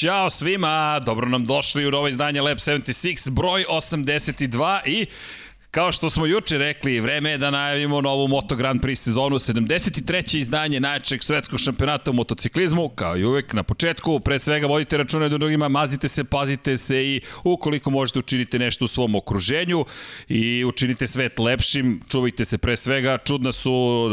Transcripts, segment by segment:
Ćao svima, dobro nam došli u novo izdanje Lab 76, broj 82 i Kao što smo juče rekli, vreme je da najavimo novu Moto Grand Prix sezonu, 73. izdanje najjačeg svetskog šampionata u motociklizmu, kao i uvek na početku, pre svega vodite račune do drugima, mazite se, pazite se i ukoliko možete učinite nešto u svom okruženju i učinite svet lepšim, čuvajte se pre svega, čudna su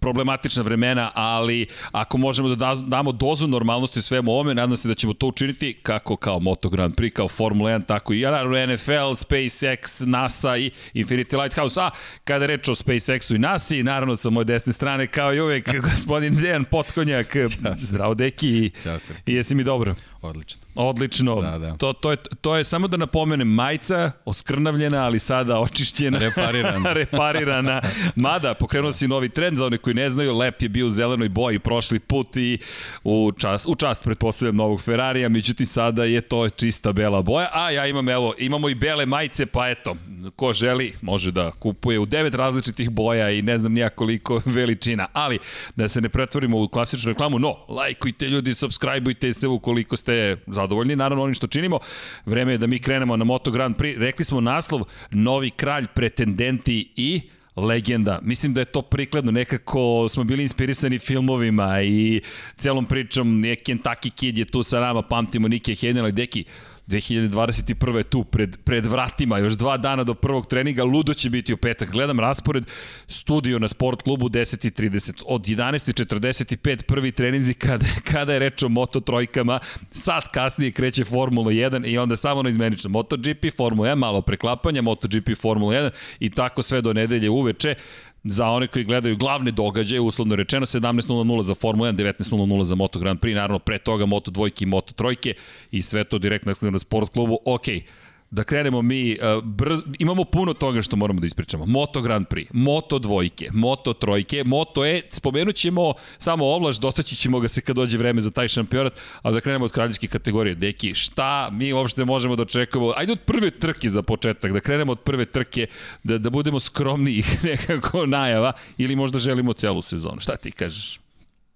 problematična vremena, ali ako možemo da damo dozu normalnosti svemu ovome, nadam se da ćemo to učiniti kako kao Moto Grand Prix, kao Formula 1, tako i NFL, SpaceX, NASA i Infinity Lighthouse. A kada reč o SpaceX-u i NASA, naravno sa moje desne strane, kao i uvek, gospodin Dejan Potkonjak. Zdravo, deki. Ćao, I jesi mi dobro? Odlično. Odlično. Da, da. To, to, je, to je samo da napomenem majica, oskrnavljena, ali sada očišćena. Reparirana. reparirana. Mada, pokrenuo si novi trend za one koji ne znaju, Lep je bio u zelenoj boji prošli put i u čast, u čast pretpostavljam novog Ferrarija, međutim sada je to čista bela boja, a ja imam, evo, imamo i bele majice, pa eto, ko želi može da kupuje u devet različitih boja i ne znam nija koliko veličina, ali da se ne pretvorimo u klasičnu reklamu, no, lajkujte ljudi, subscribeujte se ukoliko ste zadovoljni, naravno onim što činimo, vreme je da mi krenemo na Moto Grand Prix, rekli smo naslov, novi kralj, pretendenti i legenda. Mislim da je to prikladno, nekako smo bili inspirisani filmovima i celom pričom, Kentucky Kid je tu sa nama, pamtimo Nike Hednela i Deki, 2021. je tu pred, pred vratima, još dva dana do prvog treninga, ludo će biti u petak. Gledam raspored, studio na sport klubu 10.30. Od 11.45 prvi treninzi kada, kada je reč o Moto trojkama, sat kasnije kreće Formula 1 i onda samo na izmenično MotoGP, Formula 1, malo preklapanja, MotoGP, Formula 1 i tako sve do nedelje uveče za one koji gledaju glavne događaje, uslovno rečeno 17.00 za Formula 1, 19.00 za Moto Grand Prix, naravno pre toga Moto dvojke i Moto trojke i sve to direktno na sport klubu. Okej, okay da krenemo mi, uh, brz, imamo puno toga što moramo da ispričamo. Moto Grand Prix, Moto dvojke, Moto trojke, Moto E, spomenut ćemo samo ovlaš, dotaći ćemo ga se kad dođe vreme za taj šampionat, ali da krenemo od kraljevske kategorije. Deki, šta mi uopšte možemo da očekujemo? Ajde od prve trke za početak, da krenemo od prve trke, da, da budemo skromni nekako najava, ili možda želimo celu sezonu. Šta ti kažeš?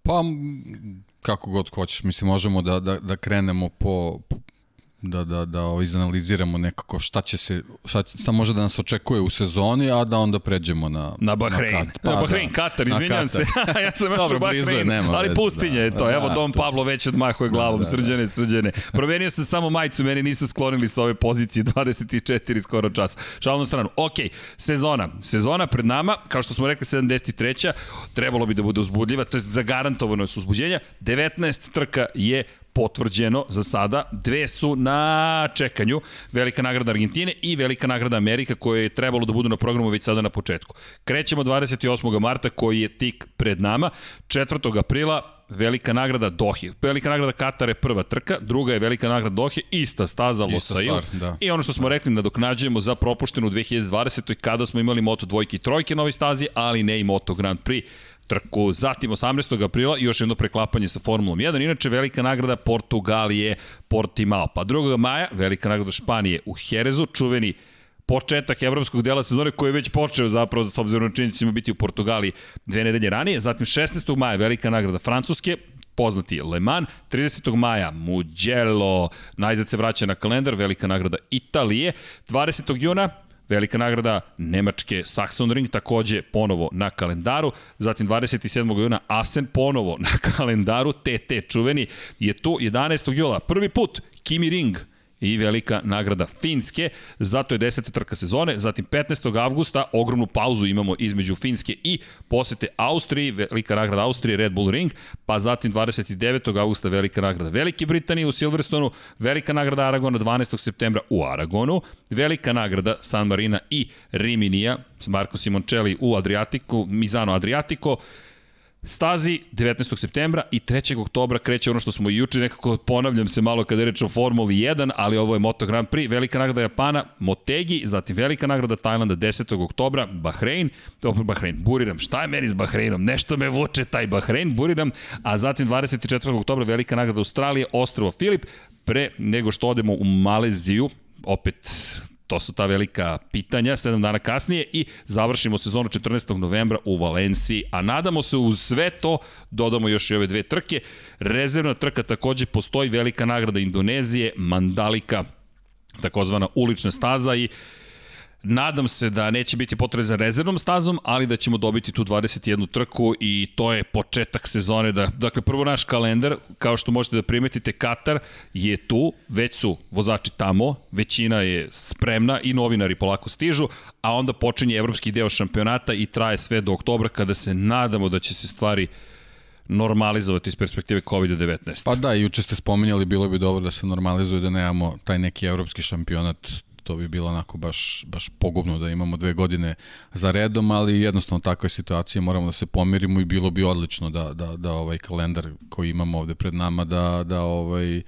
Pa, kako god hoćeš, mislim, možemo da, da, da krenemo po, da, da, da ovaj, izanaliziramo nekako šta će se, šta, šta može da nas očekuje u sezoni, a da onda pređemo na... Na Bahrein. Na, pa, na Bahrein, da, Katar, izvinjam se. ja sam još u Bahrein, nema ali pustinje da, je to. Da, Evo, Dom Pavlo već odmahuje da, glavom, da, da, srđane, srđane. Promenio sam samo majicu, meni nisu sklonili sa ove pozicije 24 skoro časa. Šalno stranu. Ok, sezona. Sezona pred nama, kao što smo rekli, 73. Trebalo bi da bude uzbudljiva, to je zagarantovano su uzbuđenja. 19 trka je potvrđeno za sada. Dve su na čekanju. Velika nagrada Argentine i Velika nagrada Amerika koje je trebalo da budu na programu već sada na početku. Krećemo 28. marta koji je tik pred nama. 4. aprila Velika nagrada Dohi. Velika nagrada Katar je prva trka, druga je Velika nagrada Dohi, ista staza Losail. Da. I ono što smo rekli, nadoknađujemo za propuštenu 2020. kada smo imali Moto dvojke i trojke na ovoj stazi, ali ne i Moto Grand Prix trku. Zatim 18. aprila još jedno preklapanje sa Formulom 1. Inače, velika nagrada Portugalije Portimao. Pa 2. maja, velika nagrada Španije u Herezu, čuveni početak evropskog dela sezone koji je već počeo zapravo s obzirom na činjenicu da ćemo biti u Portugaliji dve nedelje ranije. Zatim 16. maja velika nagrada Francuske, poznati Le Mans, 30. maja Mugello, najzad se vraća na kalendar, velika nagrada Italije, 20. juna Velika nagrada Nemačke Saxon Ring takođe ponovo na kalendaru. Zatim 27. juna Asen ponovo na kalendaru. TT čuveni je tu 11. jula. Prvi put Kimi Ring i velika nagrada Finske, zato je 10. trka sezone, zatim 15. avgusta ogromnu pauzu imamo između Finske i posete Austriji, velika nagrada Austrije, Red Bull Ring, pa zatim 29. avgusta velika nagrada Velike Britanije u Silverstonu, velika nagrada Aragona 12. septembra u Aragonu, velika nagrada San Marina i Riminija, Marko Simoncelli u Adriatiku, Mizano Adriatico, stazi 19. septembra i 3. oktobra kreće ono što smo i juče nekako ponavljam se malo kada je reč o Formuli 1, ali ovo je Moto Grand Prix, velika nagrada Japana, Motegi, zatim velika nagrada Tajlanda 10. oktobra, Bahrein, dobro Bahrein, Buriram, šta je meni s Bahreinom? Nešto me vuče taj Bahrein, Buriram, a zatim 24. oktobra velika nagrada Australije, Ostrovo Filip, pre nego što odemo u Maleziju, opet To su ta velika pitanja, 7 dana kasnije i završimo sezonu 14. novembra u Valenciji, a nadamo se uz sve to dodamo još i ove dve trke. Rezervna trka takođe postoji velika nagrada Indonezije, Mandalika, takozvana ulična staza i Nadam se da neće biti potrebe za rezervnom stazom, ali da ćemo dobiti tu 21 trku i to je početak sezone. Da, dakle, prvo naš kalendar, kao što možete da primetite, Katar je tu, već su vozači tamo, većina je spremna i novinari polako stižu, a onda počinje evropski deo šampionata i traje sve do oktobra kada se nadamo da će se stvari normalizovati iz perspektive COVID-19. Pa da, juče ste spominjali, bilo bi dobro da se normalizuje da nemamo taj neki evropski šampionat to bi bilo onako baš, baš pogubno da imamo dve godine za redom, ali jednostavno takva je situacija, moramo da se pomirimo i bilo bi odlično da, da, da ovaj kalendar koji imamo ovde pred nama da, da ovaj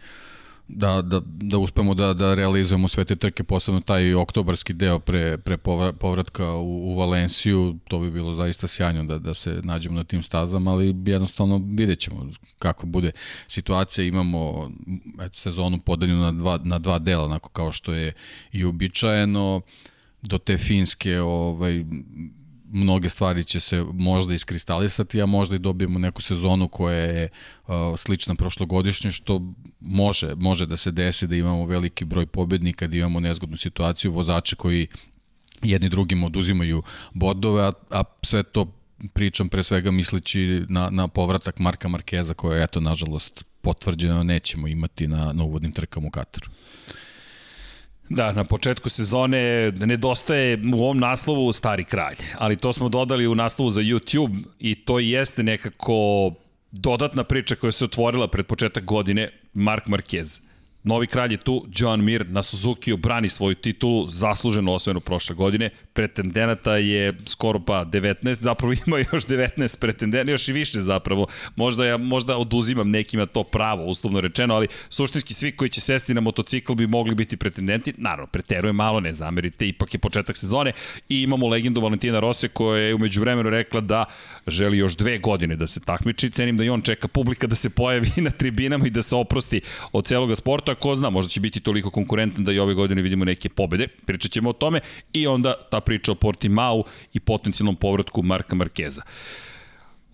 da, da, da uspemo da, da realizujemo sve te trke, posebno taj oktobarski deo pre, pre povratka u, u Valenciju, to bi bilo zaista sjajno da, da se nađemo na tim stazama, ali jednostavno vidjet ćemo kako bude situacija. Imamo eto, sezonu podeljenu na dva, na dva dela, onako kao što je i uobičajeno, do te finske ovaj, mnoge stvari će se možda iskristalisati, a možda i dobijemo neku sezonu koja je uh, slična prošlogodišnje, što može, može da se desi da imamo veliki broj pobednika, da imamo nezgodnu situaciju, vozače koji jedni drugim oduzimaju bodove, a, a sve to pričam pre svega misleći na, na povratak Marka Markeza koja je, eto, nažalost, potvrđeno nećemo imati na, na uvodnim trkama u Kataru. Da, na početku sezone nedostaje u ovom naslovu stari kralj, ali to smo dodali u naslovu za YouTube i to jeste nekako dodatna priča koja se otvorila pred početak godine, Mark Marquez. Novi kralj je tu, John Mir na Suzuki brani svoju titulu, zasluženu osvenu prošle godine. Pretendenata je skoro pa 19, zapravo ima još 19 pretendenata, još i više zapravo. Možda ja možda oduzimam nekima to pravo, uslovno rečeno, ali suštinski svi koji će sesti na motocikl bi mogli biti pretendenti. Naravno, preteruje malo, ne zamerite, ipak je početak sezone i imamo legendu Valentina Rose koja je umeđu vremenu rekla da želi još dve godine da se takmiči. Cenim da i on čeka publika da se pojavi na tribinama i da se oprosti od celoga sporta ko zna, možda će biti toliko konkurentan da i ove godine vidimo neke pobede, pričat ćemo o tome i onda ta priča o Portimao i potencijalnom povratku Marka Markeza.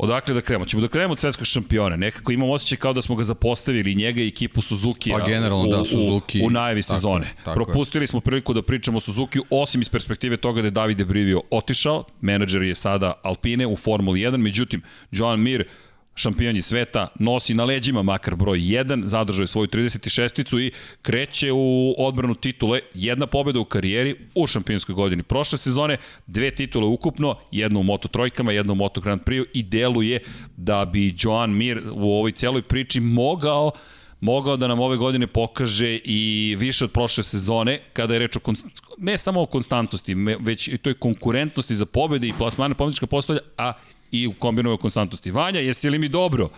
Odakle da krenemo? Ćemo da krenemo od svetskog šampiona. Nekako imam osjećaj kao da smo ga zapostavili, njega i ekipu Suzuki pa, generalno, u, da, Suzuki, u, u najavi tako, sezone. Tako Propustili je. smo priliku da pričamo o Suzuki, osim iz perspektive toga da je Davide Brivio otišao, menadžer je sada Alpine u Formuli 1, međutim, Joan Mir šampion sveta, nosi na leđima makar broj 1, zadržao je svoju 36-icu i kreće u odbranu titule, jedna pobjeda u karijeri u šampionskoj godini. Prošle sezone dve titule ukupno, jednu u Moto Trojkama, jednu u Moto Grand Prix i deluje da bi Joan Mir u ovoj celoj priči mogao mogao da nam ove godine pokaže i više od prošle sezone, kada je reč o ne samo o konstantnosti, već i toj konkurentnosti za pobede i plasmane pobednička postolja, a i u kombinovoj konstantnosti. Vanja, jesi li mi dobro?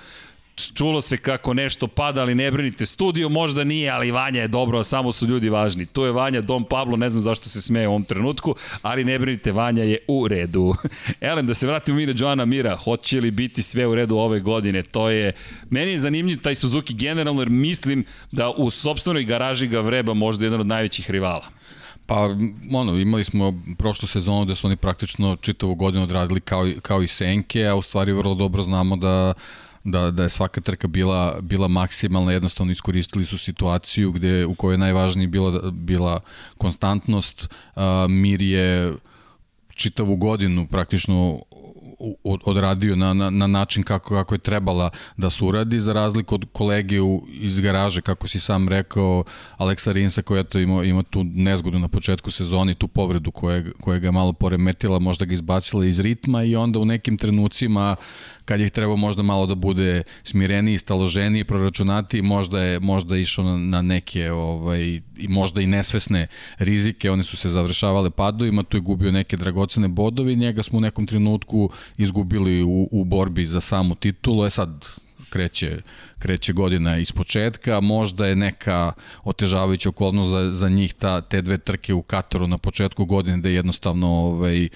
čulo se kako nešto pada, ali ne brinite, studio možda nije, ali Vanja je dobro, a samo su ljudi važni. Tu je Vanja, Dom Pablo, ne znam zašto se smeje u ovom trenutku, ali ne brinite, Vanja je u redu. Elem, da se vratimo mi na Joana Mira, hoće li biti sve u redu ove godine? To je, meni je zanimljiv taj Suzuki generalno, jer mislim da u sobstvenoj garaži ga vreba možda jedan od najvećih rivala. Pa, ono, imali smo prošlu sezonu da su oni praktično čitavu godinu odradili kao, kao i Senke, a u stvari vrlo dobro znamo da da, da je svaka trka bila, bila maksimalna, jednostavno iskoristili su situaciju gde, u kojoj je najvažnije bila, bila konstantnost. Mir je čitavu godinu praktično odradio na, na, na način kako, kako je trebala da se uradi, za razliku od kolege u, iz garaže, kako si sam rekao, Aleksa Rinsa koja je ima, ima tu nezgodu na početku sezoni, tu povredu koja, koja ga malo poremetila, možda ga izbacila iz ritma i onda u nekim trenucima kad je trebao možda malo da bude smireniji, staloženiji, proračunati, možda je možda išao na, na neke ovaj, i možda i nesvesne rizike, one su se završavale padovima, tu je gubio neke dragocene bodove njega smo u nekom trenutku izgubili u, u borbi za samu titulu, je sad kreće, kreće godina iz početka, možda je neka otežavajuća okolnost za, za njih ta, te dve trke u Kataru na početku godine da jednostavno ovaj,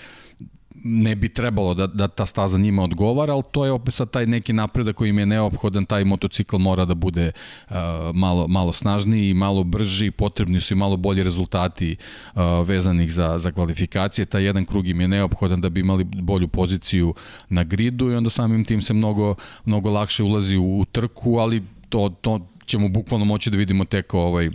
ne bi trebalo da, da ta staza njima odgovara, ali to je opet sad taj neki napredak koji im je neophodan, taj motocikl mora da bude uh, malo, malo snažniji, malo brži, potrebni su i malo bolji rezultati uh, vezanih za, za kvalifikacije, taj jedan krug im je neophodan da bi imali bolju poziciju na gridu i onda samim tim se mnogo, mnogo lakše ulazi u, u trku, ali to, to ćemo bukvalno moći da vidimo tek ovaj,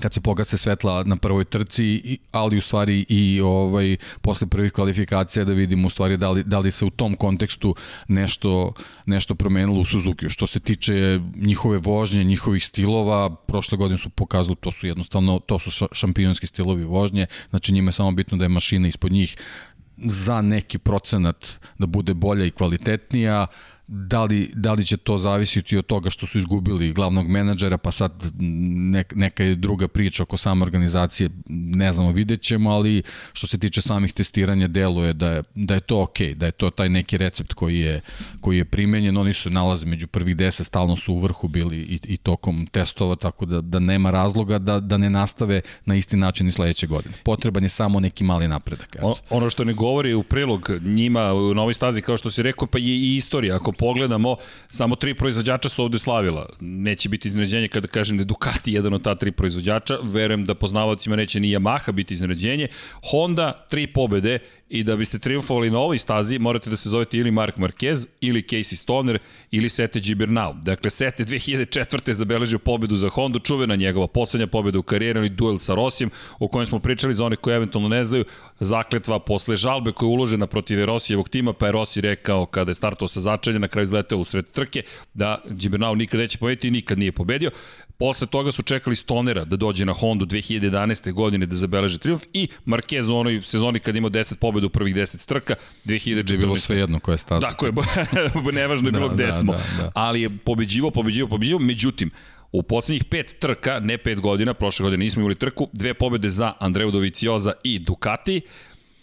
kad se pogase svetla na prvoj trci, ali u stvari i ovaj posle prvih kvalifikacija da vidimo u stvari da li, da li se u tom kontekstu nešto, nešto promenilo u Suzuki. Što se tiče njihove vožnje, njihovih stilova, prošle godine su pokazali to su jednostavno, to su šampionski stilovi vožnje, znači njima je samo bitno da je mašina ispod njih za neki procenat da bude bolja i kvalitetnija, da li, da li će to zavisiti od toga što su izgubili glavnog menadžera, pa sad nek, neka je druga priča oko same organizacije, ne znamo, vidjet ćemo, ali što se tiče samih testiranja, deluje da je, da je to ok, da je to taj neki recept koji je, koji je primenjen, oni su nalaze među prvih deset, stalno su u vrhu bili i, i tokom testova, tako da, da nema razloga da, da ne nastave na isti način i sledeće godine. Potreban je samo neki mali napredak. O, ono što ne govori u prilog njima u novoj stazi, kao što si rekao, pa je i istorija. Ako pogledamo, samo tri proizvođača su ovde slavila. Neće biti iznenađenje kada kažem da je Ducati jedan od ta tri proizvođača. Verujem da poznavalcima neće ni Yamaha biti iznenađenje. Honda, tri pobede i da biste triumfovali na ovoj stazi morate da se zovete ili Mark Marquez, ili Casey Stoner, ili Sete Gibernau. Dakle, Sete 2004. zabeležio pobedu za Honda, čuvena njegova poslednja pobeda u karijeri, onaj duel sa Rosijem, o kojem smo pričali za one koji eventualno ne znaju, zakletva posle žalbe koja je uložena protiv Rosijevog tima, pa je Rossi rekao kada je startao sa začelja, na kraju izleteo u sred trke, da Gibernau nikad neće pobediti i nikad nije pobedio. Posle toga su čekali Stonera da dođe na Hondu 2011. godine da zabeleže triumf i Marquez u onoj sezoni kad ima 10 pobeda u prvih 10 trka 2014. Je bilo sve jedno koje je staza. Tako je, nevažno je bilo da, gde da, smo. Da, da. Ali je pobeđivo, pobeđivo, pobeđivo. Međutim, U poslednjih pet trka, ne pet godina, prošle godine nismo imali trku, dve pobede za Andreu Dovicioza i Ducati,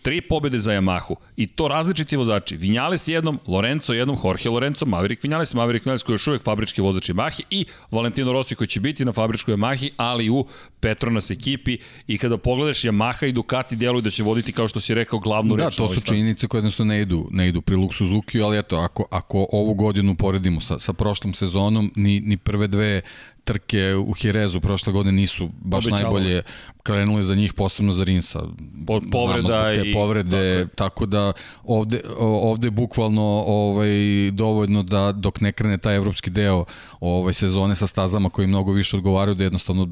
Tri pobede za Yamahu i to različiti vozači. Vinjales jednom, Lorenzo jednom, Jorge Lorenzo, Maverick Vinjales, Maverick Vinjales koji je još uvek fabrički vozač Yamahi i Valentino Rossi koji će biti na fabričkoj Yamahi, ali u Petronas ekipi i kada pogledaš Yamaha i Ducati deluju da će voditi kao što si rekao glavnu da, reč. Da, to su činjenice koje jednostavno ne idu, ne idu prilog Suzuki, ali eto, ako, ako ovu godinu poredimo sa, sa prošlom sezonom, ni, ni prve dve trke u Jerezu prošle godine nisu baš Obećalo. najbolje krenule za njih, posebno za Rinsa. Po, povreda i... Povrede, tako, tako da ovde, ovde je bukvalno ovaj, dovoljno da dok ne krene taj evropski deo ovaj, sezone sa stazama koji mnogo više odgovaraju da jednostavno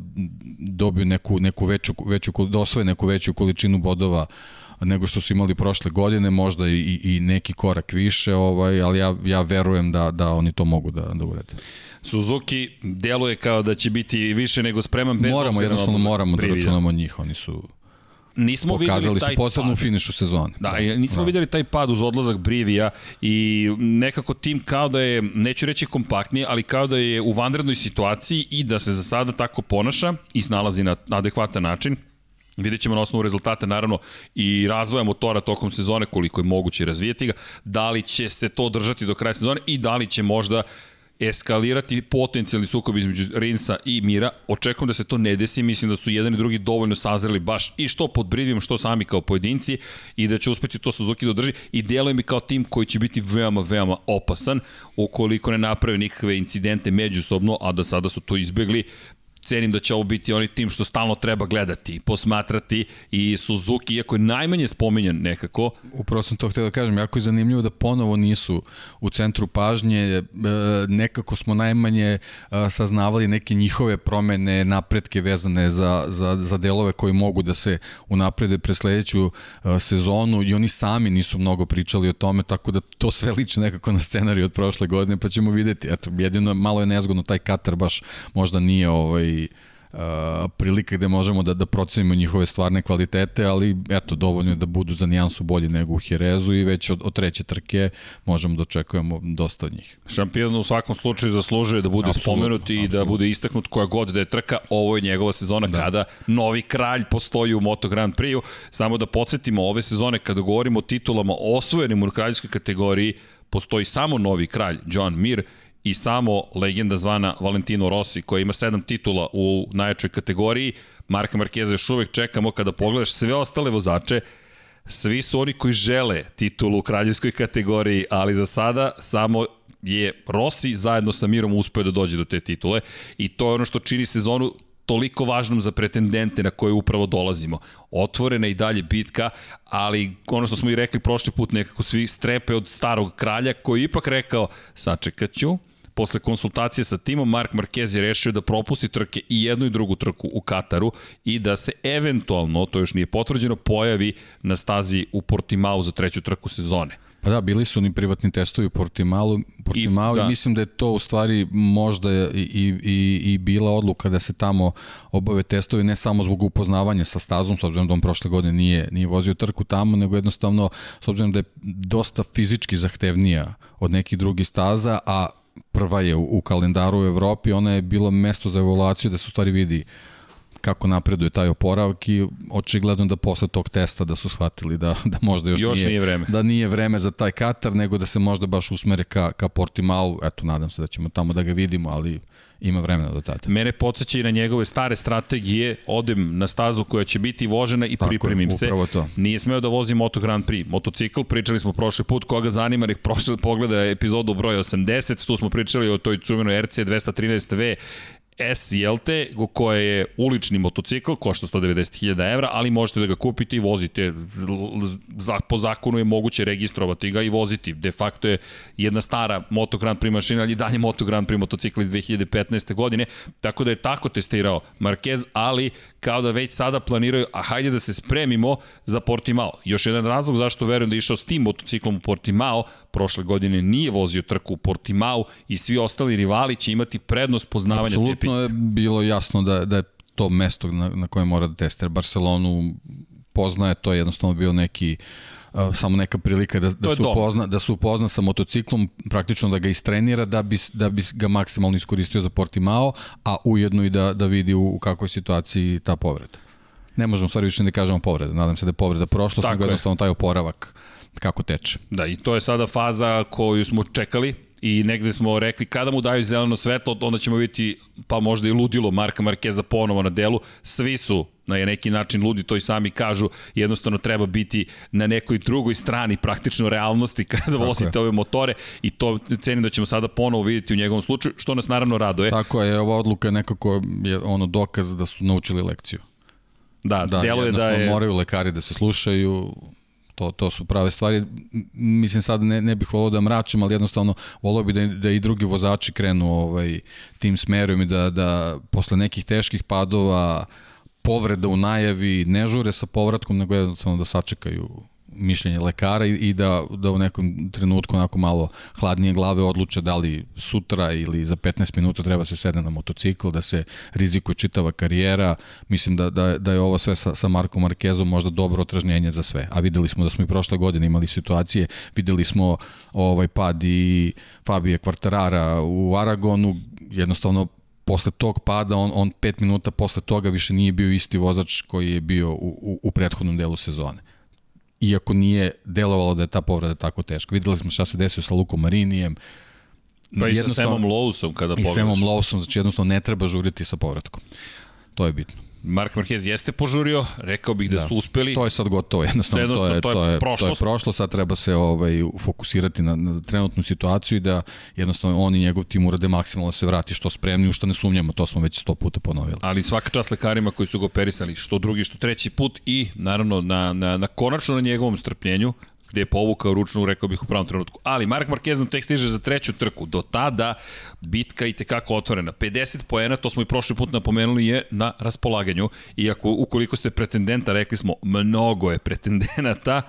dobiju neku, neku veću, veću, da osvoje neku veću količinu bodova nego što su imali prošle godine, možda i, i neki korak više, ovaj, ali ja, ja verujem da, da oni to mogu da, da urede. Suzuki deluje kao da će biti više nego spreman bez Moramo, jednostavno moramo da računamo njih, oni su nismo pokazali taj su posebno u finišu sezone. Da, nismo da. videli taj pad uz odlazak Brivija i nekako tim kao da je, neću reći kompaktniji, ali kao da je u vanrednoj situaciji i da se za sada tako ponaša i snalazi na adekvatan način. Vidjet ćemo na osnovu rezultata, naravno, i razvoja motora tokom sezone, koliko je moguće razvijeti ga, da li će se to držati do kraja sezone i da li će možda eskalirati potencijalni sukob između Rinsa i Mira. Očekujem da se to ne desi, mislim da su jedan i drugi dovoljno sazreli baš i što pod Brivijom, što sami kao pojedinci i da će uspeti to Suzuki da održi i deluje mi kao tim koji će biti veoma, veoma opasan ukoliko ne naprave nikakve incidente međusobno, a do sada su to izbegli cenim da će ovo biti onaj tim što stalno treba gledati, posmatrati i Suzuki, iako je najmanje spominjan nekako. Upravo sam to htio da kažem, jako je zanimljivo da ponovo nisu u centru pažnje, e, nekako smo najmanje e, saznavali neke njihove promene, napretke vezane za, za, za delove koji mogu da se unaprede pre sledeću e, sezonu i oni sami nisu mnogo pričali o tome, tako da to sve liči nekako na scenariju od prošle godine, pa ćemo videti. Eto, jedino malo je nezgodno, taj Katar baš možda nije ovaj, uh, prilika gde možemo da, da procenimo njihove stvarne kvalitete, ali eto, dovoljno je da budu za nijansu bolji nego u Jerezu i već od, od treće trke možemo da očekujemo dosta od njih. Šampion u svakom slučaju zaslužuje da bude spomenut i absolutno. da bude istaknut koja god da je trka. Ovo je njegova sezona da. kada novi kralj postoji u Moto Grand Prix-u. Samo da podsjetimo ove sezone kada govorimo o titulama osvojenim u kraljskoj kategoriji, postoji samo novi kralj, John Mir, i samo legenda zvana Valentino Rossi koja ima sedam titula u najjačoj kategoriji. Marka Markeza još uvek čekamo kada pogledaš sve ostale vozače, Svi su oni koji žele titulu u kraljevskoj kategoriji, ali za sada samo je Rossi zajedno sa Mirom uspeo da dođe do te titule i to je ono što čini sezonu toliko važnom za pretendente na koje upravo dolazimo. Otvorena i dalje bitka, ali ono što smo i rekli prošli put, nekako svi strepe od starog kralja koji ipak rekao, sačekat ću, posle konsultacije sa timom, Mark Marquez je rešio da propusti trke i jednu i drugu trku u Kataru i da se eventualno, to još nije potvrđeno, pojavi na stazi u Portimao za treću trku sezone. Pa da, bili su ni privatni testovi u Portimao, Portimao i, da. i mislim da je to u stvari možda i, i, i, i bila odluka da se tamo obave testovi ne samo zbog upoznavanja sa stazom, s obzirom da on prošle godine nije, nije vozio trku tamo, nego jednostavno s obzirom da je dosta fizički zahtevnija od nekih drugih staza, a prva je u, u kalendaru u Evropi, ona je bilo mesto za evaluaciju da se u stvari vidi kako napreduje taj oporavak i očigledno da posle tog testa da su shvatili da, da možda još, još nije, nije vreme. da nije vreme za taj Katar, nego da se možda baš usmere ka, ka Portimao, eto nadam se da ćemo tamo da ga vidimo, ali ima vremena do tada. Mene podsjeća i na njegove stare strategije, odem na stazu koja će biti vožena i Tako pripremim je, se. To. Nije smeo da vozi Moto Grand Prix. Motocikl, pričali smo prošli put, koga zanima, nek prošle pogleda epizodu broj 80, tu smo pričali o toj cumenoj RC 213V S, jel te, koje je ulični motocikl, košta 190.000 evra, ali možete da ga kupite i vozite. Po zakonu je moguće registrovati ga i voziti. De facto je jedna stara Moto Grand Prix mašina, ali dalje Moto Grand Prix motocikl iz 2015. godine, tako da je tako testirao Marquez, ali kao da već sada planiraju, a hajde da se spremimo za Portimao. Još jedan razlog zašto verujem da je išao s tim motociklom u Portimao, prošle godine nije vozio trku u Portimao i svi ostali rivali će imati prednost poznavanja Absolutno te piste. je bilo jasno da, da je to mesto na, na koje mora da testira. Barcelonu poznaje, to je jednostavno bio neki uh, samo neka prilika da, da, se upozna, da se upozna sa motociklom, praktično da ga istrenira da bi, da bi ga maksimalno iskoristio za Portimao, a ujedno i da, da vidi u, u kakvoj situaciji ta povreda. Ne možemo stvari više da kažemo povreda, nadam se da je povreda prošlost, nego jednostavno taj oporavak kako teče. Da, i to je sada faza koju smo čekali, i negde smo rekli kada mu daju zeleno svetlo, onda ćemo vidjeti pa možda i ludilo Marka Markeza ponovo na delu. Svi su na neki način ludi, to i sami kažu, jednostavno treba biti na nekoj drugoj strani praktično realnosti kada Tako vozite je. ove motore i to cenim da ćemo sada ponovo vidjeti u njegovom slučaju, što nas naravno raduje. Tako je, ova odluka nekako je ono dokaz da su naučili lekciju. Da, da delo je da je... moraju lekari da se slušaju, to, to su prave stvari. Mislim sad ne, ne bih volao da mračim, ali jednostavno volao bih da, da i drugi vozači krenu ovaj, tim smerom i da, da posle nekih teških padova povreda u najavi ne žure sa povratkom, nego jednostavno da sačekaju mišljenje lekara i, i da, da u nekom trenutku onako malo hladnije glave odluče da li sutra ili za 15 minuta treba se sedne na motocikl, da se rizikuje čitava karijera. Mislim da, da, da je ovo sve sa, sa Markom Markezom možda dobro otražnjenje za sve. A videli smo da smo i prošle godine imali situacije, videli smo ovaj pad i Fabije Kvartarara u Aragonu, jednostavno posle tog pada, on, on pet minuta posle toga više nije bio isti vozač koji je bio u, u, u prethodnom delu sezone iako nije delovalo da je ta povreda tako teška. Videli smo šta se desio sa Lukom Marinijem. Pa i sa Samom Lowsom kada pogledaš. I Samom Lowsom, znači jednostavno ne treba žuriti sa povratkom. To je bitno. Mark Marquez jeste požurio, rekao bih da, da su uspeli. To je sad gotovo, jednostavno, jednostavno to, je, to, je, to, je, to je prošlo, sad treba se ovaj, fokusirati na, na trenutnu situaciju i da jednostavno on i njegov tim urade maksimalno da se vrati što spremni, u što ne sumnjamo, to smo već sto puta ponovili. Ali svaka čast lekarima koji su ga operisali, što drugi, što treći put i naravno na, na, na konačno na njegovom strpljenju, gde je povukao ručnu, rekao bih u pravom trenutku. Ali Mark Marquez nam tek stiže za treću trku. Do tada bitka i tekako otvorena. 50 poena, to smo i prošli put napomenuli, je na raspolaganju. Iako ukoliko ste pretendenta, rekli smo, mnogo je pretendenata,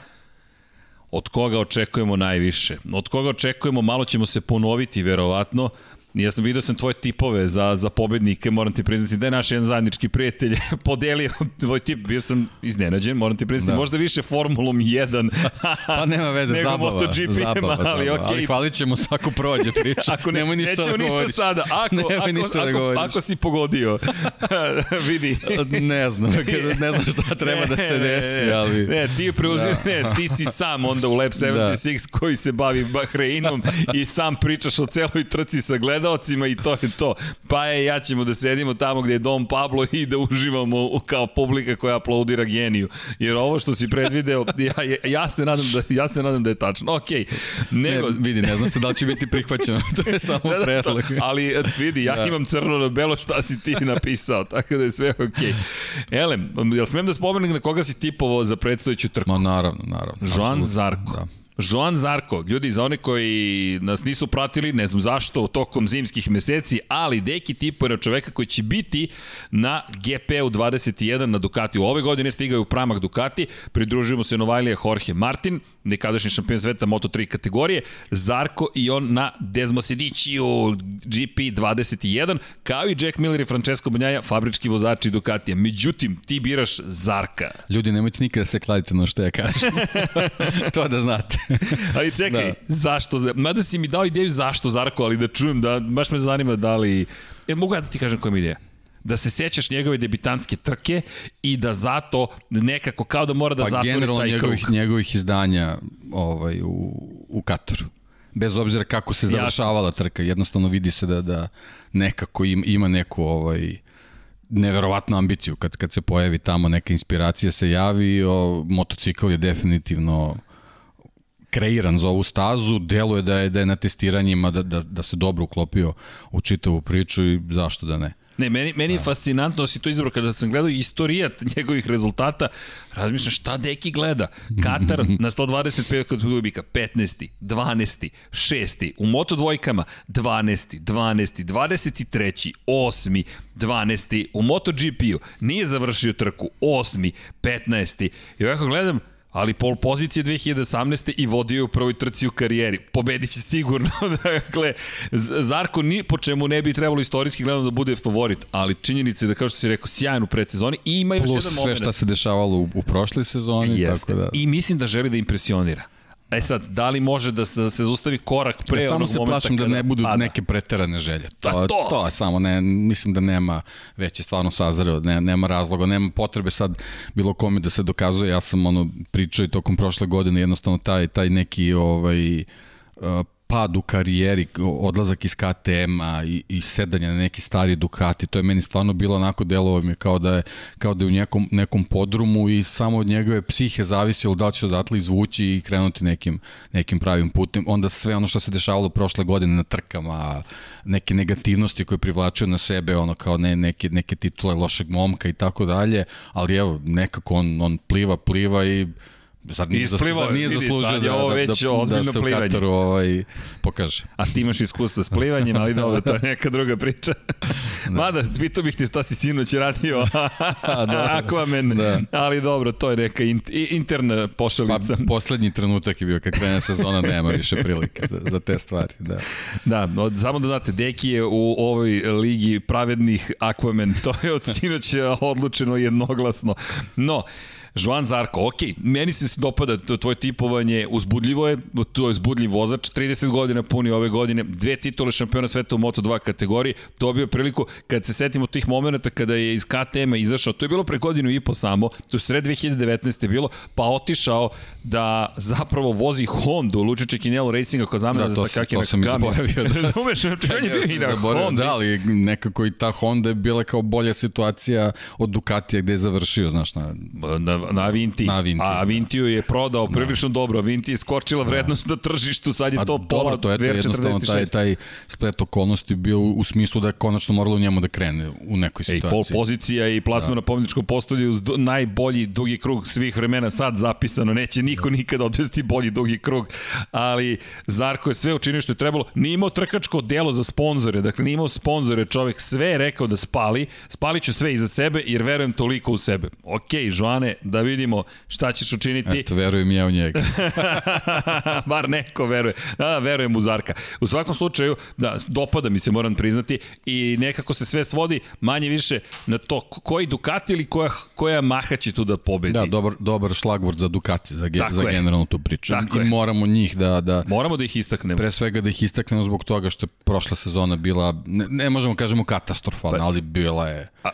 od koga očekujemo najviše. Od koga očekujemo, malo ćemo se ponoviti verovatno, Ja sam vidio sam tvoje tipove za, za pobednike, moram ti priznati da je naš jedan zajednički prijatelj podelio tvoj tip, bio sam iznenađen, moram ti priznati, da. možda više Formulom 1, pa nema veze, nego zabava, MotoGP, zabava, ali zabava. Okay. Ali hvalit ćemo svako prođe priča, ako ne, nemoj ništa da govoriš. ništa sada, ako, ako, ništa da ako, da govoriš. ako si pogodio, vidi. ne znam, ne znam šta treba da se desi, ali... Ne, ti, preuzim, da. ne, ti si sam onda u Lab 76 da. koji se bavi Bahreinom i sam pričaš o celoj trci sa gledom gledalcima i to je to. Pa je, ja ćemo da sedimo tamo gde je Dom Pablo i da uživamo kao publika koja aplaudira geniju. Jer ovo što si predvideo, ja, ja, se, nadam da, ja se nadam da je tačno. Ok, nego... Ne, vidi, ne znam se da li će biti prihvaćeno, to je samo da, da, predlog. ali vidi, ja da. imam crno na belo šta si ti napisao, tako da je sve ok. Elem, jel smem da spomenem na koga si tipovao za predstojeću trku? Ma naravno, naravno. Joan Zarko. Da. Joan Zarko, ljudi, za one koji nas nisu pratili, ne znam zašto, tokom zimskih meseci, ali Deki tipo je na čoveka koji će biti na GP-u 21 na Ducati. U ove godine stigaju u pramak Ducati, pridružujemo se Novajlija Jorge Martin, nekadašnji šampion sveta Moto3 kategorije, Zarko i on na Desmosediciju GP21, kao i Jack Miller i Francesco Banjaja, fabrički vozači Ducatija. Međutim, ti biraš Zarka. Ljudi, nemojte nikada se kladiti na što ja kažem. to da znate. ali čekaj, da. zašto? Mada si mi dao ideju zašto Zarko, ali da čujem, da, baš me zanima da li... E, mogu ja da ti kažem koja mi ideja? da se sećaš njegove debitanske trke i da zato nekako kao da mora da pa, zatvori taj krug. njegovih, njegovih izdanja ovaj, u, u Kataru. Bez obzira kako se završavala trka, jednostavno vidi se da, da nekako im, ima neku ovaj, neverovatnu ambiciju kad, kad se pojavi tamo neka inspiracija se javi, o, motocikl je definitivno kreiran za ovu stazu, deluje da je, da je na testiranjima, da, da, da se dobro uklopio u čitavu priču i zašto da ne. Ne, meni, meni je da. fascinantno da si to izabrao kada sam gledao istorijat njegovih rezultata, razmišljam šta deki gleda. Katar na 125 kubika, 15. 12. 6. U moto dvojkama 12. 12. 23. 8. 12. U MotoGP-u nije završio trku 8. 15. I ovako gledam, ali pol pozicije 2018. i vodio u prvoj trci u karijeri. Pobedit će sigurno. dakle, Zarko ni po čemu ne bi trebalo istorijski gledano da bude favorit, ali činjenica je da, kao što si rekao, sjajan u predsezoni i ima još Plus jedan moment. sve šta se dešavalo u, u prošloj sezoni. Jeste. Tako da... I mislim da želi da impresionira. E sad, da li može da se, da se zaustavi korak pre ja, onog momenta? Samo se plašim da ne budu pada. neke preterane želje. To, da, to. to je samo, ne, mislim da nema, već je stvarno sazreo, ne, nema razloga, nema potrebe sad bilo kome da se dokazuje. Ja sam ono pričao i tokom prošle godine, jednostavno taj, taj neki ovaj, uh, pad u karijeri, odlazak iz KTM-a i, i sedanje na neki stari Ducati, to je meni stvarno bilo onako delovo mi kao da je, kao da je u nekom, nekom podrumu i samo od njegove psihe zavisilo da li će odatle izvući i krenuti nekim, nekim pravim putem. Onda sve ono što se dešavalo prošle godine na trkama, neke negativnosti koje privlačuje na sebe, ono kao ne, neke, neke titule lošeg momka i tako dalje, ali evo, nekako on, on pliva, pliva i Zar nije, Isplivo, zar nije zaslužio da, ovo već da, da, da se u Kataru ovaj, pokaže. A ti imaš iskustvo s plivanjem, ali dobro, to je neka druga priča. da. Mada, pitao bih ti šta si sinoć radio, da. Aquaman, da. ali dobro, to je neka interna pošalica. Pa, poslednji trenutak je bio, kad krene sezona, nema više prilike za, za te stvari. Da, da od, samo da znate, Deki je u ovoj ligi pravednih Aquaman, to je od sinoć odlučeno jednoglasno. No, Joan Zarko, ok, meni se dopada to tvoje tipovanje, uzbudljivo je, to je uzbudljiv vozač, 30 godina puni ove godine, dve titule šampiona sveta u Moto2 kategoriji, dobio priliku, kad se setimo tih momenta kada je iz KTM-a izašao, to je bilo pre godinu i po samo, to je sred 2019. bilo, pa otišao da zapravo vozi Honda u Lučiće Kinelo Racinga kao zamena da, za takake na sam zaboravio. Da, Razumeš, znači on je bio i na Honda. Da, ali nekako i ta Honda je bila kao bolja situacija od Ducatija gde je završio, znaš, na, na na Avinti. Na Avinti. A Avintiju je prodao da. prilično da. dobro. Avinti je skočila da. vrednost da. na tržištu, sad je A to pola dobro, to je to jednostavno taj, taj splet okolnosti bio u smislu da je konačno moralo njemu da krene u nekoj situaciji. Ej, pol pozicija i plasma da. na pobjedičkom postolju uz najbolji dugi krug svih vremena sad zapisano. Neće niko da. nikada odvesti bolji dugi krug, ali Zarko je sve učinio što je trebalo. Nije imao trkačko delo za sponzore, dakle nije imao sponzore, čovek sve je rekao da spali, spalit ću sve iza sebe jer verujem toliko u sebe. Ok, Joane, da vidimo šta ćeš učiniti. Eto, verujem ja u njega. Bar neko veruje. Da, da, verujem u Zarka. U svakom slučaju, da, dopada mi se, moram priznati, i nekako se sve svodi manje više na to koji Ducati ili koja, koja Maha će tu da pobedi. Da, dobar, dobar šlagvord za Ducati, za, ge, za generalnu tu priču. Tako I je. moramo njih da, da... Moramo da ih istaknemo. Pre svega da ih istaknemo zbog toga što je prošla sezona bila, ne, ne možemo kažemo katastrofalna, pa, ali bila je... A,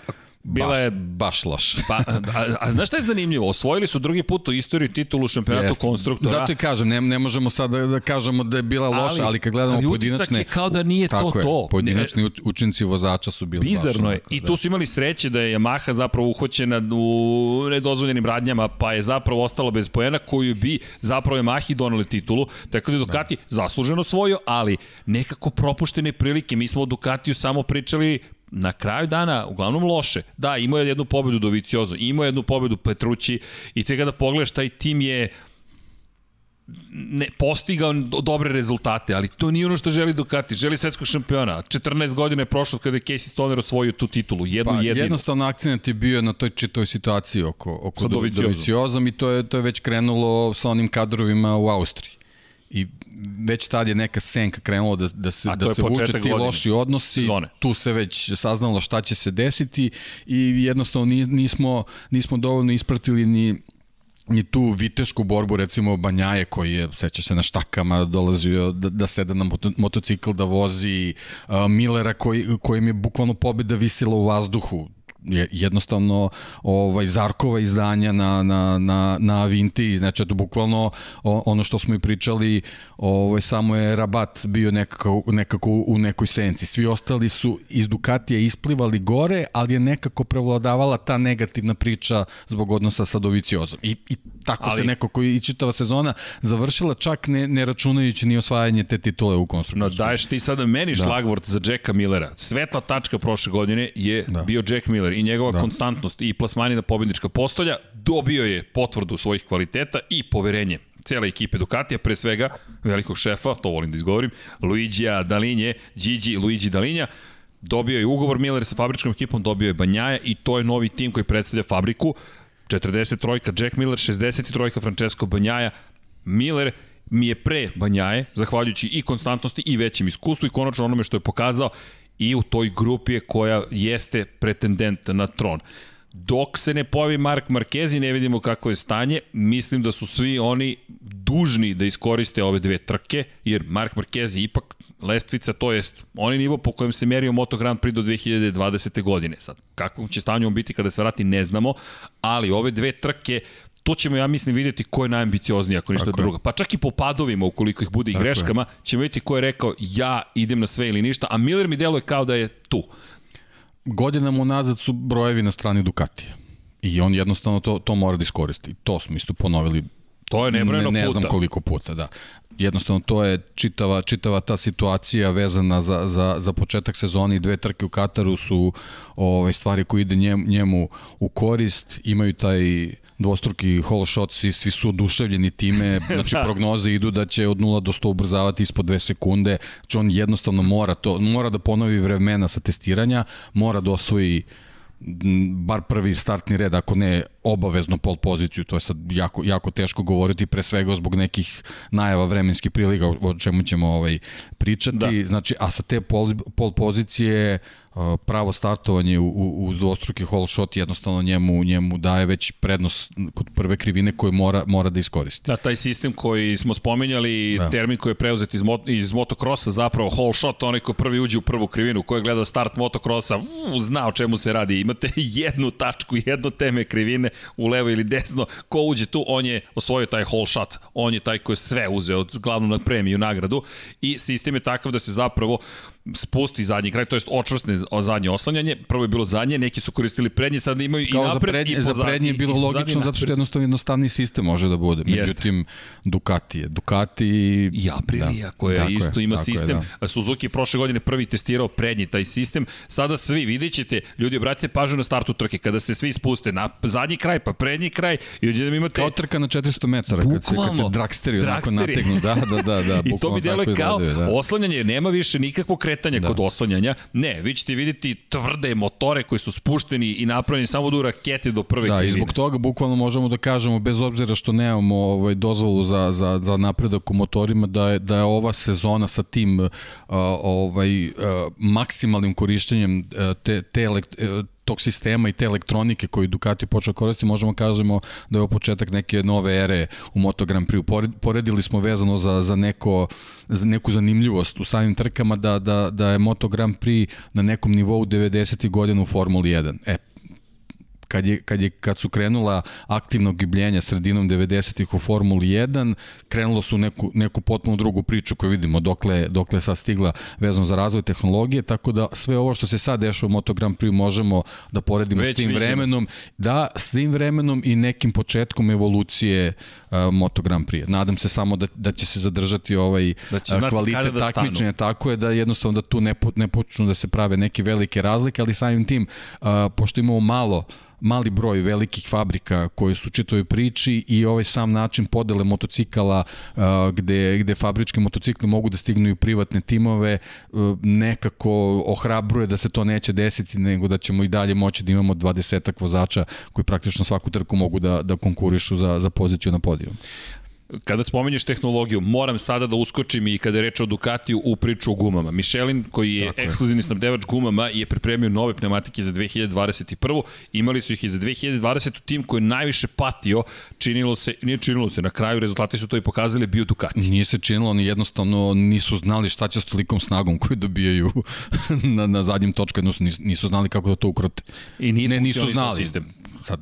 bila baš, je baš loš. pa, a, a, znaš šta je zanimljivo? Osvojili su drugi put u istoriji titulu šampionatu Jest. konstruktora. Zato i kažem, ne, ne možemo sad da, da kažemo da je bila loša, ali, ali kad gledamo ali pojedinačne... je kao da nije to je, to. Pojedinačni ne, učinci vozača su bili Bizarno je. I da. tu su imali sreće da je Yamaha zapravo uhoćena u nedozvoljenim radnjama, pa je zapravo ostalo bez pojena koju bi zapravo Yamahi doneli titulu. Tako da Ducati da. zasluženo svojo, ali nekako propuštene prilike. Mi smo o Ducatiju samo pričali na kraju dana uglavnom loše. Da, imao je jednu pobedu do Viciozo, imao je jednu pobedu Petrući i te kada pogledaš taj tim je ne, postigao dobre rezultate, ali to nije ono što želi Ducati. Želi svetskog šampiona. 14 godina je prošlo kada je Casey Stoner osvojio tu titulu. Jednu pa, jedinu. Jednostavno akcent je bio na toj čitoj situaciji oko, oko Doviciozom i to je, to je već krenulo sa onim kadrovima u Austriji. I već tad je neka senka krenula da, da se, da se vuče ti godine. loši odnosi, Zone. tu se već saznalo šta će se desiti i jednostavno nismo, nismo dovoljno ispratili ni ni tu vitešku borbu, recimo Banjaje koji je, seća se na štakama, dolazio da, da seda na moto, motocikl da vozi, uh, Millera koji, kojim je bukvalno pobeda visila u vazduhu, jednostavno ovaj Zarkova izdanja na na na na Avinti, znači to bukvalno ono što smo i pričali, ovaj samo je Rabat bio nekako nekako u nekoj senci. Svi ostali su iz Ducatija isplivali gore, ali je nekako prevladavala ta negativna priča zbog odnosa sa Doviciozom. I, i tako ali, se neko koji i čitava sezona završila čak ne, ne računajući ni osvajanje te titule u konstrukciji. No daješ ti sada meni da. šlagvort za Jacka Millera. Svetla tačka prošle godine je da. bio Jack Miller i njegova da. konstantnost i plasmani na pobednička postolja dobio je potvrdu svojih kvaliteta i poverenje cele ekipe Ducatija, pre svega velikog šefa, to volim da izgovorim, Luigija Dalinje, Gigi Luigi Dalinja, dobio je ugovor Miller sa fabričkom ekipom, dobio je Banjaja i to je novi tim koji predstavlja fabriku. 43-ka Jack Miller, 63-ka Francesco Banjaja. Miller mi je pre Banjaje, zahvaljujući i konstantnosti i većem iskustvu i konačno onome što je pokazao i u toj grupi je koja jeste pretendent na tron. Dok se ne pojavi Mark Marquez i ne vidimo kako je stanje, mislim da su svi oni dužni da iskoriste ove dve trke, jer Mark Marquez je ipak lestvica, to jest onaj nivo po kojem se merio Moto Grand Prix do 2020. godine. Sad, kako će stanje on biti kada se vrati, ne znamo, ali ove dve trke to ćemo, ja mislim, vidjeti ko je najambiciozniji, ako ništa drugo. Pa čak i po padovima, ukoliko ih bude i greškama, je. ćemo vidjeti ko je rekao ja idem na sve ili ništa, a Miller mi deluje kao da je tu. Godinama unazad su brojevi na strani Ducatija. I on jednostavno to, to mora da iskoristi. To smo isto ponovili To je nebrojeno ne, ne puta. znam koliko puta, da. Jednostavno to je čitava, čitava ta situacija vezana za, za, za početak sezoni. Dve trke u Kataru su ovaj, stvari koje ide njemu, njemu u korist. Imaju taj dvostruki hole shot, svi, svi su oduševljeni time, znači da. prognoze idu da će od 0 do 100 ubrzavati ispod 2 sekunde, znači on jednostavno mora to, mora da ponovi vremena sa testiranja, mora da osvoji bar prvi startni red, ako ne obavezno pol poziciju, to je sad jako, jako teško govoriti, pre svega zbog nekih najava vremenskih prilika o čemu ćemo ovaj, pričati, da. znači, a sa te pol, pol pozicije pravo startovanje u, u, uz dvostruki hole shot jednostavno njemu, njemu daje već prednost kod prve krivine koju mora, mora da iskoristi. Da, taj sistem koji smo spomenjali, da. termin koji je preuzet iz, mot, iz motokrosa, zapravo hole shot, onaj ko prvi uđe u prvu krivinu, ko je gledao start motokrosa, uu, zna o čemu se radi. Imate jednu tačku, jedno teme krivine u levo ili desno, ko uđe tu, on je osvojio taj hole shot, on je taj koji je sve uzeo, glavnu na premiju, nagradu i sistem je takav da se zapravo spusti zadnji kraj, to jest očvrsne zadnje oslanjanje. Prvo je bilo zadnje, neki su koristili prednje, sad imaju Kao i napred za prednje, i Za prednje je bilo logično zato što jednostavno jednostavni sistem može da bude. Međutim, Ducati je. Ducati... I Aprilia da, koja isto je, ima sistem. Je, da. Suzuki je prošle godine prvi testirao prednji taj sistem. Sada svi, vidjet ćete, ljudi obratite pažnju na startu trke, kada se svi spuste na zadnji kraj, pa prednji kraj i odjednom imate... Kao trka na 400 metara, kad se, kad se dragsteri onako nategnu. Da, da, da, da, I to mi deluje kao da. oslanjanje, nema više nikakvog kretanja da. kod oslanjanja. Ne, vi ćete vidjeti tvrde motore koji su spušteni i napravljeni samo do rakete do prve da, krivine. i zbog toga bukvalno možemo da kažemo, bez obzira što nemamo ovaj, dozvolu za, za, za napredak u motorima, da je, da je ova sezona sa tim uh, ovaj, uh, maksimalnim korištenjem uh, te, te uh, tog sistema i te elektronike koju Ducati počeo koristiti, možemo kažemo da je ovo početak neke nove ere u Moto Grand Prix. Poredili smo vezano za, za, neko, za neku zanimljivost u samim trkama da, da, da je Moto Grand Prix na nekom nivou 90. godina u Formuli 1. E, kad, je, kad, je, kad su krenula aktivno gibljenja sredinom 90-ih u Formuli 1, krenulo su neku, neku potpuno drugu priču koju vidimo dokle, dokle sad stigla vezano za razvoj tehnologije, tako da sve ovo što se sad dešava u Moto Grand Prix možemo da poredimo Već s tim viđemo. vremenom, da, s tim vremenom i nekim početkom evolucije uh, Moto Grand Prix. Nadam se samo da, da će se zadržati ovaj da će kvalitet da takmičenja, tako je da jednostavno da tu ne, po, ne počnu da se prave neke velike razlike, ali samim tim, uh, pošto imamo malo mali broj velikih fabrika koje su čitoj priči i ovaj sam način podele motocikala uh, gde, gde fabrički motocikli mogu da stignu i privatne timove uh, nekako ohrabruje da se to neće desiti nego da ćemo i dalje moći da imamo 20 vozača koji praktično svaku trku mogu da, da konkurišu za, za poziciju na podiju. Kada spomenješ tehnologiju, moram sada da uskočim i kada je reč o Ducatiju u priču o gumama. Michelin, koji je Tako ekskluzivni snabdevač gumama, je pripremio nove pneumatike za 2021. Imali su ih i za 2020. Tim koji je najviše patio, činilo se, nije činilo se, na kraju rezultati su to i pokazali, bio Ducati. Nije se činilo, ni jednostavno nisu znali šta će s tolikom snagom koju dobijaju na, na zadnjem točku, jednostavno nisu znali kako da to ukrote. I nije ne, nisu znali. Sistem. Sad,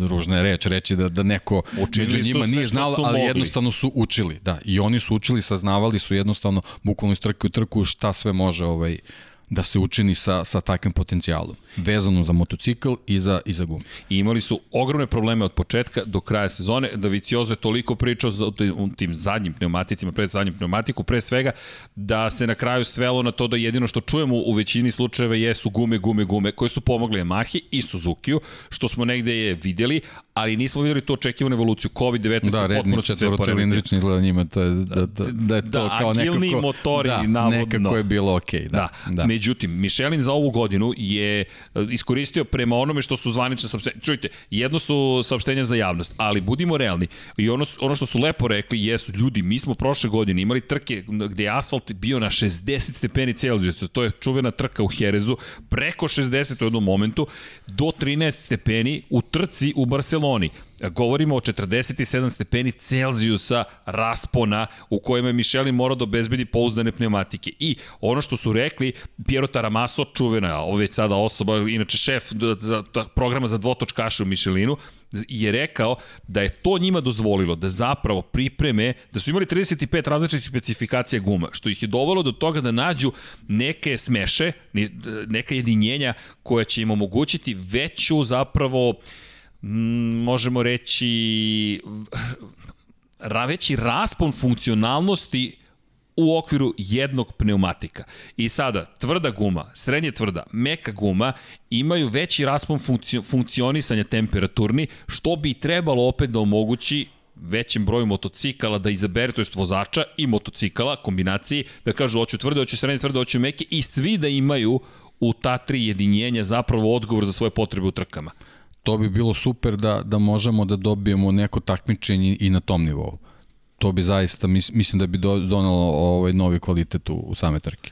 ružna je reč reći da, da neko učili među njima nije znalo, ali mogli. jednostavno su učili. Da, i oni su učili, saznavali su jednostavno bukvalno iz trke u trku šta sve može ovaj, da se učini sa, sa takvim potencijalom, vezano za motocikl i za, i za gume. I imali su ogromne probleme od početka do kraja sezone, da Viciozo je toliko pričao o tim zadnjim pneumaticima, pred zadnjim pneumatiku, pre svega, da se na kraju svelo na to da jedino što čujemo u većini slučajeva jesu gume, gume, gume, koje su pomogle Yamahi i Suzuki-u, što smo negde je videli, ali nismo videli tu očekivanu evoluciju. COVID-19 da, redni četvorocilindrični izgleda njima, to je, da, da, da je to da, kao nekako... motori, da, navodno. nekako je bilo okej. Okay, da, da. da. Međutim, Michelin za ovu godinu je e, iskoristio prema onome što su zvanične saopštenja. Čujte, jedno su saopštenja za javnost, ali budimo realni. I ono, ono što su lepo rekli jesu, ljudi, mi smo prošle godine imali trke gde je asfalt bio na 60 stepeni Celsijusa, to je čuvena trka u Herezu, preko 60 u jednom momentu, do 13 stepeni u trci u Barceloni. Govorimo o 47 stepeni Celzijusa raspona u kojima je Michelin morao da obezbedi pouzdane pneumatike. I ono što su rekli, Piero Taramaso, čuvena, ovo već sada osoba, inače šef za, programa za dvotočkaše u Michelinu, je rekao da je to njima dozvolilo da zapravo pripreme, da su imali 35 različitih specifikacija guma, što ih je dovelo do toga da nađu neke smeše, neka jedinjenja koja će im omogućiti veću zapravo uh, možemo reći, veći raspon funkcionalnosti u okviru jednog pneumatika. I sada, tvrda guma, srednje tvrda, meka guma imaju veći raspon funkcio, funkcionisanja temperaturni, što bi trebalo opet da omogući većem broju motocikala da izabere, to jest vozača i motocikala, kombinaciji, da kažu hoću tvrde, hoću srednje tvrde, hoću meke i svi da imaju u ta tri jedinjenja zapravo odgovor za svoje potrebe u trkama to bi bilo super da, da možemo da dobijemo neko takmičenje i na tom nivou. To bi zaista, mislim da bi donalo ovaj novi kvalitet u, u same trke.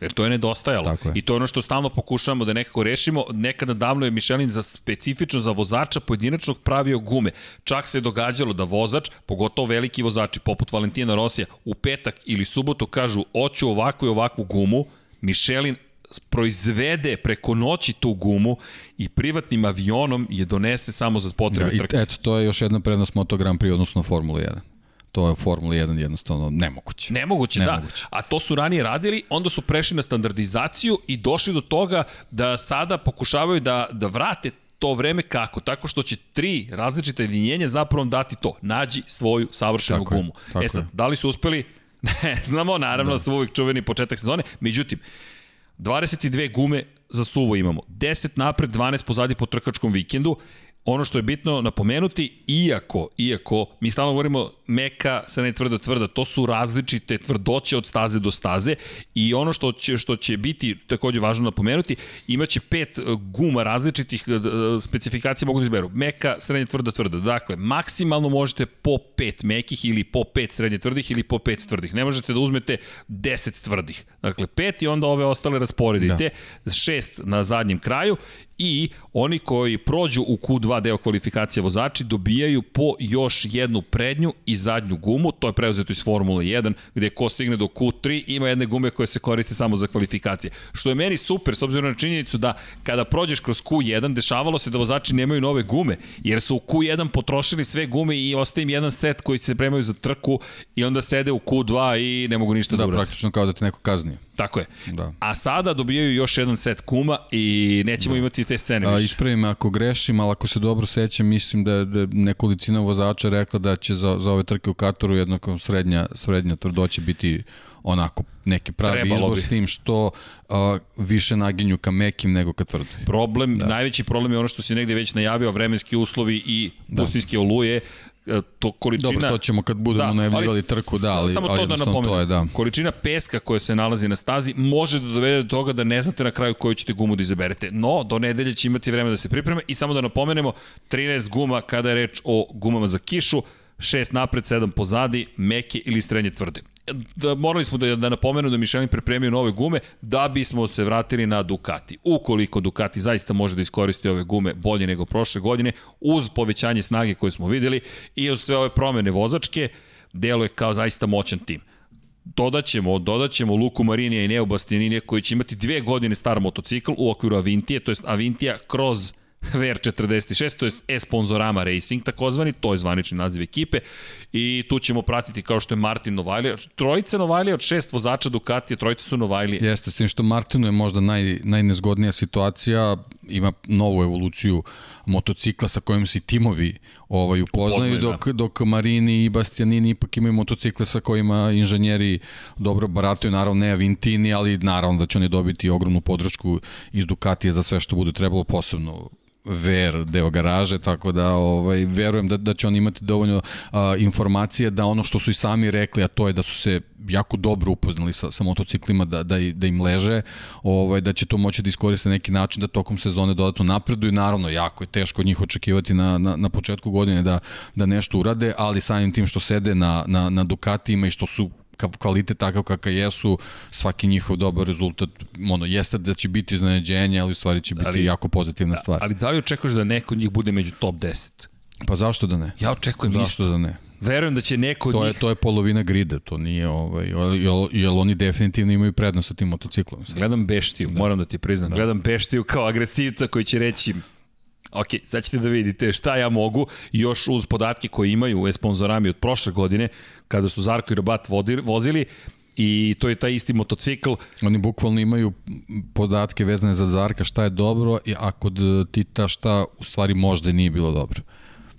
Jer to je nedostajalo. Je. I to je ono što stalno pokušavamo da nekako rešimo. Nekada davno je Michelin za specifično za vozača pojedinačnog pravio gume. Čak se je događalo da vozač, pogotovo veliki vozači poput Valentina Rosija, u petak ili subotu kažu oću ovakvu i ovakvu gumu, Michelin proizvede preko noći tu gumu i privatnim avionom je donese samo za potrebe ja, trke. Eto, to je još jedna prednost Moto Grand Prix odnosno Formula 1 to je Formula 1 jednostavno nemoguće. Nemoguće, da. nemoguće, da. A to su ranije radili, onda su prešli na standardizaciju i došli do toga da sada pokušavaju da, da vrate to vreme kako? Tako što će tri različite jedinjenja zapravo dati to. Nađi svoju savršenu tako gumu. Je, tako e sad, da li su uspeli? Ne, znamo, naravno, da. su uvijek čuveni početak sezone. Međutim, 22 gume za suvo imamo. 10 napred, 12 pozadi po trkačkom vikendu ono što je bitno napomenuti, iako, iako, mi stalno govorimo meka, sa ne tvrda, tvrda, to su različite tvrdoće od staze do staze i ono što će, što će biti takođe važno napomenuti, imaće pet e, guma različitih e, e, specifikacija mogu da izberu. Meka, srednje tvrda, tvrda. Dakle, maksimalno možete po pet mekih ili po pet srednje tvrdih ili po pet tvrdih. Ne možete da uzmete 10 tvrdih. Dakle, pet i onda ove ostale rasporedite. Da. Šest na zadnjem kraju i oni koji prođu u Q2 deo kvalifikacije vozači dobijaju po još jednu prednju i i zadnju gumu, to je preuzeto iz Formule 1, gde ko stigne do Q3 ima jedne gume koje se koriste samo za kvalifikacije. Što je meni super, s obzirom na činjenicu da kada prođeš kroz Q1, dešavalo se da vozači nemaju nove gume, jer su u Q1 potrošili sve gume i ostaje im jedan set koji se premaju za trku i onda sede u Q2 i ne mogu ništa da, da urade. Da, praktično kao da te neko kazni. Tako je. Da. A sada dobijaju još jedan set kuma i nećemo da. imati te scene više. A, ispravim ako grešim, ali ako se dobro sećam, mislim da je, da je nekolicina vozača rekla da će za, za ove trke u Katoru jednako srednja, srednja tvrdoća biti onako neki pravi Trebalo izbor bi. s tim što uh, više naginju ka mekim nego ka tvrdoj. Problem, da. najveći problem je ono što si negde već najavio, vremenski uslovi i da. pustinske oluje, E, to količina... Dobro, to ćemo kad budemo da, najavljivali trku, da, ali, samo to da napomenu. To je, da. Količina peska koja se nalazi na stazi može da dovede do toga da ne znate na kraju koju ćete gumu da izaberete. No, do nedelje će imati vreme da se pripreme i samo da napomenemo, 13 guma kada je reč o gumama za kišu, 6 napred, 7 pozadi, meke ili srednje tvrde da morali smo da, da napomenu da Michelin pripremio nove gume da bismo se vratili na Ducati. Ukoliko Ducati zaista može da iskoristi ove gume bolje nego prošle godine, uz povećanje snage koje smo videli i uz sve ove promene vozačke, deluje kao zaista moćan tim dodaćemo, dodaćemo Luku Marinija i Neo Bastianinija koji će imati dve godine star motocikl u okviru Avintije, to je Avintija kroz VR46, to je e-sponzorama Racing takozvani, to je zvanični naziv ekipe i tu ćemo pratiti kao što je Martin Novajlija. Trojica Novajlija od šest vozača Ducatija, trojica su Novajlije. Jeste, s tim što Martinu je možda naj, najnezgodnija situacija, ima novu evoluciju motocikla sa kojim se timovi ovaj, upoznaju, dok, da. dok Marini i Bastianini ipak imaju motocikle sa kojima inženjeri dobro barataju, naravno ne Avintini, ali naravno da će oni dobiti ogromnu podršku iz Ducatije za sve što bude trebalo posebno ver deo garaže, tako da ovaj, verujem da, da će oni imati dovoljno a, informacije da ono što su i sami rekli, a to je da su se jako dobro upoznali sa, sa motociklima, da, da, da im leže, ovaj, da će to moći da iskoriste neki način da tokom sezone dodatno napreduju. Naravno, jako je teško od njih očekivati na, na, na početku godine da, da nešto urade, ali samim tim što sede na, na, na Ducatijima i što su kvalitet takav kakav jesu, svaki njihov dobar rezultat, ono, jeste da će biti iznenađenje, ali u stvari će biti ali, jako pozitivna stvar. Ali da li očekuješ da neko od njih bude među top 10? Pa zašto da ne? Ja očekujem zašto isto. da ne? Verujem da će neko od to njih... Je, to je polovina grida, to nije, ovaj, jel, jel oni definitivno imaju prednost sa tim motociklom. Gledam Beštiju, da. moram da ti priznam. Da. Gledam Beštiju kao agresivca koji će reći Ok, sad ćete da vidite šta ja mogu, još uz podatke koje imaju u sponzorami od prošle godine, kada su Zarko i vodili, vozili, i to je taj isti motocikl. Oni bukvalno imaju podatke vezane za Zarka šta je dobro, a kod Tita šta u stvari možda nije bilo dobro.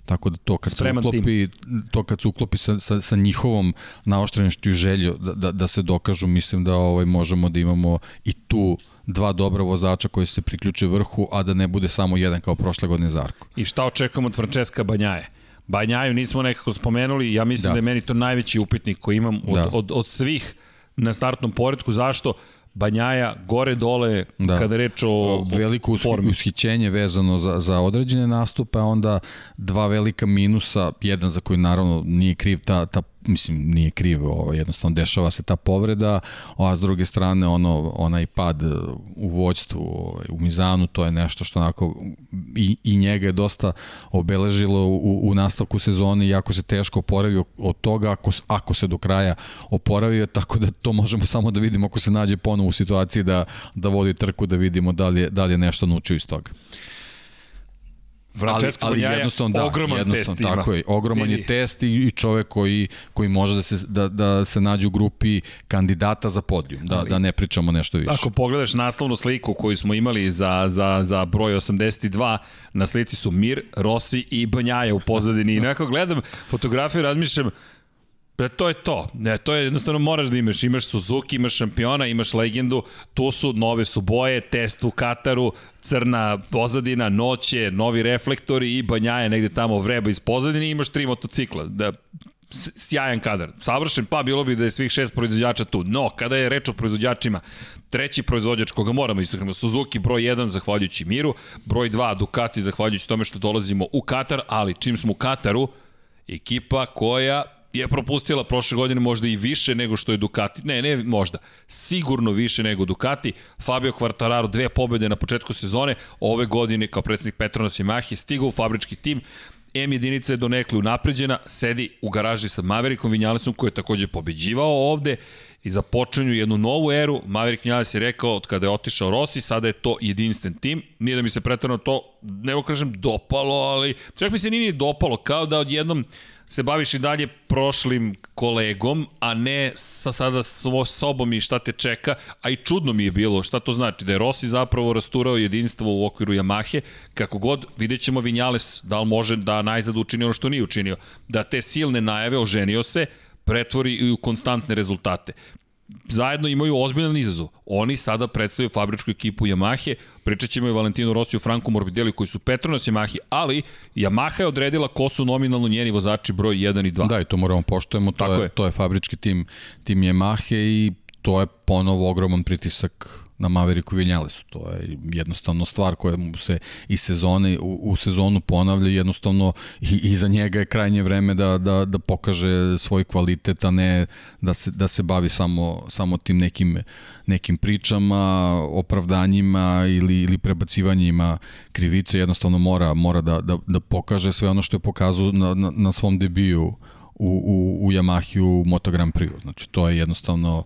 Tako da to kad Spreman se uklopi, tim. to kad se uklopi sa, sa, sa njihovom naoštrenošću i želju da, da, da se dokažu, mislim da ovaj možemo da imamo i tu dva dobra vozača koji se priključe vrhu, a da ne bude samo jedan kao prošle godine Zarko. I šta očekujemo od Francesca Banjaje? Banjaju nismo nekako spomenuli, ja mislim da, da je meni to najveći upitnik koji imam od, da. od, od svih na startnom poredku. Zašto? Banjaja gore dole da. kada reč o veliko formi. ushićenje vezano za, za određene nastupe, a onda dva velika minusa, jedan za koji naravno nije kriv ta, ta mislim, nije kriv, ovo, jednostavno dešava se ta povreda, a s druge strane ono, onaj pad u vođstvu u Mizanu, to je nešto što onako i, i njega je dosta obeležilo u, u nastavku sezone i jako se teško oporavio od toga ako, ako se do kraja oporavio, tako da to možemo samo da vidimo ako se nađe ponovo u situaciji da, da vodi trku, da vidimo da li je, da li je nešto naučio iz toga. Francesco ali, ali jednostavno, da, ogroman jednostavno, test tako ima. je, ogroman je test i, i čovek koji, koji može da se, da, da se nađe u grupi kandidata za podijum, da, ali, da ne pričamo nešto više. Ako pogledaš naslovnu sliku koju smo imali za, za, za broj 82, na slici su Mir, Rossi i Banjaja u pozadini i nekako gledam fotografiju razmišljam, Da to je to. Ne, to je jednostavno moraš da imaš. Imaš Suzuki, imaš šampiona, imaš legendu, tu su, nove su boje, test u Kataru, crna pozadina, noće, novi reflektori i banjaje negde tamo vreba iz pozadine imaš tri motocikla. Da, sjajan kadar. Savršen, pa bilo bi da je svih šest proizvođača tu. No, kada je reč o proizvođačima, treći proizvođač koga moramo istaknuti, Suzuki broj 1 zahvaljujući Miru, broj 2 Ducati zahvaljujući tome što dolazimo u Katar, ali čim smo u Kataru, ekipa koja je propustila prošle godine možda i više nego što je Ducati. Ne, ne možda. Sigurno više nego Ducati. Fabio Quartararo dve pobede na početku sezone. Ove godine kao predsednik Petronas Yamaha stigao u fabrički tim M jedinica je donekle unapređena, sedi u garaži sa Maverickom Vinjalesom koji je takođe pobeđivao ovde i započinju jednu novu eru. Maverick Vinales je rekao od kada je otišao Rossi, sada je to jedinstven tim. Nije da mi se pretredno to, ne kažem, dopalo, ali čak mi se nije ni dopalo, kao da odjednom se baviš i dalje prošlim kolegom, a ne sa sada svo sobom i šta te čeka, a i čudno mi je bilo šta to znači, da je Rossi zapravo rasturao jedinstvo u okviru Yamahe, kako god vidjet ćemo Vinjales da li može da najzad učini ono što nije učinio, da te silne najave oženio se, pretvori i u konstantne rezultate zajedno imaju ozbiljan izazov. Oni sada predstavljaju fabričku ekipu Yamahe, pričat ćemo i Valentino Rossi u Franku Morbidelli koji su Petronas Yamahe, ali Yamaha je odredila ko su nominalno njeni vozači broj 1 i 2. Da, i to moramo poštojemo, to, je, je, to je fabrički tim, tim Yamahe i to je ponovo ogroman pritisak na Maveriku Vinjalesu. To je jednostavno stvar koja mu se i sezone, u, u sezonu ponavlja jednostavno i, i za njega je krajnje vreme da, da, da pokaže svoj kvalitet, a ne da se, da se bavi samo, samo tim nekim, nekim pričama, opravdanjima ili, ili prebacivanjima krivice. Jednostavno mora, mora da, da, da pokaže sve ono što je pokazao na, na, na svom debiju u, u, u Yamahi u Moto Grand Prix. Znači, to je jednostavno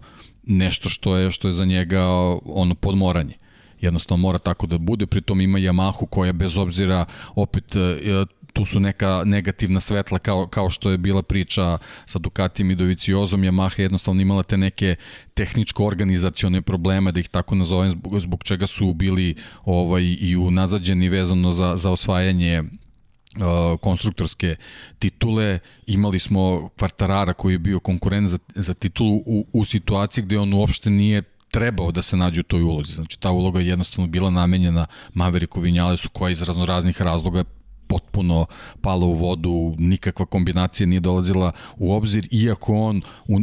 nešto što je što je za njega ono podmoranje. Jednostavno mora tako da bude, pritom ima Yamahu koja bez obzira opet e, tu su neka negativna svetla kao, kao što je bila priča sa Ducatijem i Doviciozom, Yamaha jednostavno imala te neke tehničko-organizacione probleme, da ih tako nazovem, zbog, zbog čega su bili ovaj, i unazađeni vezano za, za osvajanje Konstruktorske titule, imali smo Kvartarara koji je bio konkurent za, za titulu u, u situaciji gde on uopšte nije trebao da se nađe u toj ulozi. Znači, ta uloga je jednostavno bila namenjena Maveriku Vinjalesu koja iz razno raznih razloga potpuno pala u vodu, nikakva kombinacija nije dolazila u obzir, iako on u,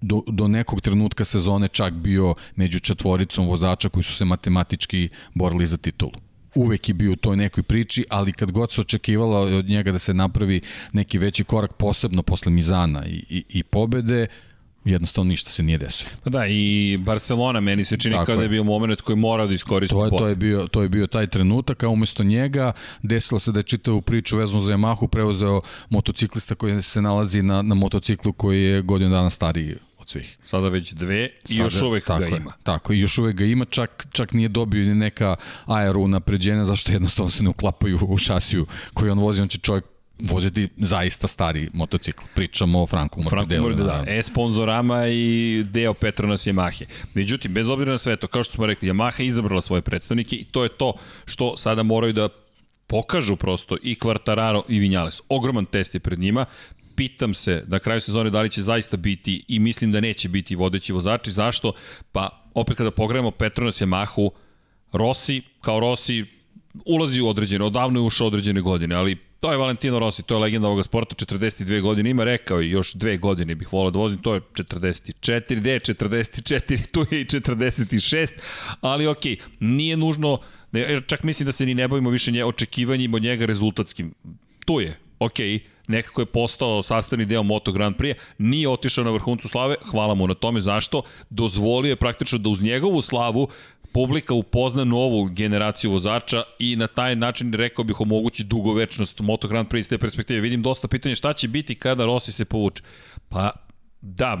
do, do nekog trenutka sezone čak bio među četvoricom vozača koji su se matematički borili za titulu uvek je bio u toj nekoj priči, ali kad god se očekivala od njega da se napravi neki veći korak, posebno posle Mizana i, i, i pobede, jednostavno ništa se nije desilo. Pa da, i Barcelona meni se čini kao da je bio moment koji mora da iskoristi to je, to je bio to je bio taj trenutak, a umesto njega desilo se da je čitao priču vezano za Yamahu preuzeo motociklista koji se nalazi na, na motociklu koji je godinu dana stariji svih. Sada već dve i Sada, još uvek tako ga ima. tako, i još uvek ga ima, čak, čak nije dobio neka aero napređenja, zašto jednostavno se ne uklapaju u šasiju koji on vozi, on će čovjek voziti zaista stari motocikl. Pričamo o Franku Morbidelli. Franku da. E-sponzorama i deo Petronas Yamahe. Međutim, bez obzira na sve to, kao što smo rekli, Yamaha je izabrala svoje predstavnike i to je to što sada moraju da pokažu prosto i Quartararo i Vinales. Ogroman test je pred njima pitam se na kraju sezone da li će zaista biti i mislim da neće biti vodeći vozači. Zašto? Pa opet kada pogledamo Petronas Yamahu, Rossi kao Rossi ulazi u određene, odavno je ušao određene godine, ali to je Valentino Rossi, to je legenda ovoga sporta, 42 godine ima, rekao i još dve godine bih volao da vozim, to je 44, gde je 44, tu je i 46, ali ok, nije nužno, čak mislim da se ni ne bavimo više nje, očekivanjima od njega rezultatskim. Tu je, ok, nekako je postao sastavni deo Moto Grand Prix, nije otišao na vrhuncu slave, hvala mu na tome, zašto? Dozvolio je praktično da uz njegovu slavu publika upozna novu generaciju vozača i na taj način, rekao bih, omogući dugovečnost Moto Grand Prix iz te perspektive. Vidim dosta pitanja šta će biti kada Rossi se povuče. Pa da,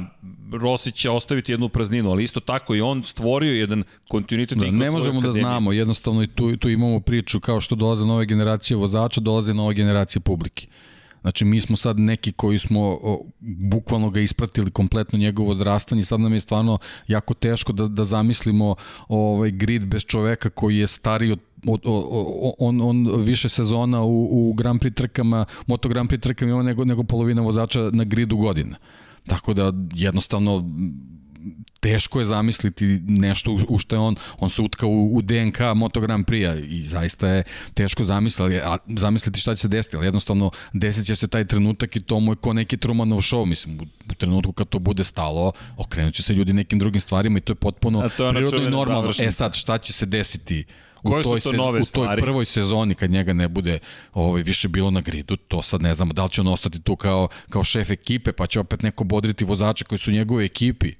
Rossi će ostaviti jednu prazninu, ali isto tako i on stvorio jedan kontinuitet. Da, ne možemo da znamo, jednostavno i tu, tu imamo priču kao što dolaze nove generacije vozača, dolaze nove generacije publike. Znači, mi smo sad neki koji smo o, bukvalno ga ispratili kompletno njegovo odrastanje, sad nam je stvarno jako teško da, da zamislimo ovaj grid bez čoveka koji je stariji od od, od, on, on više sezona u, u Grand Prix trkama, Moto Grand Prix trkama ima nego, nego polovina vozača na gridu godina. Tako da jednostavno teško je zamisliti nešto u što je on, on se utkao u, u DNK Moto Grand Prix-a i zaista je teško zamisliti, a, zamisliti šta će se desiti, ali jednostavno desit će se taj trenutak i to mu je ko neki Trumanov show, mislim, u, u trenutku kad to bude stalo, okrenut će se ljudi nekim drugim stvarima i to je potpuno to je prirodno i normalno. Završnica. E sad, šta će se desiti u Koje toj, su to nove u toj stvari? prvoj sezoni kad njega ne bude ovaj, više bilo na gridu, to sad ne znamo da li će on ostati tu kao, kao šef ekipe, pa će opet neko bodriti vozače koji su u njegove ekipi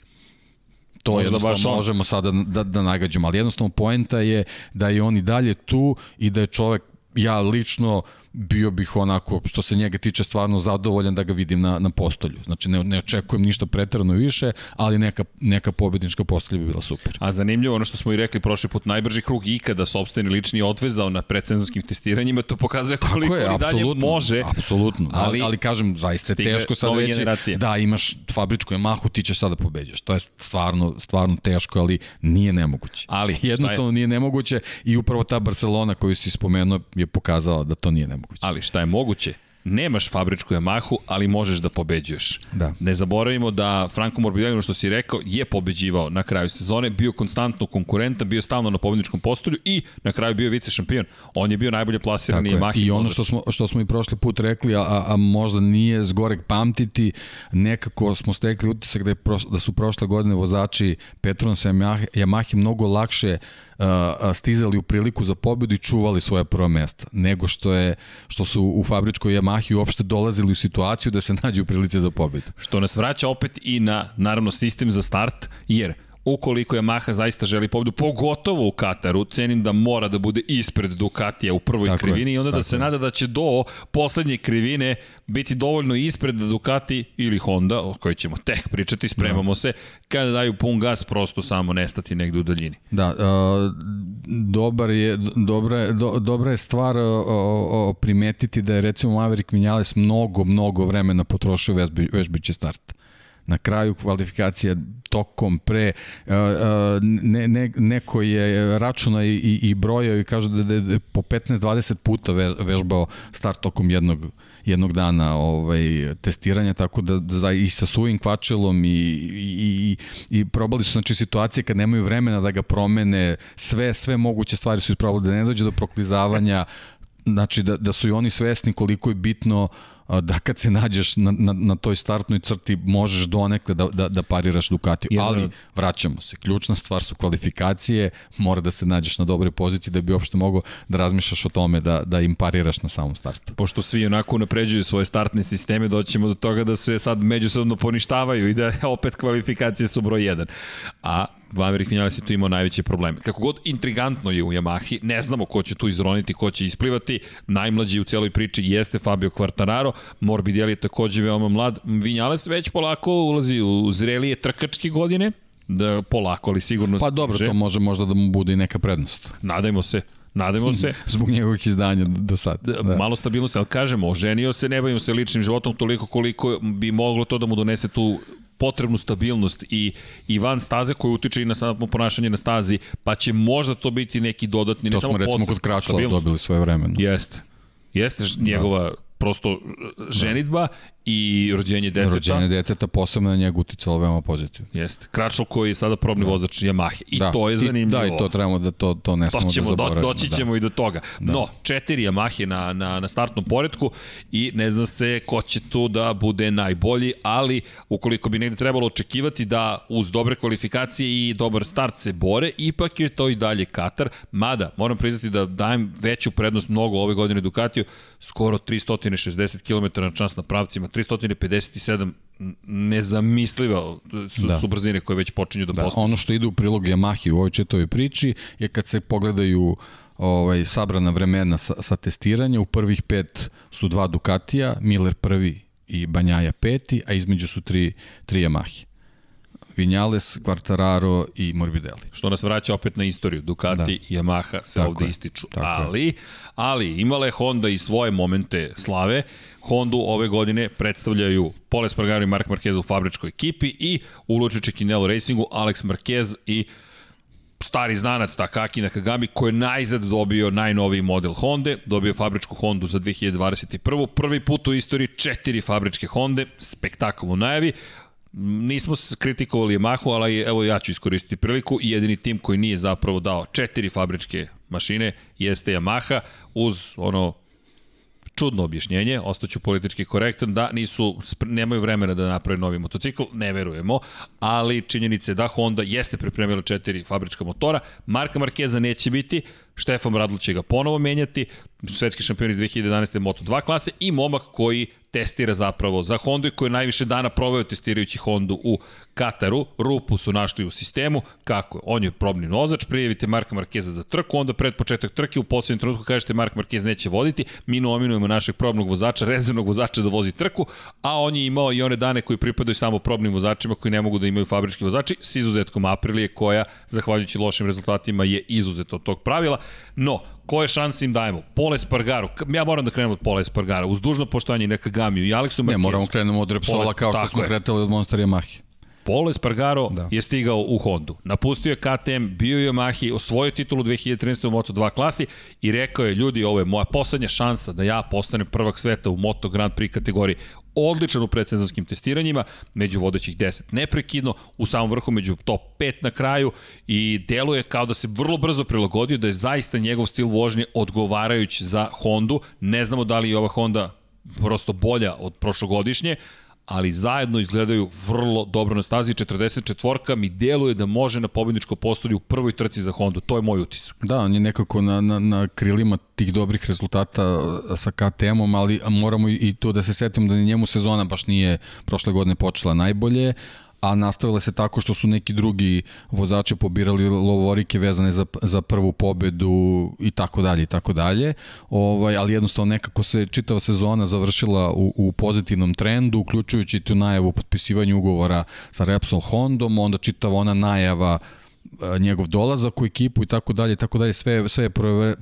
To Možda jednostavno baš on. možemo sada da, da, nagađamo, ali jednostavno poenta je da je on i dalje tu i da je čovek, ja lično bio bih onako, što se njega tiče, stvarno zadovoljan da ga vidim na, na postolju. Znači, ne, ne očekujem ništa pretarano više, ali neka, neka pobednička postolja bi bila super. A zanimljivo, ono što smo i rekli prošli put, najbrži krug ikada sobstveni lični odvezao na predsezonskim testiranjima, to pokazuje koliko je, dalje može. Apsolutno, ali, ali, kažem, zaista je teško sad reći generacije. da imaš fabričku Yamahu, ti ćeš sada da pobeđaš. To je stvarno, stvarno teško, ali nije nemoguće. Ali, Jednostavno nije nemoguće i upravo ta Barcelona koju si spomenuo je pokazala da to nije nemoguće. Ali šta je moguće? nemaš fabričku Yamahu, ali možeš da pobeđuješ. Da. Ne zaboravimo da Franco Morbidelli, što si rekao, je pobeđivao na kraju sezone, bio konstantno konkurentan, bio stalno na pobedničkom postolju i na kraju bio vice šampion. On je bio najbolje plasiran Yamaha. I ono što smo, što smo i prošli put rekli, a, a možda nije zgorek pamtiti, nekako smo stekli utisak da, je pro, da su prošle godine vozači Petronas Yamaha, Yamaha mnogo lakše stizali u priliku za pobedu i čuvali svoje prvo mesta, nego što je što su u fabričkoj Yamahi uopšte dolazili u situaciju da se nađu u prilici za pobedu. Što nas vraća opet i na, naravno, sistem za start, jer ukoliko Yamaha zaista želi pobedu, pogotovo u Kataru, cenim da mora da bude ispred Ducatija u prvoj tako krivini je, i onda da se je. nada da će do poslednje krivine biti dovoljno ispred da Ducati ili Honda, o kojoj ćemo tek pričati, spremamo da. se, kada daju pun gas, prosto samo nestati negde u daljini. Da, uh, dobar je, dobra, je, do, dobra je stvar uh, uh, primetiti da je recimo Maverick Vinales mnogo, mnogo vremena potrošio vežbi, vežbići start na kraju kvalifikacija tokom pre ne, ne, neko je računa i, i, brojao i kaže da, da, da po 15-20 puta vežbao start tokom jednog jednog dana ovaj testiranja tako da, da i sa suvim kvačelom i, i, i probali su znači situacije kad nemaju vremena da ga promene sve sve moguće stvari su isprobali da ne dođe do proklizavanja znači da, da su i oni svesni koliko je bitno uh, da kad se nađeš na, na, na toj startnoj crti možeš donekle da, da, da pariraš Ducati. Ali vraćamo se. Ključna stvar su kvalifikacije, mora da se nađeš na dobroj poziciji da bi uopšte mogo da razmišljaš o tome da, da im pariraš na samom startu. Pošto svi onako napređuju svoje startne sisteme, doćemo do toga da se sad međusobno poništavaju i da opet kvalifikacije su broj 1. A Maverick Vinales je tu imao najveće probleme. Kako god intrigantno je u Yamahi, ne znamo ko će tu izroniti, ko će isplivati. Najmlađi u celoj priči jeste Fabio Quartararo, Morbidelli je takođe veoma mlad. Vinales već polako ulazi u zrelije trkačke godine, da polako, ali sigurno... Pa dobro, to može možda da mu bude i neka prednost. Nadajmo se. Nadajmo se. Zbog njegovih izdanja do sad. Da. da. Malo stabilnosti, ali kažemo, oženio se, ne bavimo se ličnim životom toliko koliko bi moglo to da mu donese tu potrebnu stabilnost i, i van staze koje utiče i na samo ponašanje na stazi, pa će možda to biti neki dodatni, to ne samo To smo recimo kod Kračla dobili svoje vreme. Jeste. Jeste njegova da. Prosto ženitba i rođenje deteta. Rođenje deteta posebno na njega uticalo veoma pozitivno. Jeste. Kračl koji je sada probni da. vozač Yamaha. I da. to je zanimljivo. I, da, i to trebamo da to, to ne smemo da zaboravimo. Do, doći da. ćemo da. i do toga. Da. No, četiri Yamahe na, na, na startnom poredku i ne zna se ko će tu da bude najbolji, ali ukoliko bi negde trebalo očekivati da uz dobre kvalifikacije i dobar start se bore, ipak je to i dalje Katar. Mada, moram priznati da dajem veću prednost mnogo ove godine Ducatiju, skoro 360 km na čas na pravcima, 357 nezamisliva su, da. su brzine koje već počinju da, da postižu. Ono što ide u prilog Yamahi u ovoj četovoj priči je kad se pogledaju ovaj, sabrana vremena sa, sa testiranja, u prvih pet su dva Ducatija, Miller prvi i Banjaja peti, a između su tri, tri Yamahi. Vinales, Quartararo i Morbidelli. Što nas vraća opet na istoriju. Ducati da. i Yamaha se Tako ovde je. ističu. Tako ali, je. ali imala je Honda i svoje momente slave. Hondu ove godine predstavljaju Pole Spargaro i Mark Marquez u fabričkoj ekipi i u Lučiće Kinelo Racingu Alex Marquez i stari znanac Takaki Nakagami koji je najzad dobio najnoviji model Honda, dobio fabričku Hondu za 2021. Prvi put u istoriji četiri fabričke Honda, spektakl u najavi. Nismo kritikovali Yamahu, ali evo ja ću iskoristiti priliku. Jedini tim koji nije zapravo dao četiri fabričke mašine jeste Yamaha uz ono čudno objašnjenje, ostaću politički korektan, da nisu, nemaju vremena da naprave novi motocikl, ne verujemo, ali činjenice da Honda jeste pripremila četiri fabrička motora, Marka Markeza neće biti, Štefan Bradl će ga ponovo menjati, svetski šampion iz 2011. Moto2 klase i momak koji testira zapravo za Hondu i koji je najviše dana proveo testirajući Hondu u Kataru. Rupu su našli u sistemu. Kako? On je probni vozač, prijavite Marka Markeza za trku, onda pred početak trke u poslednjem trenutku kažete Mark Markez neće voditi, mi nominujemo našeg probnog vozača, rezervnog vozača da vozi trku, a on je imao i one dane koji pripadaju samo probnim vozačima koji ne mogu da imaju fabrički vozači, s izuzetkom Aprilije koja, zahvaljujući lošim rezultatima, je izuzeta od tog pravila. No, koje šanse im dajemo? Pole Spargaru, ja moram da krenem od Pole Spargara, uz dužno poštovanje i Nekagamiju i Aleksu. Ne, moramo krenemo od Repsola kao što smo kretali od Monster Yamahe. Pole Spargaro da. je stigao u Hondu. Napustio je KTM, bio je Yamahi, osvojio titulu 2013. u Moto2 klasi i rekao je, ljudi, ovo je moja poslednja šansa da ja postanem prvak sveta u Moto Grand Prix kategoriji odličan u predsezonskim testiranjima, među vodećih 10 neprekidno, u samom vrhu među top 5 na kraju i deluje kao da se vrlo brzo prilagodio, da je zaista njegov stil vožnje odgovarajući za Hondu. Ne znamo da li je ova Honda prosto bolja od prošlogodišnje, ali zajedno izgledaju vrlo dobro na stazi. 44-ka mi deluje da može na pobedničko postolje u prvoj trci za Hondu. To je moj utisak. Da, on je nekako na, na, na krilima tih dobrih rezultata sa KTM-om, ali moramo i to da se setimo da njemu sezona baš nije prošle godine počela najbolje, a nastavile se tako što su neki drugi vozači pobirali lovorike vezane za, za prvu pobedu i tako dalje i tako dalje. Ovaj, ali jednostavno nekako se čitava sezona završila u, u pozitivnom trendu, uključujući tu najavu potpisivanja ugovora sa Repsol Hondom, onda čitava ona najava njegov dolazak u ekipu i tako dalje, tako dalje, sve, sve je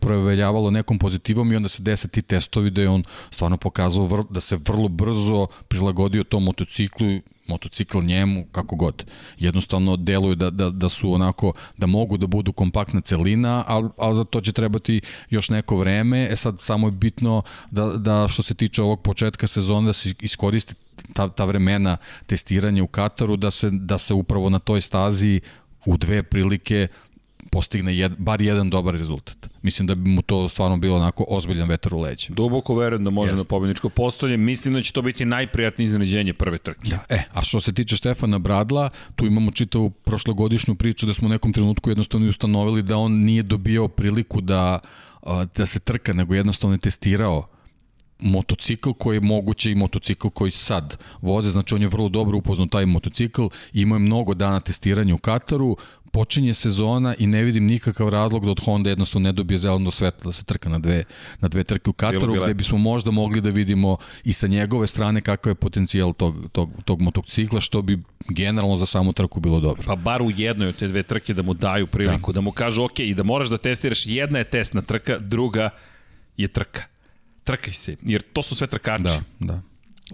proveljavalo nekom pozitivom i onda se dese ti testovi da je on stvarno pokazao vr, da se vrlo brzo prilagodio tom motociklu motocikl njemu, kako god. Jednostavno deluje da, da, da su onako, da mogu da budu kompaktna celina, ali, ali za to će trebati još neko vreme. E sad samo je bitno da, da što se tiče ovog početka sezona da se iskoristi ta, ta vremena testiranja u Kataru, da se, da se upravo na toj stazi u dve prilike postigne jed, bar jedan dobar rezultat. Mislim da bi mu to stvarno bilo onako ozbiljan vetar u leđe. Duboko verujem da može Jeste. na pobedničko postolje. Mislim da će to biti najprijatnije iznenađenje prve trke. Ja, e, a što se tiče Štefana Bradla, tu imamo čitavu prošlogodišnju priču da smo u nekom trenutku jednostavno ustanovili da on nije dobio priliku da, da se trka, nego jednostavno je testirao motocikl koji je moguće i motocikl koji sad voze, znači on je vrlo dobro upoznao taj motocikl, imao je mnogo dana testiranja u Kataru, počinje sezona i ne vidim nikakav razlog da od Honda jednostavno ne dobije zeleno svetlo da se trka na dve, na dve trke u Kataru, gde bismo možda mogli da vidimo i sa njegove strane kakav je potencijal tog, tog, tog motocikla, što bi generalno za samu trku bilo dobro. Pa bar u jednoj od te dve trke da mu daju priliku, da, da mu kažu ok, i da moraš da testiraš, jedna je testna trka, druga je trka. Trkaj se, jer to su sve trkači. Da, da.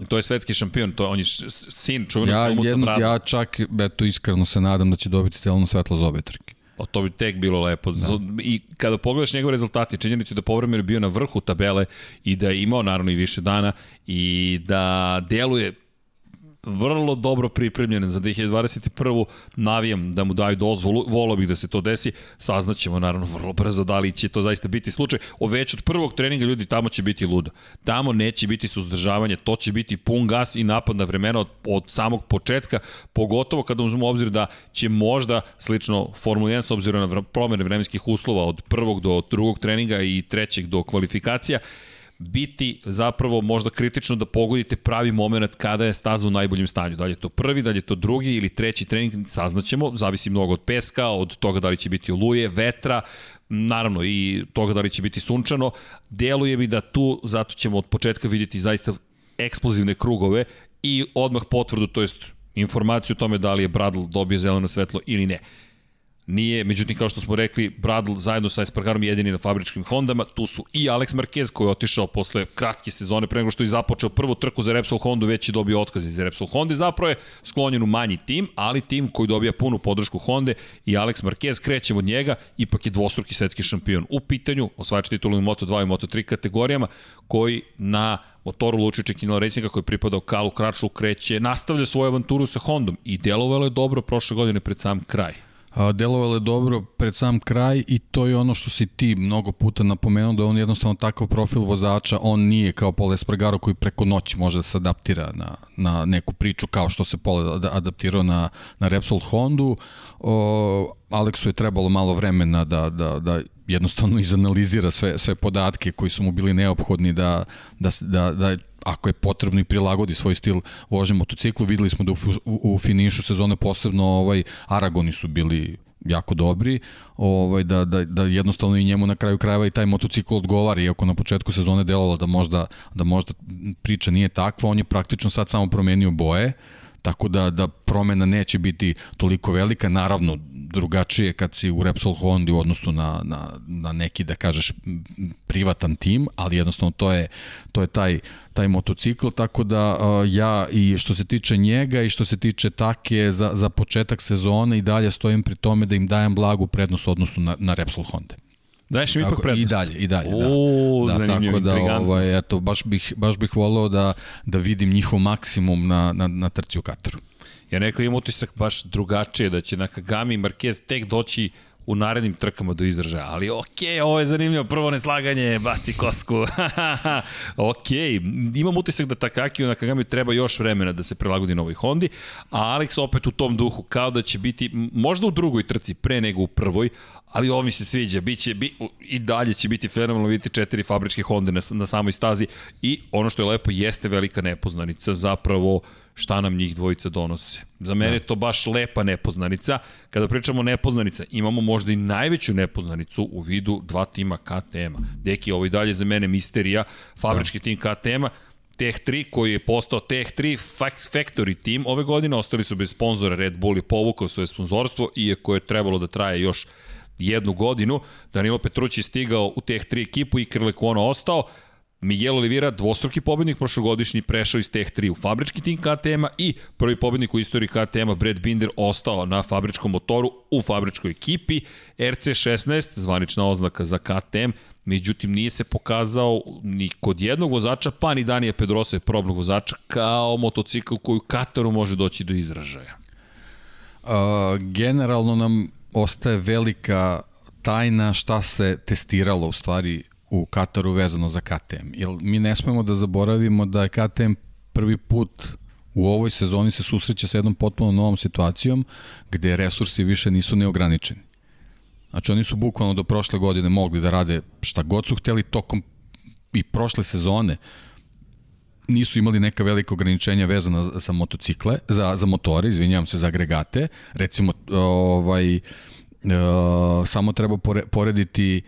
To je svetski šampion, to on je sin čuvenog ja, jedno, ja čak, eto, iskreno se nadam da će dobiti celno svetlo za obe trke. O, to bi tek bilo lepo. Da. I kada pogledaš njegove rezultate, činjenicu da povremeno bio na vrhu tabele i da je imao naravno i više dana i da deluje vrlo dobro pripremljen za 2021. Navijam da mu daju dozvolu, volao bih da se to desi, saznaćemo naravno vrlo brzo da li će to zaista biti slučaj. O već od prvog treninga ljudi tamo će biti luda. Tamo neće biti suzdržavanje, to će biti pun gas i napad na vremena od, od samog početka, pogotovo kada uzmemo obzir da će možda slično Formula 1 s obzirom na promene vremenskih uslova od prvog do drugog treninga i trećeg do kvalifikacija, biti zapravo možda kritično da pogodite pravi moment kada je staza u najboljem stanju. Da li je to prvi, da li je to drugi ili treći trening, saznaćemo, zavisi mnogo od peska, od toga da li će biti oluje, vetra, naravno i toga da li će biti sunčano. Deluje mi da tu, zato ćemo od početka vidjeti zaista eksplozivne krugove i odmah potvrdu, to jest informaciju o tome da li je Bradl dobio zeleno svetlo ili ne. Nije, međutim, kao što smo rekli, Bradl zajedno sa Espargarom jedini na fabričkim Hondama. Tu su i Alex Marquez koji je otišao posle kratke sezone, pre nego što je započeo prvu trku za Repsol Hondu, već je dobio otkaz iz Repsol Honda. Zapravo je sklonjen u manji tim, ali tim koji dobija punu podršku Honda i Alex Marquez, krećemo od njega, ipak je dvostruki svetski šampion u pitanju, osvajač titulu u Moto2 i Moto3 kategorijama, koji na motoru Lučića Kinala Racinga koji je pripadao Kalu Kračlu kreće, nastavlja svoju avanturu sa Hondom i delovalo je dobro prošle godine pred sam kraj. Delovalo je dobro pred sam kraj i to je ono što si ti mnogo puta napomenuo da on jednostavno takav profil vozača, on nije kao Pole Espargaro koji preko noći može da se adaptira na, na neku priču kao što se Pole adaptirao na, na Repsol Hondu. O, Aleksu je trebalo malo vremena da, da, da jednostavno izanalizira sve, sve podatke koji su mu bili neophodni da, da, da, da ako je potrebno i prilagodi svoj stil vožnje motociklu. Videli smo da u, u, u finišu sezone posebno ovaj Aragoni su bili jako dobri, ovaj, da, da, da jednostavno i njemu na kraju krajeva i taj motocikl odgovara, iako na početku sezone delovalo da možda, da možda priča nije takva, on je praktično sad samo promenio boje, tako da, da promena neće biti toliko velika, naravno drugačije kad si u Repsol Hondi u odnosu na, na, na neki, da kažeš, privatan tim, ali jednostavno to je, to je taj, taj motocikl, tako da uh, ja i što se tiče njega i što se tiče Take za, za početak sezone i dalje stojim pri tome da im dajem blagu prednost odnosno na, na Repsol Honda. Daješ im ipak prednost. I dalje, i dalje, da. O, da, tako da, ovaj, eto, baš bih, baš bih voleo da, da vidim njihov maksimum na, na, na trci u Kataru. Ja neko imam utisak baš drugačije, da će Nakagami i Marquez tek doći u narednim trkama do izražaja. Ali okej, okay, ovo je zanimljivo, prvo neslaganje, baci kosku. okej, okay. imam utisak da Takaki u Nakagami treba još vremena da se prilagodi novoj Hondi, a Alex opet u tom duhu, kao da će biti, možda u drugoj trci, pre nego u prvoj, ali ovo mi se sviđa, biće, bi, i dalje će biti fenomenalno vidjeti četiri fabričke Honde na, na samoj stazi i ono što je lepo jeste velika nepoznanica, zapravo šta nam njih dvojica donose. Za mene da. je to baš lepa nepoznanica. Kada pričamo nepoznanica, imamo možda i najveću nepoznanicu u vidu dva tima KTM-a. Deki, ovo i dalje za mene misterija, fabrički da. tim KTM-a, Tech 3 koji je postao Tech 3 Factory Team ove godine, ostali su bez sponzora, Red Bull je povukao svoje sponzorstvo, iako je trebalo da traje još jednu godinu. Danilo Petrući je stigao u Tech 3 ekipu i Krlekuono ostao. Miguel Oliveira, dvostruki pobednik prošlogodišnji, prešao iz Tech 3 u fabrički tim KTM-a i prvi pobednik u istoriji KTM-a, Brad Binder, ostao na fabričkom motoru u fabričkoj ekipi. RC16, zvanična oznaka za KTM, međutim nije se pokazao ni kod jednog vozača, pa ni Danija Pedrosa je probnog vozača, kao motocikl koji u Kataru može doći do izražaja. Uh, generalno nam ostaje velika tajna šta se testiralo u stvari u Kataru vezano za KTM. Jer mi ne smemo da zaboravimo da je KTM prvi put u ovoj sezoni se susreće sa jednom potpuno novom situacijom gde resursi više nisu neograničeni. Znači oni su bukvalno do prošle godine mogli da rade šta god su hteli tokom i prošle sezone nisu imali neka velika ograničenja vezana za motocikle, za, za motore, izvinjavam se, za agregate. Recimo, ovaj, uh, samo treba porediti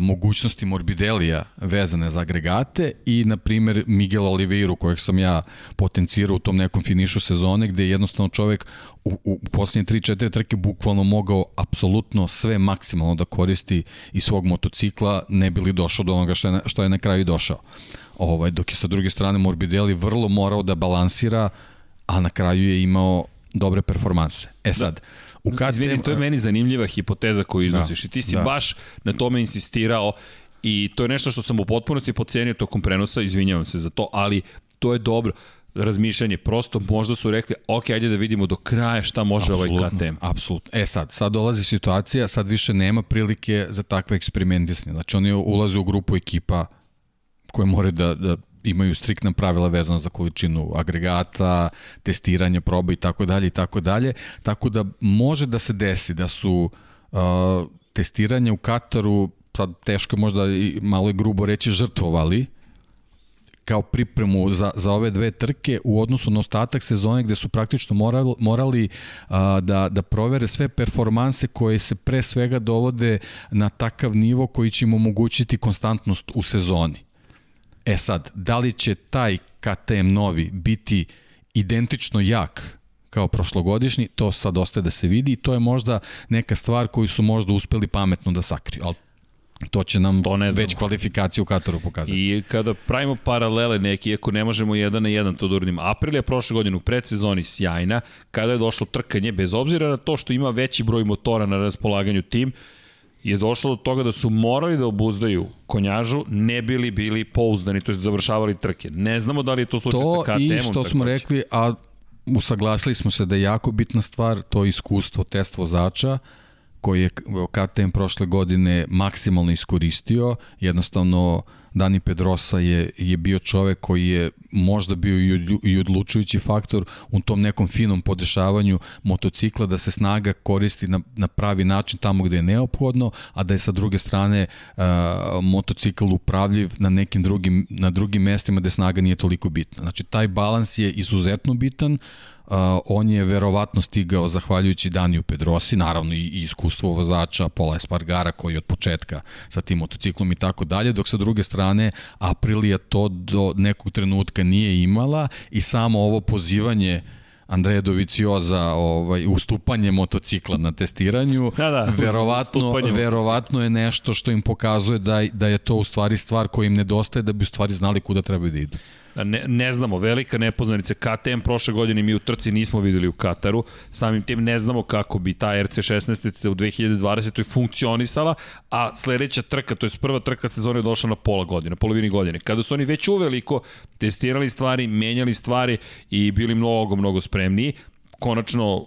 mogućnosti Morbidelija vezane za agregate i, na primer, Miguel Oliveiru, kojeg sam ja potencirao u tom nekom finišu sezone, gde je jednostavno čovek u, u poslednje 3-4 trke bukvalno mogao apsolutno sve maksimalno da koristi iz svog motocikla, ne bili došao do onoga što je, što je na kraju došao. Ovaj, dok je sa druge strane Morbidelli vrlo morao da balansira, a na kraju je imao dobre performanse. E sad, da U KTM... Izvini, to je meni zanimljiva hipoteza koju iznosiš da, i ti si da. baš na tome insistirao i to je nešto što sam u potpunosti pocenio tokom prenosa, izvinjavam se za to, ali to je dobro razmišljanje, prosto možda su rekli, ok, ajde da vidimo do kraja šta može absolutno, ovaj KTM. Apsolutno. E sad, sad dolazi situacija, sad više nema prilike za takve eksperimentisanje. Znači oni ulaze u grupu ekipa koje more da, da imaju striktna pravila vezana za količinu agregata, testiranje proba i tako dalje i tako dalje. Tako da može da se desi da su uh, testiranje u Kataru, sad teško možda i malo i grubo reći žrtvovali, kao pripremu za, za ove dve trke u odnosu na ostatak sezone gde su praktično morali, morali a, da, da provere sve performanse koje se pre svega dovode na takav nivo koji će im omogućiti konstantnost u sezoni. E sad, da li će taj KTM novi biti identično jak kao prošlogodišnji, to sad ostaje da se vidi i to je možda neka stvar koju su možda uspeli pametno da sakriju, ali To će nam to ne već kvalifikaciju u Kataru pokazati. I kada pravimo paralele neki, ako ne možemo jedan na jedan to da uradimo, Aprilija prošle godine u predsezoni sjajna, kada je došlo trkanje, bez obzira na to što ima veći broj motora na raspolaganju tim, je došlo do toga da su morali da obuzdaju konjažu, ne bili bili pouzdani, to je završavali trke. Ne znamo da li je to slučaj to sa KTM-om. To i što smo rekli, a usaglasili smo se da je jako bitna stvar to iskustvo test vozača koji je KTM prošle godine maksimalno iskoristio, jednostavno Dani Pedrosa je, je bio čovek koji je možda bio i, i odlučujući faktor u tom nekom finom podešavanju motocikla da se snaga koristi na, na pravi način tamo gde je neophodno, a da je sa druge strane uh, motocikl upravljiv na nekim drugim, na drugim mestima gde snaga nije toliko bitna. Znači, taj balans je izuzetno bitan, uh, on je verovatno stigao zahvaljujući Daniju Pedrosi, naravno i, i iskustvo vozača Pola Espargara koji je od početka sa tim motociklom i tako dalje, dok sa druge strane Aprilia to do nekog trenutka nije imala i samo ovo pozivanje Andreja Dovicioza ovaj, ustupanje motocikla na testiranju, da, da, verovatno, verovatno je nešto što im pokazuje da, da je to u stvari stvar koja im nedostaje da bi u stvari znali kuda trebaju da idu ne, ne znamo, velika nepoznanica. KTM prošle godine mi u trci nismo videli u Kataru, samim tim ne znamo kako bi ta RC16 u 2020. funkcionisala, a sledeća trka, to je prva trka sezone došla na pola godine, polovini godine. Kada su oni već uveliko testirali stvari, menjali stvari i bili mnogo, mnogo spremniji, konačno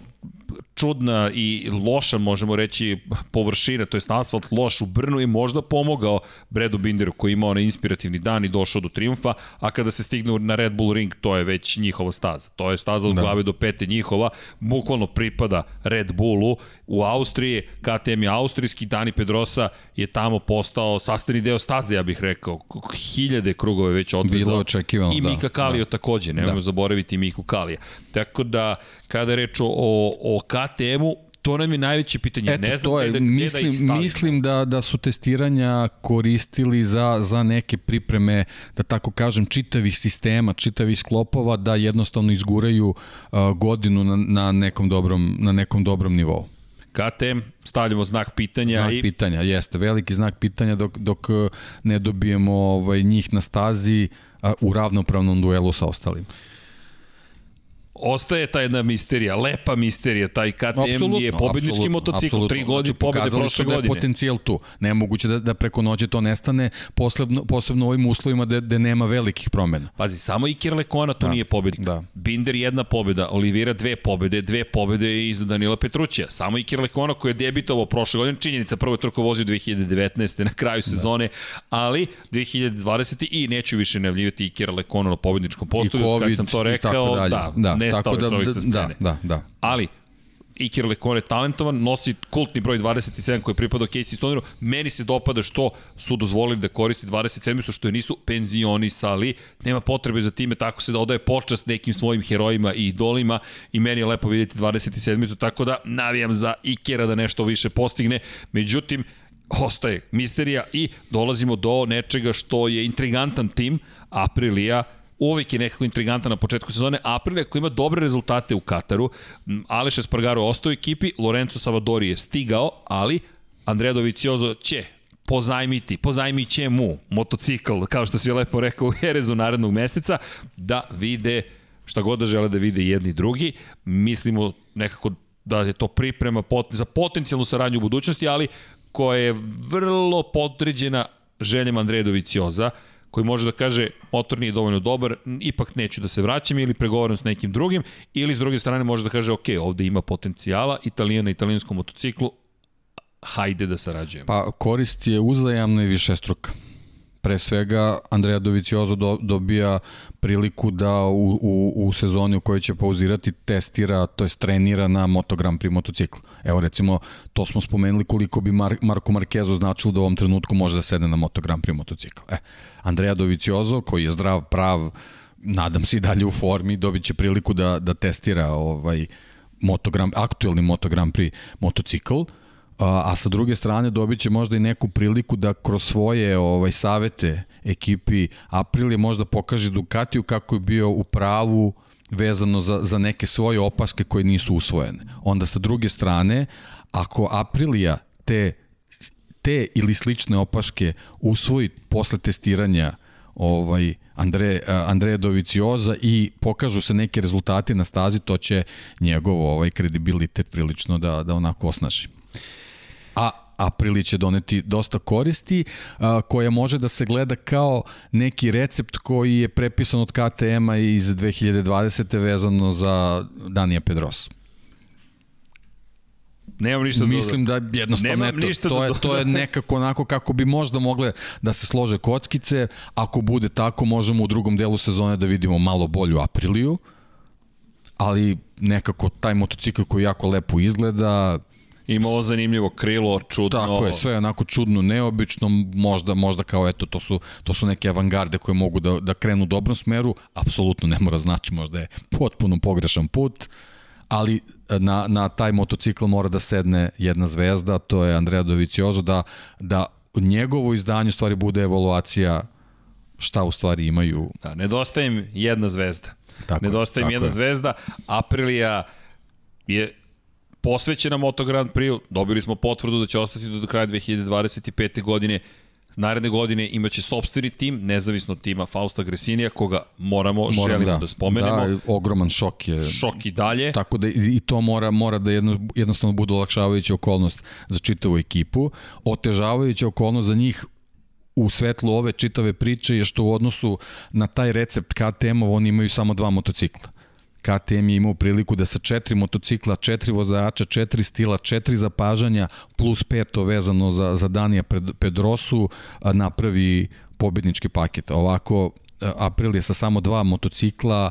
čudna i loša, možemo reći, površina, to je asfalt loš u Brnu i možda pomogao Bredu Binderu koji imao onaj inspirativni dan i došao do triumfa, a kada se stigne na Red Bull ring, to je već njihova staza. To je staza od da. glave do pete njihova, bukvalno pripada Red Bullu. U Austriji, KTM je austrijski, Dani Pedrosa je tamo postao sastavni deo staze, ja bih rekao. Hiljade krugove već odvezao. Bilo očekivano, I Mika da, Kalio da. takođe, nemojmo da. zaboraviti Miku Kalija. Tako da, kada je reč o, o KTM-u, to nam je najveće pitanje. Eto, ne znam to je, da, mislim, da mislim da, da su testiranja koristili za, za neke pripreme, da tako kažem, čitavih sistema, čitavih sklopova, da jednostavno izguraju uh, godinu na, na, nekom dobrom, na nekom dobrom nivou. KTM, stavljamo znak pitanja. Znak i... pitanja, jeste, veliki znak pitanja dok, dok uh, ne dobijemo ovaj, njih na stazi uh, u ravnopravnom duelu sa ostalim ostaje ta jedna misterija, lepa misterija, taj KTM absolutno, je pobednički motocikl, tri godine znači, pobede prošle godine. da je potencijal tu. Nemoguće da, da preko noći to nestane, posebno, posebno u ovim uslovima da, da nema velikih promena. Pazi, samo i Lekona tu da, nije pobednik. Da. Binder jedna pobeda, Olivira dve pobede, dve pobede iz Danila Petrućija. Samo i Lekona koji je debitovao prošle godine, činjenica, prvo je trko vozio 2019. na kraju da. sezone, da. ali 2020. i neću više najavljivati i Lekona na pobedničkom postolju, kad sam to rekao, da, da, ne nestao da, čovjek sa da, scene. Da, da, da. Ali, Iker Lekon je talentovan, nosi kultni broj 27 koji pripada Casey Stoneru. Meni se dopada što su dozvolili da koristi 27 što je nisu penzionisali. Nema potrebe za time, tako se da odaje počast nekim svojim herojima i idolima i meni je lepo vidjeti 27 tako da navijam za Ikera da nešto više postigne. Međutim, ostaje misterija i dolazimo do nečega što je intrigantan tim, Aprilia, uvijek je nekako intrigantan na početku sezone. Aprilia koji ima dobre rezultate u Kataru, Aleš Espargaro ostao u ekipi, Lorenzo Savadori je stigao, ali Andrea Doviciozo će pozajmiti, pozajmit će mu motocikl, kao što si je lepo rekao u Jerezu narednog meseca, da vide šta god da žele da vide jedni drugi. Mislimo nekako da je to priprema pot, za potencijalnu saradnju u budućnosti, ali koja je vrlo podređena željama Andreja Dovicioza, koji može da kaže motor nije dovoljno dobar, ipak neću da se vraćam ili pregovaram s nekim drugim, ili s druge strane može da kaže ok, ovde ima potencijala, Italijana na italijanskom motociklu, hajde da sarađujemo. Pa korist je uzajamna i više struka. Pre svega, Andreja Doviciozo do, dobija priliku da u, u, u sezoni u kojoj će pauzirati testira, to je trenira na motogram pri motociklu. Evo recimo, to smo spomenuli koliko bi Mar Marko Markezo značilo da u ovom trenutku može da sedne na motogram pri motociklu. E, Andreja Doviciozo, koji je zdrav, prav, nadam se i dalje u formi, dobit će priliku da, da testira ovaj motogram, aktuelni motogram pri motocikl, a, a sa druge strane dobit će možda i neku priliku da kroz svoje ovaj savete ekipi Aprilia možda pokaže Ducatiju kako je bio u pravu vezano za, za neke svoje opaske koje nisu usvojene. Onda sa druge strane, ako Aprilia te te ili slične opaske usvoji posle testiranja ovaj Andre, Andreja Dovicioza i pokažu se neki rezultati na stazi, to će njegov ovaj kredibilitet prilično da, da onako osnaži. Aprili će doneti dosta koristi, a, koja može da se gleda kao neki recept koji je prepisan od KTM-a iz 2020. vezano za Danija Pedrosa. Nemam ništa Mislim da jednostavno eto, ništa to, je, to je nekako onako kako bi možda mogle da se slože kockice. Ako bude tako, možemo u drugom delu sezone da vidimo malo bolju Apriliju, ali nekako taj motocikl koji jako lepo izgleda, Ima ovo zanimljivo krilo, čudno. Tako je, sve onako čudno, neobično, možda, možda kao eto, to su, to su neke avangarde koje mogu da, da krenu u dobrom smeru, apsolutno ne mora znači, možda je potpuno pogrešan put, ali na, na taj motocikl mora da sedne jedna zvezda, to je Andrea Doviciozo, da, da njegovo izdanje stvari bude evaluacija šta u stvari imaju. Da, nedostaje im jedna zvezda. Tako nedostaje im jedna je. zvezda. Aprilija je posvećena Moto Grand Prix, dobili smo potvrdu da će ostati do kraja 2025. godine. Naredne godine imaće sobstveni tim, nezavisno od tima Fausta Gresinija, koga moramo, Moram, želimo da, da spomenemo. Da, ogroman šok je. Šok i dalje. Tako da i to mora, mora da jedno, jednostavno bude olakšavajuća okolnost za čitavu ekipu. Otežavajuća okolnost za njih u svetlu ove čitave priče je što u odnosu na taj recept KTM-ov oni imaju samo dva motocikla. KTM je imao priliku da sa četiri motocikla, četiri vozača, četiri stila, četiri zapažanja, plus peto vezano za, za Danija Pedrosu, napravi pobednički paket. Ovako, April je sa samo dva motocikla,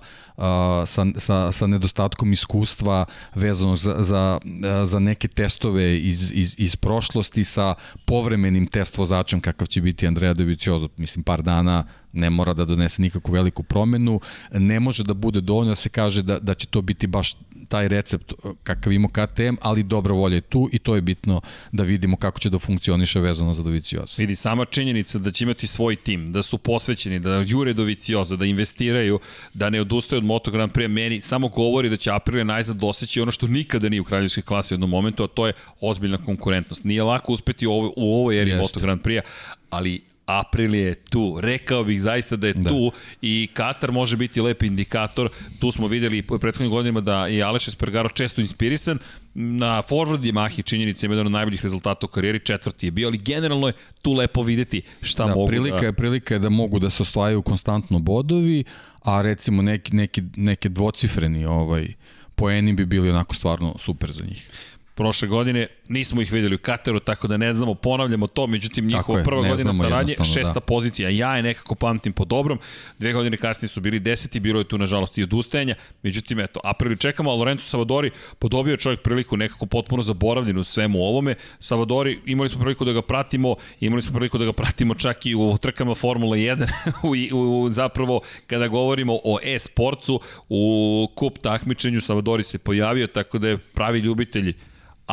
sa, sa, sa nedostatkom iskustva vezano za, za, za neke testove iz, iz, iz prošlosti, sa povremenim test vozačem kakav će biti Andrea Doviciozo, mislim par dana ne mora da donese nikakvu veliku promenu, ne može da bude dovoljno da se kaže da, da će to biti baš taj recept kakav ima KTM, ali dobra volja je tu i to je bitno da vidimo kako će da funkcioniše vezano za Dovicioza. Vidi, sama činjenica da će imati svoj tim, da su posvećeni, da jure Dovicioza, da investiraju, da ne odustaju od Moto Grand Prix, meni samo govori da će Aprilia najzad doseći ono što nikada nije u kraljevskoj klasi u jednom momentu, a to je ozbiljna konkurentnost. Nije lako uspeti u ovoj, u ovoj eri Jeste. Moto Grand Prix, ali April je tu. Rekao bih zaista da je da. tu i Katar može biti lep indikator. Tu smo videli u prethodnim godinama da je Aleš Espargaro često inspirisan. Na forward je Mahi činjenica ima jedan od najboljih rezultata u karijeri, četvrti je bio, ali generalno je tu lepo videti šta da, mogu prilika da... Je, prilika je da mogu da se ostvajaju konstantno bodovi, a recimo neki, neki, neke dvocifreni ovaj, poeni bi bili onako stvarno super za njih prošle godine, nismo ih videli u Kataru, tako da ne znamo, ponavljamo to, međutim njihova je, prva godina saradnje, šesta da. pozicija, ja je nekako pamtim po dobrom, dve godine kasnije su bili deseti, bilo je tu nažalost i odustajanja, međutim eto, aprili čekamo, a Lorenzo Savadori podobio čovjek priliku nekako potpuno zaboravljen u svemu ovome, Savadori imali smo priliku da ga pratimo, imali smo priliku da ga pratimo čak i u trkama Formula 1, u, u, u, zapravo kada govorimo o e-sportcu, u kup takmičenju Savadori se pojavio, tako da je pravi ljubitelj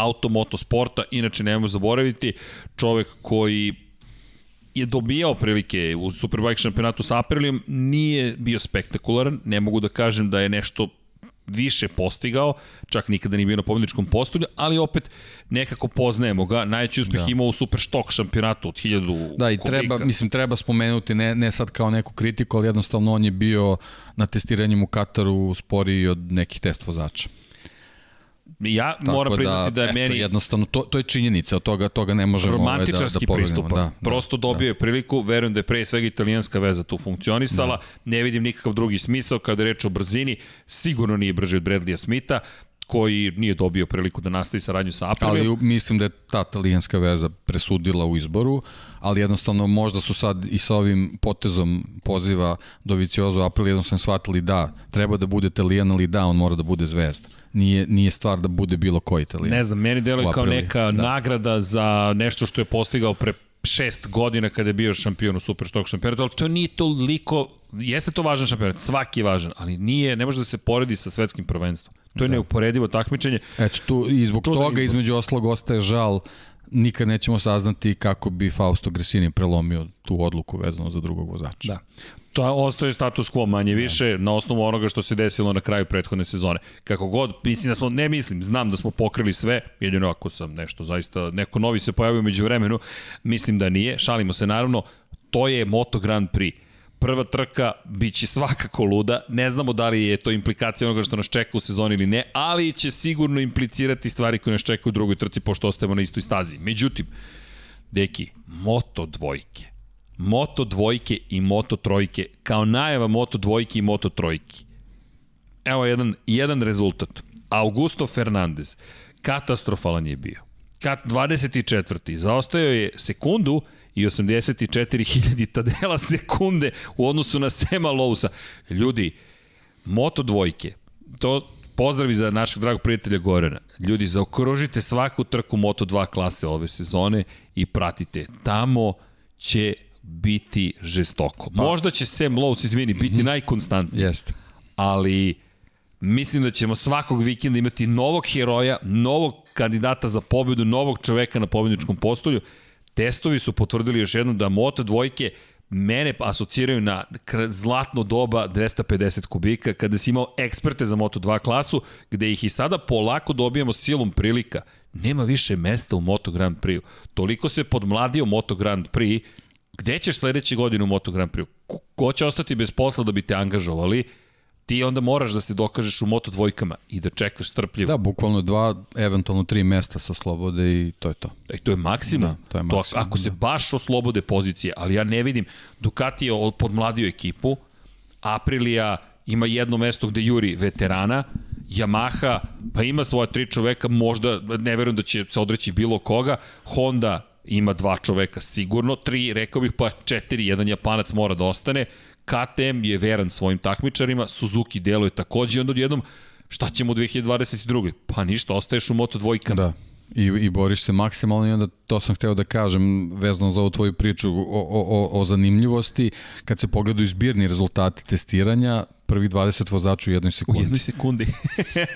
automoto sporta, inače nemojmo zaboraviti, čovek koji je dobijao prilike u Superbike šampionatu sa Aprilijom, nije bio spektakularan, ne mogu da kažem da je nešto više postigao, čak nikada nije bio na pobedničkom postolju, ali opet nekako poznajemo ga. Najveći uspeh da. imao u Superstok šampionatu od 1000 Da, i kubika. treba, mislim, treba spomenuti, ne, ne sad kao neku kritiku, ali jednostavno on je bio na testiranjem u Kataru sporiji od nekih test vozača. Ja Tako moram priznati da, da je eto, meni... Jednostavno, to, to je činjenica, od toga, toga ne možemo ovaj, da, da pristup. Da, da, Prosto dobio da. je priliku, verujem da je pre svega italijanska veza tu funkcionisala, da. ne vidim nikakav drugi smisao kada je reč o brzini, sigurno nije brže od Bradleya Smitha, koji nije dobio priliku da nastavi saradnju sa Aprilijom. Ali mislim da je ta talijanska veza presudila u izboru, ali jednostavno možda su sad i sa ovim potezom poziva Doviciozo Aprilija jednostavno shvatili da treba da bude italijan, ali da on mora da bude zvezda nije, nije stvar da bude bilo koji italijan. Ne znam, meni deluje kao neka da. nagrada za nešto što je postigao pre šest godina kada je bio šampion u Superstock šampionatu, ali to nije toliko, jeste to važan šampionat, svaki je važan, ali nije, ne može da se poredi sa svetskim prvenstvom. To je da. neuporedivo takmičenje. Eto, tu, i zbog Čudan toga, izbog. između oslog, ostaje žal nikad nećemo saznati kako bi Fausto Gresini prelomio tu odluku vezano za drugog vozača. Da. To ostaje status quo manje da. više na osnovu onoga što se desilo na kraju prethodne sezone. Kako god, mislim da smo, ne mislim, znam da smo pokrili sve, jedino ako sam nešto zaista, neko novi se pojavio među vremenu, mislim da nije, šalimo se naravno, to je Moto Grand Prix prva trka biće svakako luda, ne znamo da li je to implikacija onoga što nas čeka u sezoni ili ne, ali će sigurno implicirati stvari koje nas čekaju u drugoj trci pošto ostajemo na istoj stazi. Međutim, deki, moto dvojke, moto dvojke i moto trojke, kao najava moto dvojke i moto trojke. Evo jedan, jedan rezultat. Augusto Fernandez, katastrofalan je bio. Kat 24. Zaostao je sekundu i 84.000 tadela sekunde u odnosu na Sema Lousa. Ljudi, moto dvojke, to pozdravi za našeg dragog prijatelja Gorena. Ljudi, zaokružite svaku trku Moto2 klase ove sezone i pratite. Tamo će biti žestoko. Pa. Možda će Sam Lowe's, izvini, biti mm -hmm. najkonstantniji. Jeste. Ali mislim da ćemo svakog vikenda imati novog heroja, novog kandidata za pobedu, novog čoveka na pobedničkom postolju. Testovi su potvrdili još jednom da Moto dvojke mene asociraju na zlatno doba 250 kubika, kada si imao eksperte za Moto2 klasu, gde ih i sada polako dobijamo silom prilika. Nema više mesta u Moto Grand Prix. Toliko se podmladio Moto Grand Prix, gde ćeš sledeće godine u Moto Grand Prix? Ko će ostati bez posla da bi te angažovali? ti onda moraš da se dokažeš u moto dvojkama i da čekaš strpljivo. Da, bukvalno dva, eventualno tri mesta sa slobode i to je to. E, to je maksimum. Da, to je maksimum. To, ako se baš oslobode pozicije, ali ja ne vidim, Ducati je podmladio ekipu, Aprilia ima jedno mesto gde juri veterana, Yamaha pa ima svoje tri čoveka, možda ne verujem da će se odreći bilo koga, Honda ima dva čoveka sigurno, tri, rekao bih pa četiri, jedan Japanac mora da ostane, KTM je veran svojim takmičarima, Suzuki deluje takođe i onda odjednom šta ćemo u 2022. Pa ništa, ostaješ u Moto dvojkama. Da. I, i boriš se maksimalno i onda to sam hteo da kažem vezano za ovu tvoju priču o, o, o, o zanimljivosti. Kad se pogledaju zbirni rezultati testiranja, prvi 20 vozača u jednoj sekundi. U jednoj sekundi.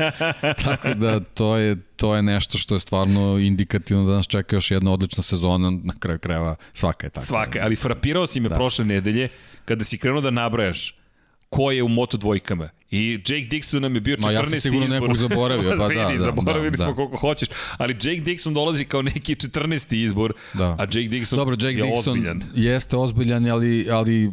Tako da to je, to je nešto što je stvarno indikativno da nas čeka još jedna odlična sezona, na kraju krajeva svaka je tako. Svaka, ali frapirao si me da. prošle nedelje kada si krenuo da nabrajaš ko je u Moto dvojkama. I Jake Dixon nam je bio 14. izbor. Ma ja sam sigurno izbor. nekog zaboravio, pa da, da, zaboravili da, smo da. koliko hoćeš, ali Jake Dixon dolazi kao neki 14. izbor, da. a Jake Dixon Dobro, Jake je Dixon ozbiljan. Jeste ozbiljan, ali, ali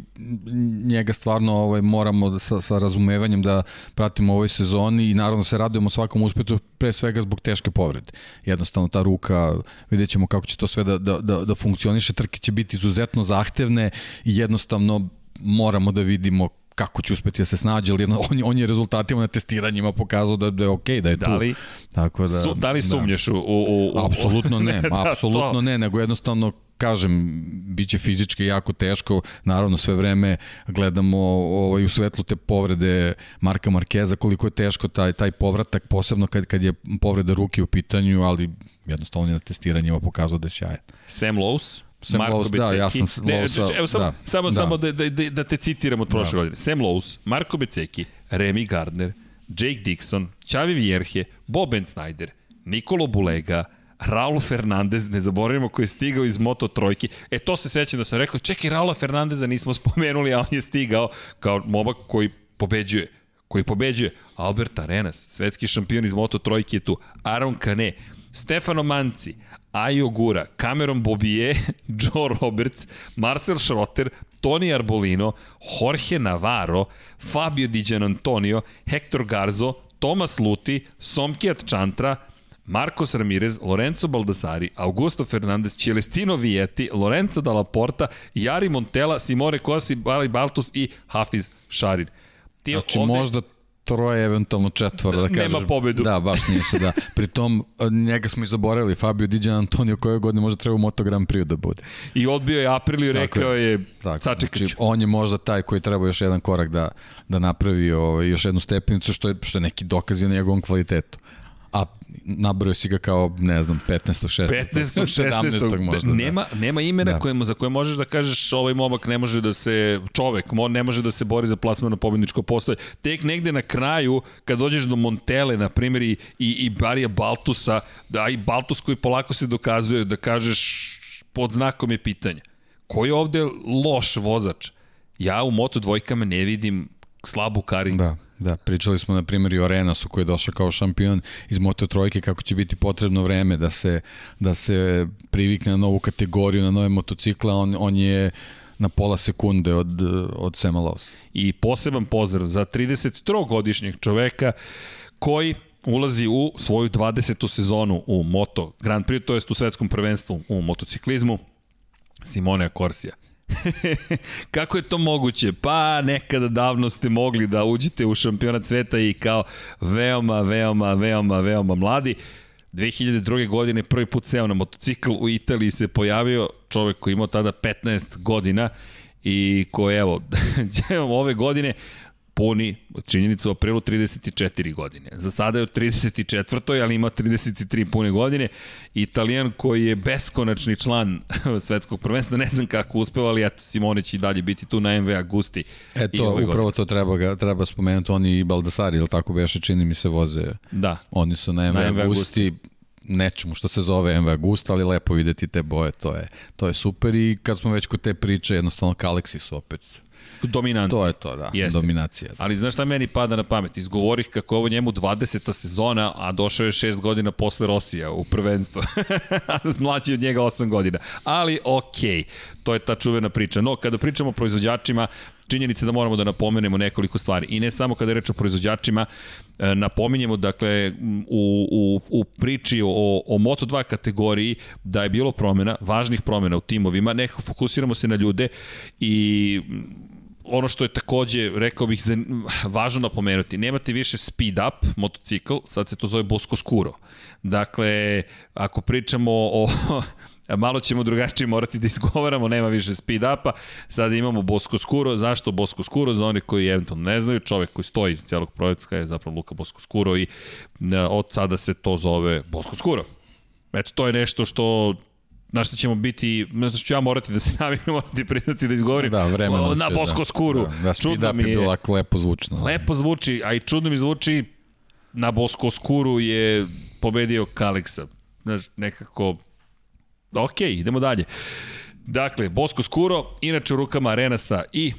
njega stvarno ovaj, moramo sa, sa razumevanjem da pratimo ovoj sezoni i naravno se radujemo svakom uspetu pre svega zbog teške povrede. Jednostavno ta ruka, vidjet ćemo kako će to sve da, da, da, da funkcioniše, trke će biti izuzetno zahtevne i jednostavno moramo da vidimo kako će uspeti da se snađe, ali on, on je rezultatima na testiranjima pokazao da, da je okej, okay, da je da tu. Li, Tako da, su, da li da. sumnješ da. u, u, u... Apsolutno ne, da, apsolutno to. ne, nego jednostavno kažem, bit će fizički jako teško, naravno sve vreme gledamo ovaj, u svetlu te povrede Marka Markeza, koliko je teško taj, taj povratak, posebno kad, kad je povreda ruke u pitanju, ali jednostavno je na testiranjima pokazao da je sjajan. Sam Lowe's? Sam Marko Lowe's, da, ja sam ne, Lowe's, evo, samo, da, samo, da. samo da, da, da, da te citiram od prošle da. godine. Sam Lowe's, Marko Beceki, Remy Gardner, Jake Dixon, Xavi Vierge, Boben Snyder, Nikolo Bulega, Raul Fernandez, ne zaboravimo koji je stigao iz Moto Trojke. E, to se sećam da sam rekao, čekaj, Raula Fernandeza nismo spomenuli, a on je stigao kao momak koji pobeđuje koji pobeđuje Albert Arenas, svetski šampion iz Moto Trojke je tu, Aaron Kane, Stefano Manci, Ajo Gura, Cameron Bobije, Joe Roberts, Marcel Schrotter, Toni Arbolino, Jorge Navarro, Fabio Di Antonio, Hector Garzo, Tomas Luti, Somkijat Chantra, Marcos Ramirez, Lorenzo Baldassari, Augusto Fernandez, Celestino Vietti, Lorenzo Dalla Porta, Jari Montella, Simone Corsi, Bali Baltus i Hafiz Šarin. Ti znači ovde... možda troje, eventualno četvora, da kažeš. Nema pobedu. Da, baš nisu, da. Pritom, njega smo i zaboravili, Fabio Diđan Antonio koje godine možda treba u Moto Grand Prix da bude. I odbio je Aprilio i rekao je, je sačekat znači, on je možda taj koji treba još jedan korak da, da napravi ovaj, još jednu stepenicu, što je, što je neki dokaz na njegovom kvalitetu a nabrojao si ga kao, ne znam, 15. 16. 15. 17. možda. Nema, da. nema imena da. koje, za koje možeš da kažeš ovaj momak ne može da se, čovek ne može da se bori za plasman na pobedničko postoje. Tek negde na kraju, kad dođeš do Montele, na primjer, i, i, i Barija Baltusa, da i Baltus koji polako se dokazuje, da kažeš pod znakom je pitanja. Ko je ovde loš vozač? Ja u Moto dvojkama ne vidim slabu kariku. Da. Da, pričali smo na primjer i o Renasu koji je došao kao šampion iz Moto Trojke, kako će biti potrebno vreme da se, da se privikne na novu kategoriju, na nove motocikla, on, on je na pola sekunde od, od Sema Lowe's. I poseban pozdrav za 33-godišnjeg čoveka koji ulazi u svoju 20. sezonu u Moto Grand Prix, to jest u svetskom prvenstvu u motociklizmu, Simone Korsija. Kako je to moguće? Pa nekada davno ste mogli da uđete u šampionat sveta i kao veoma, veoma, veoma, veoma mladi. 2002. godine prvi put seo na motocikl u Italiji se pojavio čovek koji imao tada 15 godina i ko evo ove godine puni činjenicu u aprilu 34 godine. Za sada je u 34. ali ima 33 pune godine. Italijan koji je beskonačni član svetskog prvenstva, ne znam kako uspeva, ali eto, Simone će i dalje biti tu na MV Agusti. Eto, upravo godine. to treba, ga, treba spomenuti, oni i Baldassari, ili tako beše, čini mi se voze. Da. Oni su na MV, na MV Agusti. Agusti nečemu što se zove MV Agusta, ali lepo videti te boje, to je, to je super i kad smo već kod te priče, jednostavno Galaxy su opet dominantni. To je to, da. Jeste. Dominacija. Ali znaš šta meni pada na pamet? Izgovorih kako ovo njemu 20. sezona, a došao je 6 godina posle Rosija u prvenstvo. Mlađi od njega 8 godina. Ali okej, okay. to je ta čuvena priča. No, kada pričamo o proizvođačima, činjenica da moramo da napomenemo nekoliko stvari. I ne samo kada je reč o proizvođačima, e, napominjemo dakle u, u, u priči o, o Moto2 kategoriji da je bilo promena, važnih promena u timovima, nekako fokusiramo se na ljude i ono što je takođe, rekao bih, važno napomenuti, nemate više speed up motocikl, sad se to zove Bosco Scuro. Dakle, ako pričamo o malo ćemo drugačije morati da izgovaramo, nema više speed upa, sada imamo Bosco Scuro, zašto Bosco Scuro, za one koji eventualno ne znaju, čovek koji stoji iz celog projekta je zapravo Luka Bosco Scuro i e, od sada se to zove Bosco Scuro. Eto, to je nešto što na što ćemo biti, na što ću ja morati da se navijem, morati priznati da izgovorim da, vremeno na Bosko da, skuru. Da, da speed up je bilo lepo zvučno. Lepo zvuči, a i čudno mi zvuči na Bosko skuru je pobedio Kaleksa. Znaš, nekako... Ok, idemo dalje. Dakle, Bosko Skuro, inače u rukama Renasa i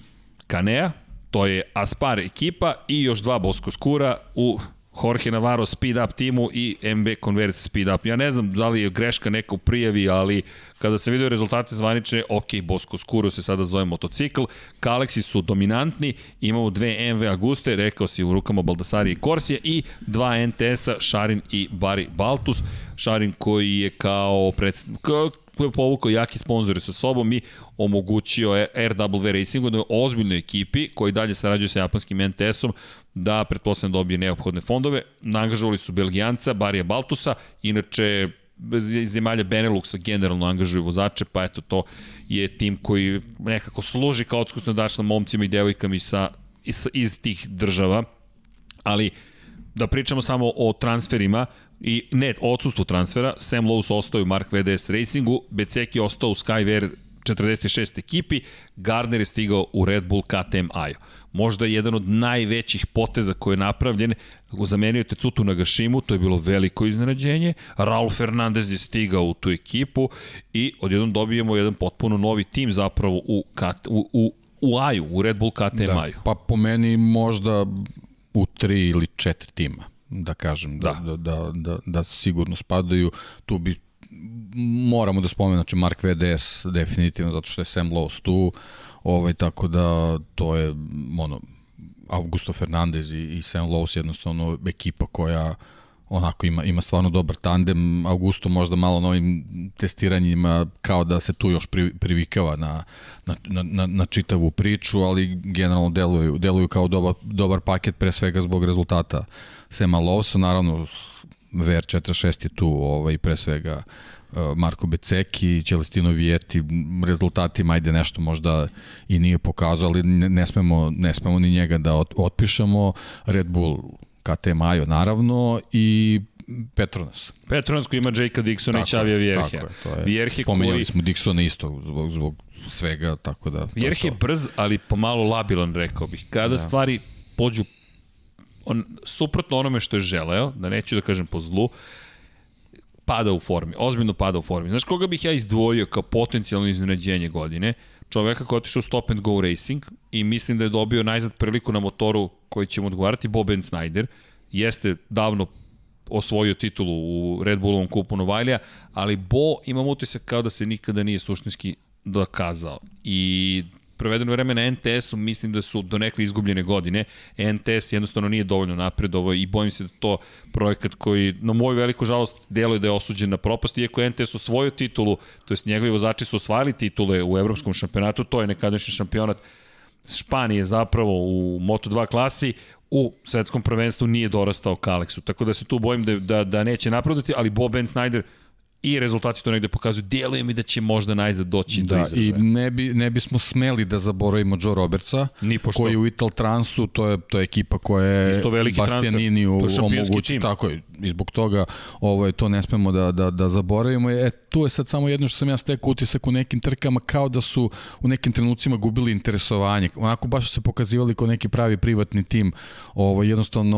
Kanea, to je Aspar ekipa i još dva Bosko Skura u Jorge Navarro speed up timu i MB Converse speed up. Ja ne znam da li je greška neka u prijavi, ali kada se vidio rezultate zvanične, ok, Bosko Skuro se sada zove motocikl, Kaleksi su dominantni, imamo dve MV Aguste, rekao si u rukama Baldassari i Korsije i dva NTS-a, Šarin i Bari Baltus. Šarin koji je kao, pred, koji je povukao jaki sponzore sa sobom i omogućio RW Racingu, jednoj ozbiljnoj ekipi koji dalje sarađuje sa japanskim NTS-om da pretpostavljam dobije neophodne fondove. Angažovali su Belgijanca, Barija Baltusa, inače zemalja Beneluxa generalno angažuju vozače, pa eto to je tim koji nekako služi kao odskusno dašla momcima i devojkama iz, iz, iz tih država, ali da pričamo samo o transferima, i ne, odsustvu transfera, Sam Lowe's ostao u Mark VDS Racingu, Beceki ostao u Skyver 46 ekipi, Gardner je stigao u Red Bull KTM Ajo. Možda je jedan od najvećih poteza koji je napravljen, zamenio Tecutu na Gašimu, to je bilo veliko iznenađenje, Raul Fernandez je stigao u tu ekipu i odjednom dobijemo jedan potpuno novi tim zapravo u, u, u, u Aju, u Red Bull KTM da, Aju. Pa po meni možda u tri ili četiri tima da kažem, da, da, da, da, da, da sigurno spadaju. Tu bi moramo da spomenemo, znači Mark VDS definitivno, zato što je Sam Lowe's tu, ovaj, tako da to je ono, Augusto Fernandez i, i Sam Lowe's jednostavno ekipa koja onako ima, ima stvarno dobar tandem. Augusto možda malo novim testiranjima kao da se tu još pri, privikava na, na, na, na čitavu priču, ali generalno deluju, deluju kao dobar, dobar paket pre svega zbog rezultata Sema Lovsa, naravno VR46 je tu ovaj, pre svega uh, Marko Beceki, Celestino Vijeti, rezultatima ajde nešto možda i nije pokazao, ali ne, ne, smemo, ne smemo ni njega da ot, otpišemo. Red Bull KT Majo naravno i Petronas. Petronas koji ima Jakea Dixona i Čavija Vjerhe. Tako je, Vjerhe Spomenjali koji... smo Dixona isto zbog, zbog svega, tako da... Vjerhe je brz, ali pomalo labilan, rekao bih. Kada da. stvari pođu on, suprotno onome što je želeo, da neću da kažem po zlu, pada u formi, ozbiljno pada u formi. Znaš koga bih ja izdvojio kao potencijalno iznenađenje godine? Čoveka koji je otišao Stop and Go Racing i mislim da je dobio najzad priliku na motoru koji će mu odgovarati Bob and Snyder. Jeste davno osvojio titulu u Red Bullovom kupu Novajlija, ali Bo imam utisak kao da se nikada nije suštinski dokazao. I provedeno vreme na NTS-u mislim da su do nekle izgubljene godine. NTS jednostavno nije dovoljno napredovo i bojim se da to projekat koji, na moju veliku žalost, deluje da je osuđen na propast, iako NTS osvojio titulu, to jest njegovi vozači su osvajali titule u evropskom šampionatu, to je nekadašnji šampionat Španije zapravo u Moto2 klasi, u svetskom prvenstvu nije dorastao ka Aleksu. Tako da se tu bojim da, da, da neće napredati, ali Bob Ben Snyder i rezultati to negde pokazuju. Deluje mi da će možda najzad doći da, do izražaja. I ne, bi, ne bismo smeli da zaboravimo Joe Robertsa, pošto. koji u Ital Transu, to je, to je ekipa koja je Bastianini u omogući. Tako je, i zbog toga ovaj, to ne smemo da, da, da zaboravimo. E, tu je sad samo jedno što sam ja stekao utisak u nekim trkama kao da su u nekim trenucima gubili interesovanje. Onako baš su se pokazivali kao neki pravi privatni tim. Ovaj, jednostavno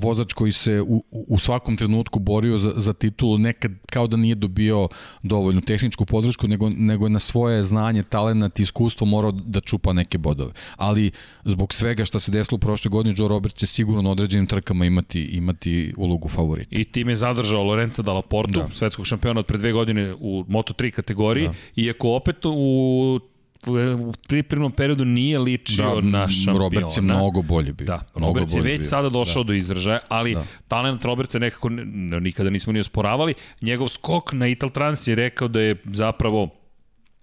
vozač koji se u, u svakom trenutku borio za, za titulu nekad kao da nije dobio dovoljnu tehničku podršku, nego, nego je na svoje znanje, talent i iskustvo morao da čupa neke bodove. Ali zbog svega što se desilo u prošle godine, Joe Roberts će sigurno na određenim trkama imati, imati ulogu favorita. I tim je zadržao Lorenza Dalla Portu, da. svetskog šampiona od pre dve godine u Moto3 kategoriji, da. iako opet u u pripremnom periodu nije ličio da, na šampiona. Roberts je mnogo bolje bio. Da, mnogo Roberts je već bio. sada došao da. do izražaja, ali da. talent Robertsa nekako nikada nismo ni osporavali. Njegov skok na Ital Trans je rekao da je zapravo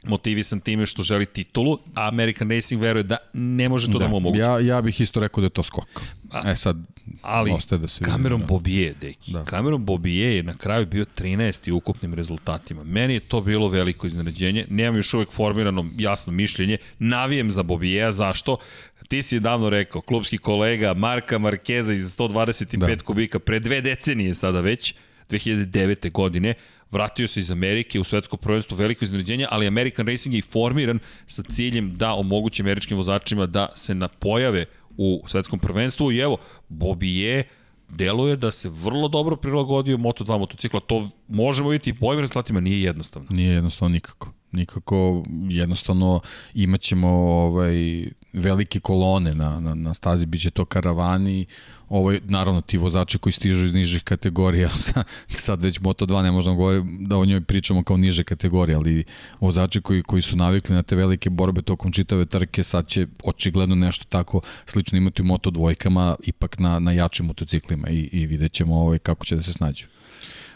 motivisan time što želi titulu, a American Racing veruje da ne može to da, da mu omogući. Ja, ja bih isto rekao da je to skok. A, e sad, ali ostaje da se Cameron da. Bobije, deki. Da. Cameron Bobije je na kraju bio 13. u ukupnim rezultatima. Meni je to bilo veliko iznenađenje. Nemam još uvek formirano jasno mišljenje. Navijem za Bobijeja, zašto? Ti si davno rekao, klubski kolega Marka Markeza iz 125 da. kubika pre dve decenije sada već, 2009. godine, vratio se iz Amerike u svetsko prvenstvo veliko iznenađenje, ali American Racing je formiran sa ciljem da omogući američkim vozačima da se napojave u svetskom prvenstvu i evo, Bobby je deluje da se vrlo dobro prilagodio Moto2 motocikla. To možemo vidjeti i po ovim rezultatima, nije jednostavno. Nije jednostavno nikako. Nikako, jednostavno imaćemo ovaj, velike kolone na, na, na stazi, bit će to karavani, ovo je, naravno, ti vozači koji stižu iz nižih kategorija, sad već Moto2 ne možemo govoriti da o njoj pričamo kao niže kategorije, ali vozači koji, koji su navikli na te velike borbe tokom čitave trke, sad će očigledno nešto tako slično imati u Moto dvojkama, ipak na, na jačim motociklima i, i vidjet ćemo ovaj, kako će da se snađu.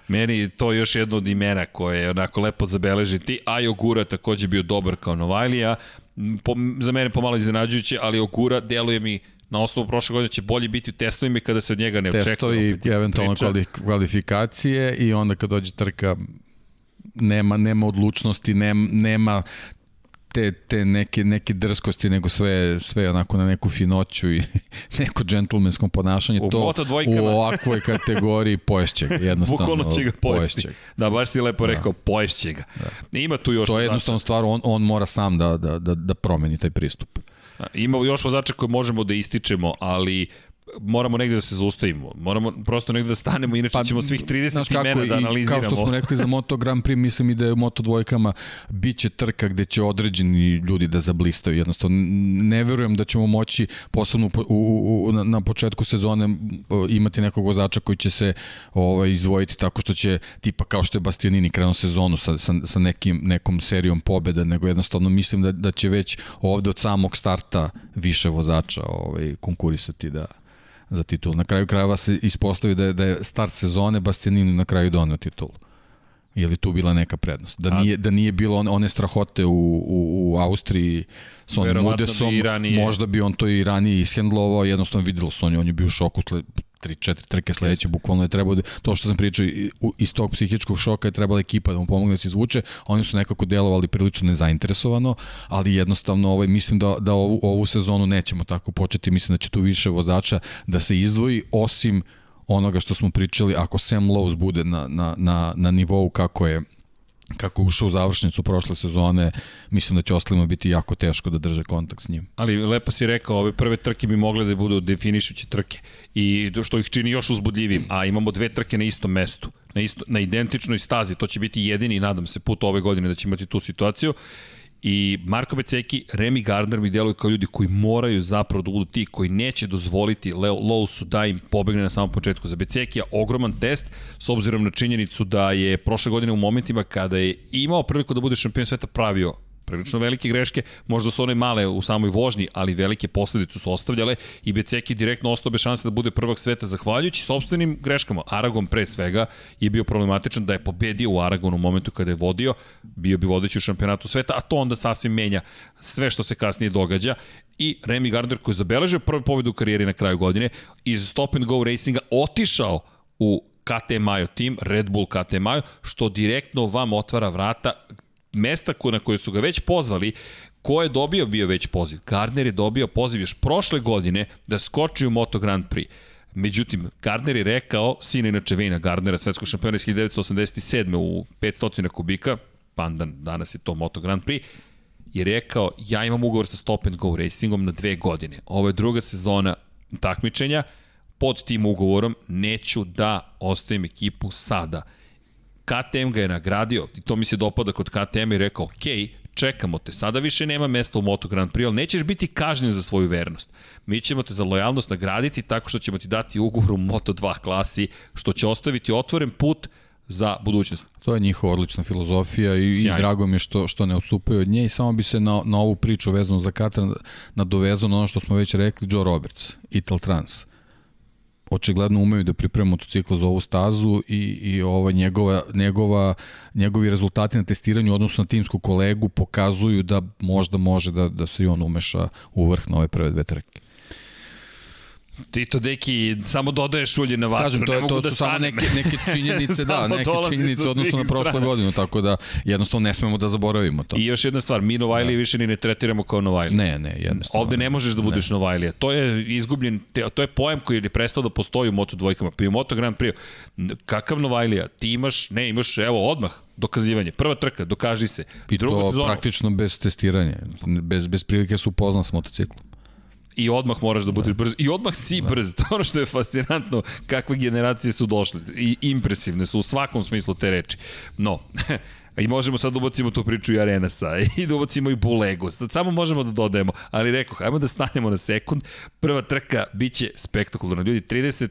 Meni to još jedno od imena koje je onako lepo zabeležiti, a i Ogura takođe bio dobar kao Novajlija, po, za mene pomalo iznenađujuće, ali Ogura deluje mi na osnovu prošle godine će bolje biti u testovima kada se od njega ne očekuje. Testovi i eventualno kvalifikacije i onda kad dođe trka nema, nema odlučnosti, nema, nema te, te neke, neke drskosti, nego sve, sve onako na neku finoću i neko džentlmensko ponašanje. U to u ovakvoj kategoriji poješće ga, jednostavno. Bukvalno će ga pojesti. Ga. Da, baš si lepo da. rekao, da. poješće ga. Da. Ima tu još To je jednostavno stvar, on, on mora sam da, da, da, da promeni taj pristup. Ima još vozača koje možemo da ističemo, ali moramo negde da se zaustavimo. Moramo prosto negde da stanemo, inače pa, ćemo svih 30 kako, imena da analiziramo. Kao što smo rekli za Moto Grand Prix, mislim i da je u Moto dvojkama biće trka gde će određeni ljudi da zablistaju. Jednostavno, ne verujem da ćemo moći posebno u, u, u, na početku sezone imati nekog vozača koji će se ovaj, izdvojiti tako što će, tipa kao što je Bastianini krenuo sezonu sa, sa, sa nekim, nekom serijom pobeda, nego jednostavno mislim da, da će već ovde od samog starta više vozača ovaj, konkurisati da, za titul. Na kraju krajeva se ispostavi da je, da je start sezone Bastianini na kraju donio titul. Je li tu bila neka prednost? Da nije, da nije bilo one, one strahote u, u, u Austriji s onim Udesom, bi možda bi on to i ranije ishendlovao, jednostavno videlo se on, on je bio u šoku 3-4 trke sledeće, bukvalno je trebalo da, to što sam pričao iz tog psihičkog šoka je trebala ekipa da mu pomogne da se izvuče, oni su nekako delovali prilično nezainteresovano, ali jednostavno ovaj, mislim da, da ovu, ovu sezonu nećemo tako početi, mislim da će tu više vozača da se izdvoji, osim onoga što smo pričali, ako Sam Lowe's bude na, na, na, na nivou kako je kako ušao u završnicu prošle sezone, mislim da će ostalima biti jako teško da drže kontakt s njim. Ali lepo si rekao, ove prve trke bi mogle da budu definišuće trke. I što ih čini još uzbudljivim, a imamo dve trke na istom mestu, na, isto, na identičnoj stazi, to će biti jedini, nadam se, put ove godine da će imati tu situaciju I Marko Beceki, Remy Gardner mi deluju kao ljudi koji moraju zapravo da budu ti koji neće dozvoliti Leo Lowsu da im pobegne na samom početku. Za Becekija ogroman test, s obzirom na činjenicu da je prošle godine u momentima kada je imao priliku da bude šampion sveta pravio prilično velike greške, možda su one male u samoj vožnji, ali velike posledice su ostavljale. I Beceki direktno ostao bez šanse da bude prvog sveta zahvaljujući sobstvenim greškama. Aragon pre svega je bio problematičan da je pobedio u Aragonu u momentu kada je vodio, bio bi vodeći u šampionatu sveta, a to onda sasvim menja sve što se kasnije događa. I Remy Gardner koji je zabeležio prvu pobedu u karijeri na kraju godine iz Stop and Go Racinga otišao u KT Majo tim, Red Bull KT Majo, što direktno vam otvara vrata mesta na koje su ga već pozvali, ko je dobio bio već poziv? Gardner je dobio poziv još prošle godine da skoči u Moto Grand Prix. Međutim, Gardner je rekao, sin inače Vejna Gardnera, svetskog šampiona iz 1987. u 500 kubika, pandan, danas je to Moto Grand Prix, je rekao, ja imam ugovor sa Stop and Go Racingom na dve godine. Ovo je druga sezona takmičenja, pod tim ugovorom neću da ostavim ekipu sada. KTM ga je nagradio i to mi se dopada kod KTM i rekao, ok, čekamo te, sada više nema mesta u Moto Grand Prix, ali nećeš biti kažnjen za svoju vernost. Mi ćemo te za lojalnost nagraditi tako što ćemo ti dati ugovor u Moto 2 klasi, što će ostaviti otvoren put za budućnost. To je njihova odlična filozofija i, i drago mi je što, što ne ustupaju od nje i samo bi se na, na ovu priču vezano za Katar nadovezano ono što smo već rekli, Joe Roberts, Ital Trans očigledno umeju da pripreme motocikl za ovu stazu i, i ova njegova, njegova, njegovi rezultati na testiranju odnosno na timsku kolegu pokazuju da možda može da, da se i on umeša u vrh na ove prve dve trke. Ti to, deki, samo dodaješ ulje na vatru, Kažem, to, mogu to, da samo neke, neke činjenice, da, neke činjenice odnosno na prošlu godinu, tako da jednostavno ne smemo da zaboravimo to. I još jedna stvar, mi Novajlije da. više ni ne tretiramo kao Novajlije. Ne, ne, jednostavno. Ovde ne možeš da budeš ne. Novajlija. To je izgubljen, to je pojam koji je prestao da postoji u Moto dvojkama. Pa i u Moto Grand Prix. Kakav Novajlija? Ti imaš, ne, imaš, evo, odmah, dokazivanje. Prva trka, dokaži se. I Druga to sezona. praktično bez testiranja. Bez, bez prilike su upoznan s motociklom i odmah moraš da budeš da. brz i odmah si da. brz. To ono što je fascinantno kakve generacije su došle i impresivne su u svakom smislu te reči. No, I možemo sad da ubacimo tu priču i Arenasa i da ubacimo i Bulegu. Sad samo možemo da dodajemo, ali rekao, hajmo da stanemo na sekund. Prva trka biće spektakularna. Ljudi, 30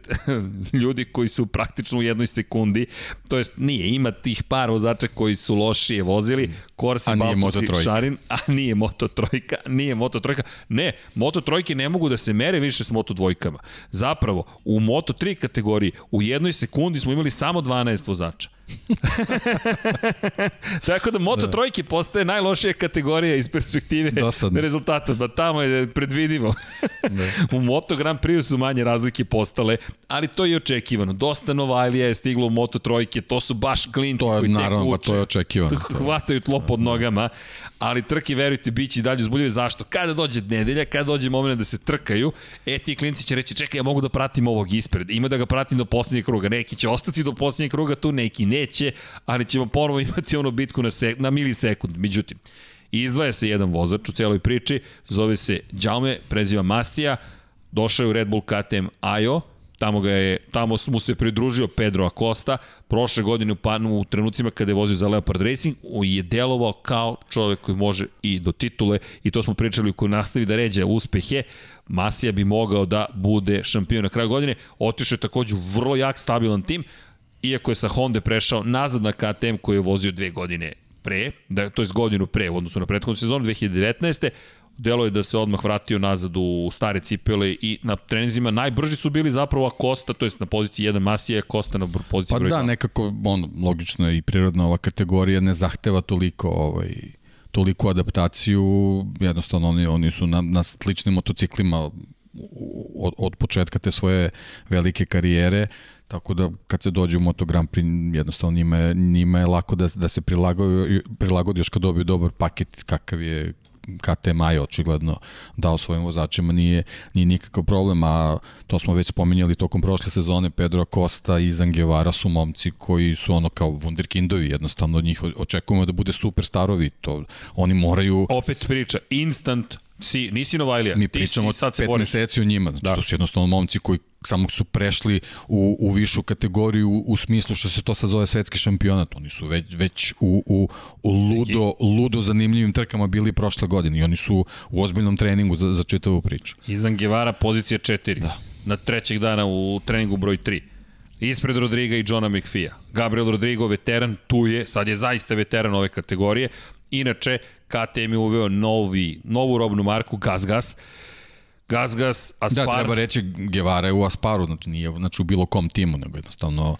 ljudi koji su praktično u jednoj sekundi, to jest nije, ima tih par vozača koji su lošije vozili, Corsi, Baltus i Šarin, a nije Moto Trojka, nije Moto Trojka. Ne, Moto Trojke ne mogu da se mere više s Moto Dvojkama. Zapravo, u Moto 3 kategoriji u jednoj sekundi smo imali samo 12 vozača. Tako da Moto da. trojke postaje najlošija kategorija iz perspektive Dosadno. rezultata, da tamo je predvidivo. da. u Moto Grand Prix su manje razlike postale, ali to je očekivano. Dosta Novajlija je stiglo u Moto trojke, to su baš klinci to je, koji naravno, tek uče. Pa to je očekivano. Hvataju tlo pod nogama, ali trke, verujte, bit će dalje uzbuljive. Zašto? Kada dođe nedelja, kada dođe moment da se trkaju, e ti klinci će reći, čekaj, ja mogu da pratim ovog ispred. Ima da ga pratim do poslednjeg kruga. Neki će ostati do poslednjeg kruga tu, neki ne neće, ali ćemo ponovo imati ono bitku na, sek, na milisekund. Međutim, izdvaja se jedan vozač u celoj priči, zove se Đaume, preziva Masija, došao je u Red Bull KTM Ajo, tamo ga je, tamo mu se pridružio Pedro Acosta, prošle godine u panu u trenucima kada je vozio za Leopard Racing, je delovao kao čovek koji može i do titule i to smo pričali koji nastavi da ređe uspehe, Masija bi mogao da bude šampion na kraju godine, otišao je takođe u vrlo jak, stabilan tim, iako je sa Honda prešao nazad na KTM koji je vozio dve godine pre, da, to je godinu pre u odnosu na prethodnu sezonu 2019. Delo je da se odmah vratio nazad u stare cipele i na trenizima najbrži su bili zapravo Acosta, to jest na poziciji 1 Masija, Acosta na poziciji pa broj Pa da, nekako, on, logično je i prirodna ova kategorija ne zahteva toliko ovaj, toliku adaptaciju, jednostavno oni, oni su na, na sličnim motociklima od, od početka te svoje velike karijere, Tako da kad se dođe u Moto Grand Prix jednostavno njima je, njima je lako da, da se prilagodi, prilagodi još kad dobiju dobar paket kakav je KTM je očigledno dao svojim vozačima nije, nije nikakav problem, a to smo već spominjali tokom prošle sezone, Pedro Costa i Zangevara su momci koji su ono kao wunderkindovi, jednostavno od njih očekujemo da bude superstarovi, to oni moraju... Opet priča, instant Si, nisi Novajlija. Mi pričamo sad pet meseci o njima. Znači, da. to su jednostavno momci koji samo su prešli u, u višu kategoriju u, u smislu što se to sad zove svetski šampionat. Oni su već, već u, u, u ludo, ludo zanimljivim trkama bili prošle godine i oni su u ozbiljnom treningu za, za čitavu priču. Izan Gevara pozicija 4. Da. Na trećeg dana u treningu broj 3. Ispred Rodriga i Johna McFee-a. Gabriel Rodrigo, veteran, tu je, sad je zaista veteran ove kategorije. Inače, KTM je uveo novi, novu robnu marku GasGas. GasGas, Aspar... Da, treba reći Guevara je u Asparu, znači nije znači u bilo kom timu, nego jednostavno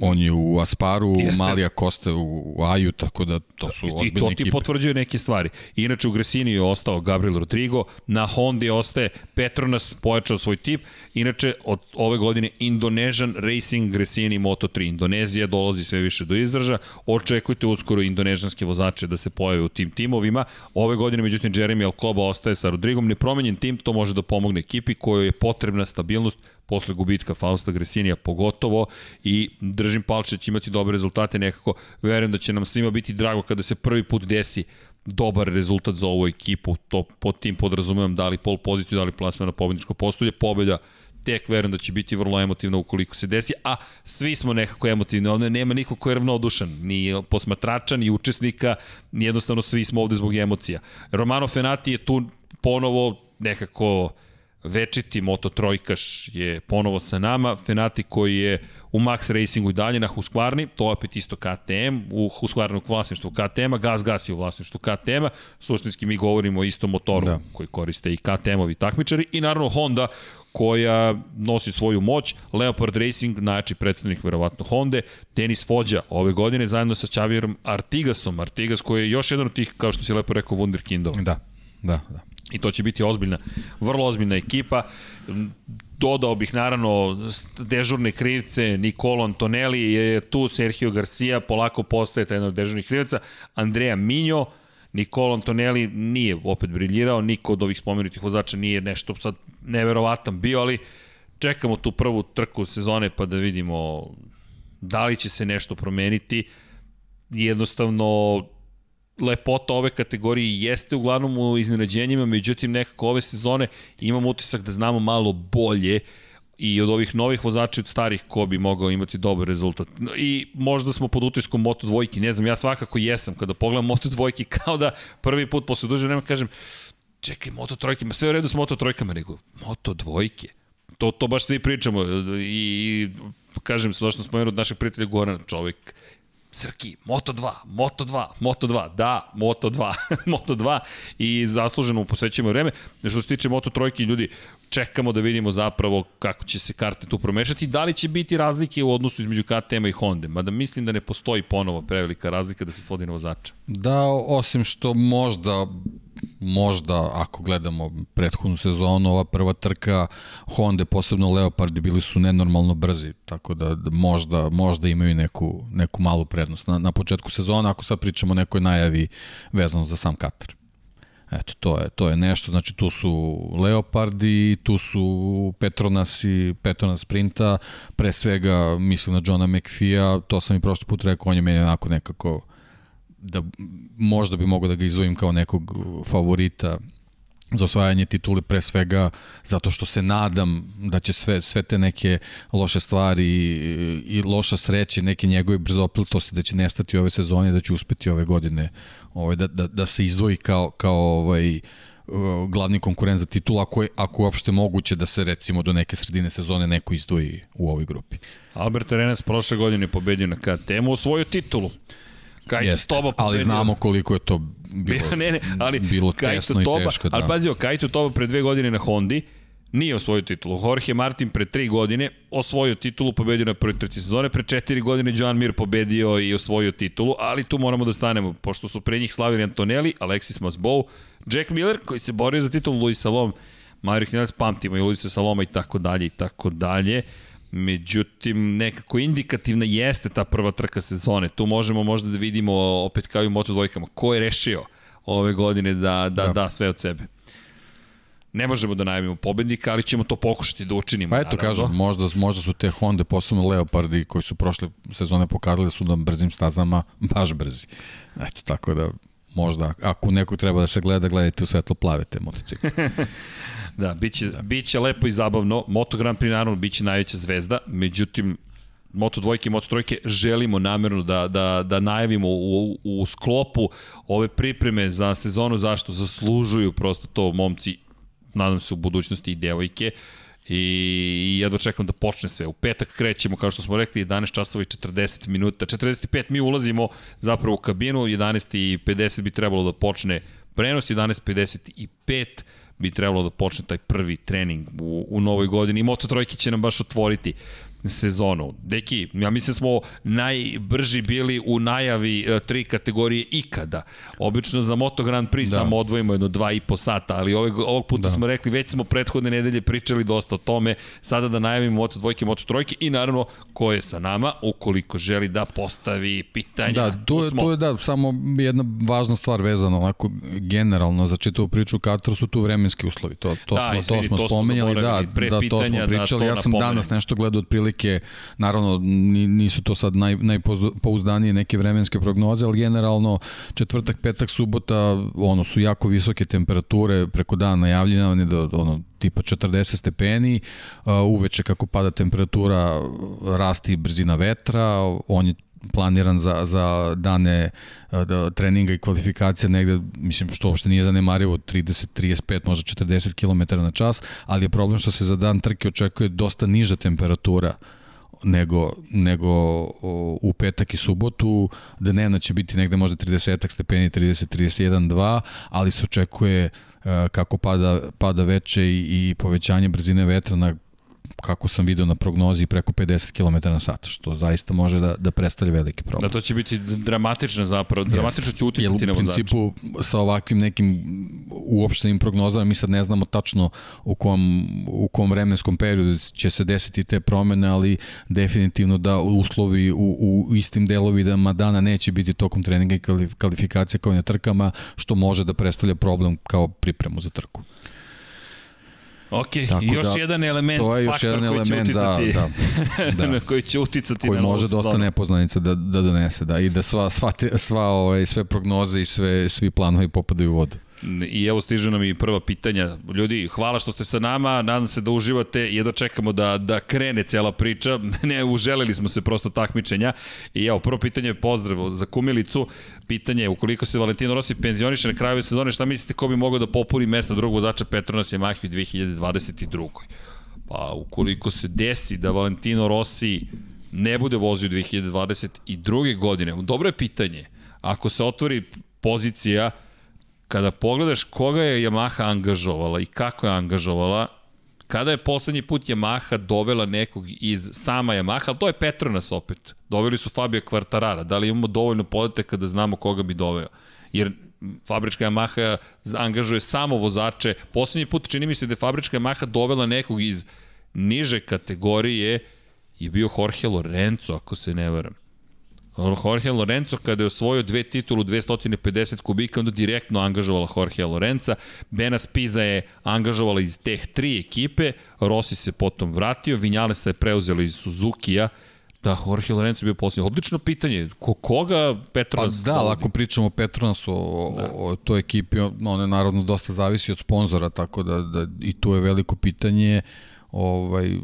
On je u Asparu, Jeste. Malija Koste u Aju, tako da to su ozbiljne ekipe. I to ti ekipe. potvrđuje neke stvari. Inače u Gresini je ostao Gabriel Rodrigo, na Hondi ostaje Petronas, pojačao svoj tip. Inače od ove godine Indonesian Racing Gresini Moto3. Indonezija dolazi sve više do izraža. Očekujte uskoro indonežanske vozače da se pojave u tim timovima. Ove godine, međutim, Jeremy Alcoba ostaje sa Rodrigom. Nepromenjen tim, to može da pomogne ekipi kojoj je potrebna stabilnost posle gubitka Fausta Gresinija pogotovo i držim palče da će imati dobre rezultate nekako. Verujem da će nam svima biti drago kada se prvi put desi dobar rezultat za ovu ekipu. To pod tim podrazumevam da li pol poziciju, da li plasma na pobedničko postolje. Pobeda tek verujem da će biti vrlo emotivna ukoliko se desi, a svi smo nekako emotivni, ovde nema niko ko je ravnodušan, ni posmatrača, ni učesnika, ni jednostavno svi smo ovde zbog emocija. Romano Fenati je tu ponovo nekako večiti Moto Trojkaš je ponovo sa nama, Fenati koji je u Max Racingu i dalje na Husqvarni, to je opet isto KTM, u Husqvarnu vlasništvu KTM-a, Gas Gas je u vlasništvu KTM-a, suštinski mi govorimo o istom motoru da. koji koriste i KTM-ovi takmičari i naravno Honda koja nosi svoju moć, Leopard Racing, najjači predstavnik verovatno Honda, Denis Fođa ove godine zajedno sa Čavirom Artigasom, Artigas koji je još jedan od tih, kao što si lepo rekao, Wunderkindova. Da, da, da. I to će biti ozbiljna, vrlo ozbiljna ekipa. Dodao bih naravno dežurne krivce, Nicolo Antonelli je tu, Sergio Garcia polako postaje taj jedan od dežurnih krivaca, Andrea Minjo, Nicolo Antonelli nije opet briljirao, niko od ovih spomenutih vozača nije nešto sad neverovatan bio, ali čekamo tu prvu trku sezone pa da vidimo da li će se nešto promeniti. Jednostavno lepota ove kategorije jeste uglavnom u iznenađenjima, međutim nekako ove sezone imam utisak da znamo malo bolje i od ovih novih vozača od starih ko bi mogao imati dobar rezultat. I možda smo pod utiskom Moto dvojki, ne znam, ja svakako jesam kada pogledam Moto dvojki kao da prvi put posle duže vremena kažem čekaj, Moto trojke, ma sve u redu s Moto trojkama, nego Moto dvojke. To, to baš svi pričamo i, i kažem, što smo spomenuti od našeg prijatelja Gorana, čovek Srki, Moto2, Moto2, Moto2, da, Moto2, Moto2 i zasluženo mu posvećujemo vreme. Što se tiče Moto3, ljudi, čekamo da vidimo zapravo kako će se karte tu promešati, da li će biti razlike u odnosu između KTM-a i Honda, mada mislim da ne postoji ponovo prevelika razlika da se svodi na vozača. Da, osim što možda možda ako gledamo prethodnu sezonu, ova prva trka Honda, posebno Leopardi, bili su nenormalno brzi, tako da, da možda, možda imaju neku, neku malu prednost. Na, na početku sezona, ako sad pričamo o nekoj najavi vezano za sam Katar. Eto, to je, to je nešto, znači tu su Leopardi, tu su Petronas i Petronas Sprinta, pre svega mislim na Johna McPhee-a, to sam i prošli put rekao, on je meni onako nekako da možda bi mogao da ga izvojim kao nekog favorita za osvajanje titule pre svega zato što se nadam da će sve, sve te neke loše stvari i, i loša sreće, neke njegove brzoplitosti da će nestati ove sezone, da će uspeti ove godine ovaj, da, da, da se izdvoji kao, kao ovaj, glavni konkurent za titul, ako je, ako je uopšte moguće da se recimo do neke sredine sezone neko izdvoji u ovoj grupi. Albert Arenas prošle godine pobedio na KTM-u svoju titulu. Kajto Jeste, Toba pobedio. ali znamo koliko je to bilo, ne, ne, ali bilo tesno Toba, i teško. Da. Ali pazio, Kajto Toba pre dve godine na Hondi, nije osvojio titulu. Jorge Martin pre tri godine osvojio titulu, pobedio na prvoj trci sezone, pre četiri godine Joan Mir pobedio i osvojio titulu, ali tu moramo da stanemo, pošto su pre njih slavili Antonelli, Alexis Masbow, Jack Miller koji se borio za titulu, Luis Salom, Mario Knjelac, pamtimo i Luisa Saloma i tako dalje i tako dalje. Međutim, nekako indikativna jeste ta prva trka sezone. Tu možemo možda da vidimo, opet kao i u Moto dvojkama, ko je rešio ove godine da, da, da, da sve od sebe. Ne možemo da najavimo pobednika, ali ćemo to pokušati da učinimo. Pa eto, naravno. kažem, možda, možda su te Honda, posebno Leopardi, koji su prošle sezone pokazali da su na brzim stazama baš brzi. Eto, tako da možda, ako neko treba da se gleda, gledajte u svetlo plave te motocikle. Da, biće, da. biće lepo i zabavno. Moto Grand Prix naravno biće najveća zvezda, međutim, Moto dvojke i Moto trojke želimo namerno da, da, da najavimo u, u sklopu ove pripreme za sezonu zašto zaslužuju prosto to momci, nadam se u budućnosti i devojke, i jedva čekam da počne sve. U petak krećemo, kao što smo rekli, 11 časova i 40 minuta. 45 mi ulazimo zapravo u kabinu, 11 i 50 bi trebalo da počne prenos, 11.55 bi trebalo da počne taj prvi trening u, u novoj godini. I Moto Trojke će nam baš otvoriti sezonu. Deki, ja mislim da smo najbrži bili u najavi e, tri kategorije ikada. Obično za Moto Grand Prix da. samo odvojimo jedno dva i po sata, ali ovog, ovog puta da. smo rekli, već smo prethodne nedelje pričali dosta o tome, sada da najavimo Moto dvojke, Moto trojke i naravno ko je sa nama, ukoliko želi da postavi pitanja. Da, to je, smo... to je da, samo jedna važna stvar vezana onako generalno za čitavu priču Katar su tu vremenski uslovi. To, to, da, smo, izvini, to smo spomenjali, da, da, to smo da pričali. Da, to ja sam danas nešto gledao otprilike otprilike, naravno nisu to sad naj, najpouzdanije neke vremenske prognoze, ali generalno četvrtak, petak, subota, ono su jako visoke temperature preko dana najavljene do ono tipa 40 stepeni, uveče kako pada temperatura rasti brzina vetra, on je planiran za, za dane da, treninga i kvalifikacija negde, mislim, što uopšte nije zanemarivo, 30, 35, možda 40 km na čas, ali je problem što se za dan trke očekuje dosta niža temperatura nego, nego u petak i subotu. Dnevno će biti negde možda 30 stepeni, 30, 31, 2, ali se očekuje kako pada, pada veće i, i povećanje brzine vetra na kako sam video na prognozi, preko 50 km na sat, što zaista može da, da predstavlja veliki problem. Da, to će biti dramatično zapravo, dramatično će uticati na vozača. U principu, sa ovakvim nekim uopštenim prognozama, mi sad ne znamo tačno u kom, u kom vremenskom periodu će se desiti te promene, ali definitivno da uslovi u, u istim delovima dana neće biti tokom treninga i kvalifikacija kao i na trkama, što može da predstavlja problem kao pripremu za trku. Ok, Tako još da, jedan element, to je još jedan element, da, da, da. koji će uticati koji na može dosta nepoznanica da, da donese, da, i da sva, sva, te, sva ovaj, sve prognoze i sve, svi planovi popadaju u vodu. I evo stižu nam i prva pitanja. Ljudi, hvala što ste sa nama, nadam se da uživate i jedno čekamo da, da krene cela priča. Ne, uželili smo se prosto takmičenja. I evo, prvo pitanje je pozdrav za Kumilicu. Pitanje je, ukoliko se Valentino Rossi penzioniše na kraju sezone, šta mislite ko bi mogao da popuni mesto drugog vozača Petronas Yamaha u 2022. Pa, ukoliko se desi da Valentino Rossi ne bude vozio 2022. godine, dobro je pitanje. Ako se otvori pozicija kada pogledaš koga je Yamaha angažovala i kako je angažovala, kada je poslednji put Yamaha dovela nekog iz sama Yamaha, ali to je Petronas opet. Doveli su Fabio Quartarara. Da li imamo dovoljno podataka da znamo koga bi doveo? Jer fabrička Yamaha angažuje samo vozače. Poslednji put čini mi se da je fabrička Yamaha dovela nekog iz niže kategorije je bio Jorge Lorenzo, ako se ne varam. Jorge Lorenzo kada je osvojio dve titulu 250 kubika, onda direktno angažovala Jorge Lorenza. Bena Spiza je angažovala iz teh tri ekipe, Rossi se potom vratio, Vinjalesa je preuzela iz Suzuki-a, Da, Jorge Lorenzo bio posljednji. Odlično pitanje. Ko, koga Petronas... Pa da, ali ako pričamo o Petronasu, o, da. o, o toj ekipi, ona je naravno dosta zavisi od sponzora, tako da, da i tu je veliko pitanje. Ovaj,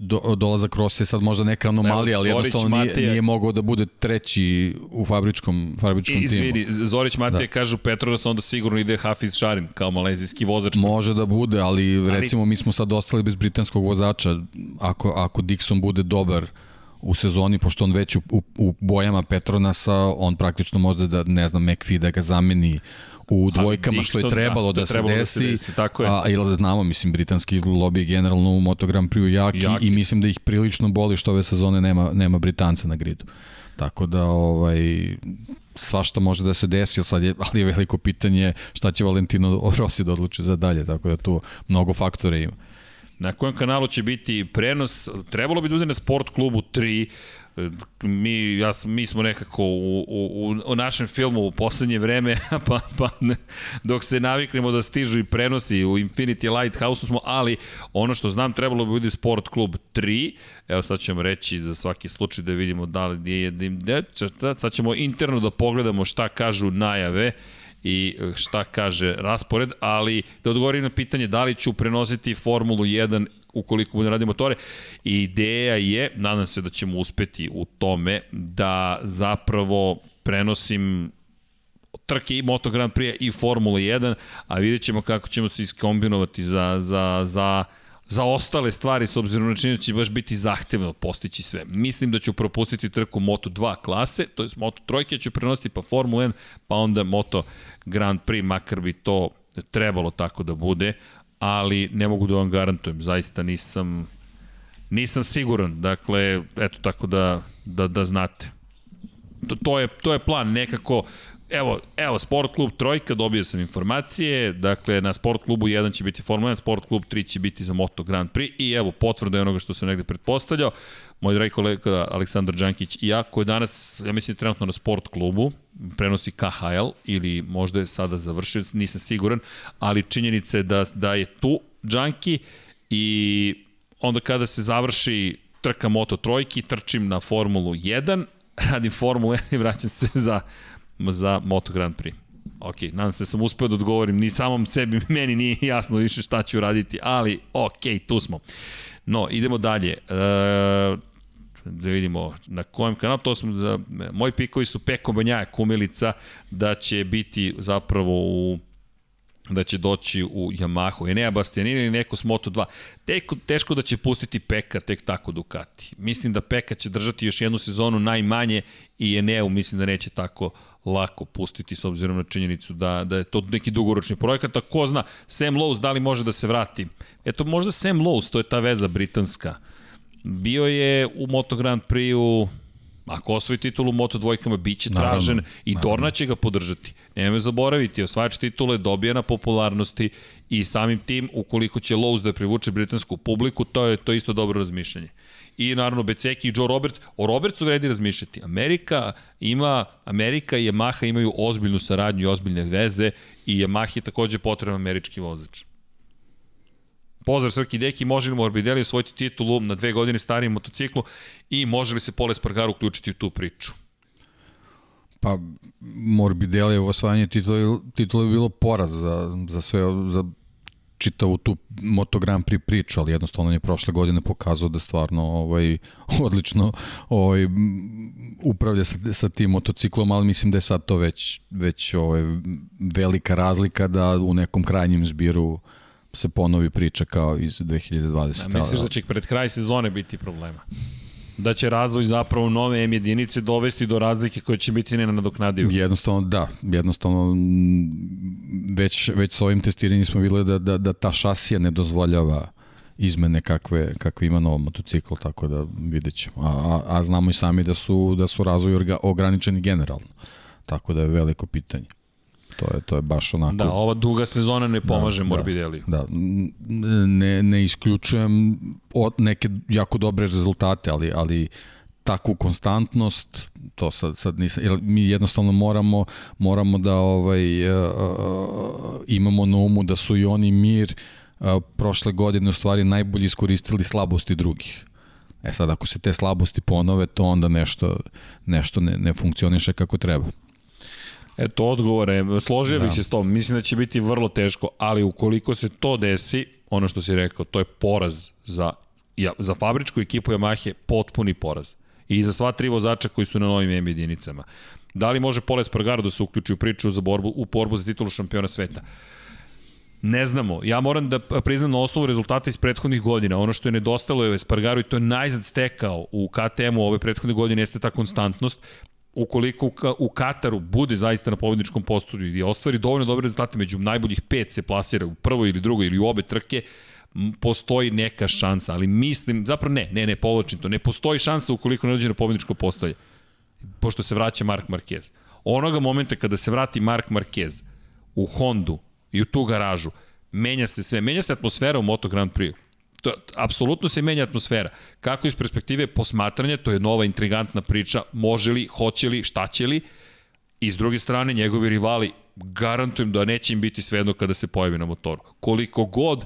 do, dolazak Rosije sad možda neka anomalija, ali jednostavno nije, Matija... nije mogao da bude treći u fabričkom, fabričkom Izvini, timu. Izvini, Zorić Matija da. kažu Petronas, onda sigurno ide Hafiz Šarin kao malezijski vozač. Može da bude, ali, ali recimo mi smo sad ostali bez britanskog vozača. Ako, ako Dixon bude dobar u sezoni, pošto on već u, u, u bojama Petronasa, on praktično možda da, ne znam, McPhee da ga zameni u dvojkama što je trebalo da, da, se desi, da se desi tako je. a ili znamo, mislim, britanski lobby je generalno u Moto Grand Prix jaki, jaki, i mislim da ih prilično boli što ove sezone nema, nema Britanca na gridu. Tako da, ovaj, svašta može da se desi, sad je, ali je veliko pitanje šta će Valentino Rossi da odluči za dalje, tako da tu mnogo faktore ima. Na kojem kanalu će biti prenos, trebalo bi da bude na Sport klubu 3, mi, ja, mi smo nekako u, u, u našem filmu u poslednje vreme, pa, pa ne, dok se naviknemo da stižu i prenosi u Infinity Lighthouse smo, ali ono što znam trebalo bi biti Sport Klub 3, evo sad ćemo reći za svaki slučaj da vidimo da li je, da, da, sad ćemo interno da pogledamo šta kažu najave i šta kaže raspored, ali da odgovorim na pitanje da li ću prenositi Formulu 1 ukoliko budem radio motore. Ideja je, nadam se da ćemo uspeti u tome, da zapravo prenosim trke i Moto Grand Prix i Formula 1, a vidjet ćemo kako ćemo se iskombinovati za, za, za za ostale stvari, s obzirom na činjenju da će baš biti zahtevno postići sve. Mislim da ću propustiti trku Moto2 klase, to je Moto trojke ću prenositi pa Formula 1, pa onda Moto Grand Prix, makar bi to trebalo tako da bude, ali ne mogu da vam garantujem, zaista nisam nisam siguran, dakle, eto tako da, da, da znate. To, to, je, to je plan, nekako Evo, evo, Sport klub Trojka, dobio sam informacije, dakle, na Sport klubu 1 će biti Formula 1, Sport klub 3 će biti za Moto Grand Prix i evo, potvrda je onoga što sam negde pretpostavljao. Moj dragi kolega Aleksandar Đankić i ja, koji danas, ja mislim, trenutno na Sport klubu, prenosi KHL ili možda je sada završio, nisam siguran, ali činjenica je da, da je tu Đanki i onda kada se završi trka Moto Trojki, trčim na Formulu 1, radim Formulu 1 i vraćam se za za Moto Grand Prix. Ok, nadam se da sam uspeo da odgovorim, ni samom sebi, meni nije jasno više šta ću raditi, ali ok, tu smo. No, idemo dalje. E, da vidimo na kojem kanalu, to smo za, moji pikovi su Peko Banjaja Kumilica, da će biti zapravo u da će doći u Yamahu. Enea Bastianini ili neko s Moto2. Teko, teško da će pustiti Peka tek tako Ducati. Mislim da Peka će držati još jednu sezonu najmanje i Eneu mislim da neće tako lako pustiti s obzirom na činjenicu da, da je to neki dugoročni projekat, a ko zna, Sam Lowe's da li može da se vrati? Eto, možda Sam Lowe's, to je ta veza britanska. Bio je u Moto Grand Prix-u Ako osvoji titulu Moto dvojkama, bit će tražen naravno, i Dorna će ga podržati. Nemoj zaboraviti, osvajač titule dobija na popularnosti i samim tim, ukoliko će Lowe's da privuče britansku publiku, to je to isto dobro razmišljanje i naravno Beceki i Joe Roberts. O Robertsu vredi razmišljati. Amerika ima, Amerika i Yamaha imaju ozbiljnu saradnju i ozbiljne veze i Yamaha je takođe potreban američki vozač. Pozdrav Srki Deki, može li Morbidelli osvojiti titulu na dve godine starijem motociklu i može li se Pole Spargaru uključiti u tu priču? Pa Morbidelli osvajanje titula, titula je bilo poraz za, za sve, za čitavu tu Moto Grand Prix priču, ali jednostavno on je prošle godine pokazao da stvarno ovaj, odlično ovaj, upravlja sa, sa tim motociklom, ali mislim da je sad to već, već ovaj, velika razlika da u nekom krajnjem zbiru se ponovi priča kao iz 2020. Da, misliš da će pred kraj sezone biti problema? da će razvoj zapravo nove M jedinice dovesti do razlike koje će biti nenadoknadive. Jednostavno da, jednostavno već, već s ovim testiranjem smo videli da, da, da ta šasija ne dozvoljava izmene kakve, kakve ima novo motocikl, tako da vidjet ćemo. A, a, a znamo i sami da su, da su razvoj ograničeni generalno, tako da je veliko pitanje. To je, to je baš onako... Da, ova duga sezona ne pomaže da, Morbidelli. Da, da, ne, ne isključujem od neke jako dobre rezultate, ali, ali takvu konstantnost, to sad, sad nisam, jer mi jednostavno moramo, moramo da ovaj, uh, uh, imamo na umu da su i oni mir uh, prošle godine u stvari najbolje iskoristili slabosti drugih. E sad, ako se te slabosti ponove, to onda nešto, nešto ne, ne funkcioniše kako treba. Eto, odgovore, složio da. bih se s tom, mislim da će biti vrlo teško, ali ukoliko se to desi, ono što si rekao, to je poraz za, ja, za fabričku ekipu Yamahe, potpuni poraz. I za sva tri vozača koji su na novim M jedinicama. Da li može Pole Spargaro da se uključi u priču za borbu, u borbu za titulu šampiona sveta? Ne znamo. Ja moram da priznam na osnovu rezultata iz prethodnih godina. Ono što je nedostalo je Espargaro i to je najzad stekao u KTM-u ove prethodne godine jeste ta konstantnost ukoliko u Kataru bude zaista na pobedničkom postolju i ostvari dovoljno dobre rezultate, među najboljih pet se plasira u prvoj ili drugoj ili u obe trke, postoji neka šansa, ali mislim, zapravo ne, ne, ne, povlačim to, ne postoji šansa ukoliko ne dođe na pobedničko postolje, pošto se vraća Mark Marquez. Onoga momenta kada se vrati Mark Marquez u Hondu i u tu garažu, menja se sve, menja se atmosfera u Moto Grand Prix to, apsolutno se menja atmosfera. Kako iz perspektive posmatranja, to je nova intrigantna priča, može li, hoće li, šta će li, i s druge strane njegovi rivali, garantujem da neće im biti svejedno kada se pojavi na motoru. Koliko god,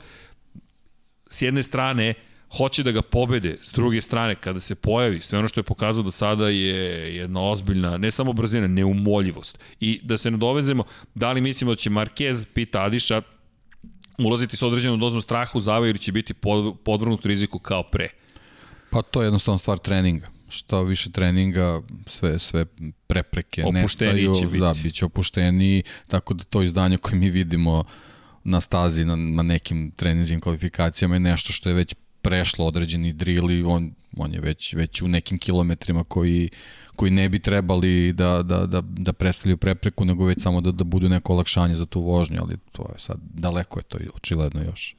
s jedne strane, hoće da ga pobede, s druge strane, kada se pojavi, sve ono što je pokazao do sada je jedna ozbiljna, ne samo brzina, neumoljivost. I da se nadovezemo, da li mislimo da će Marquez, pita Adiša, ulaziti sa određenom dozom straha u zavoj ili će biti podvrnut riziku kao pre? Pa to je jednostavno stvar treninga. Što više treninga, sve, sve prepreke opušteniji nestaju. Će biti. Da, bit će opušteniji, tako da to izdanje koje mi vidimo na stazi, na, na nekim treninzim kvalifikacijama je nešto što je već prešlo određeni drill i on, on je već, već u nekim kilometrima koji, koji ne bi trebali da, da, da, da predstavljaju prepreku, nego već samo da, da budu neko olakšanje za tu vožnju, ali to je sad, daleko je to očiledno još.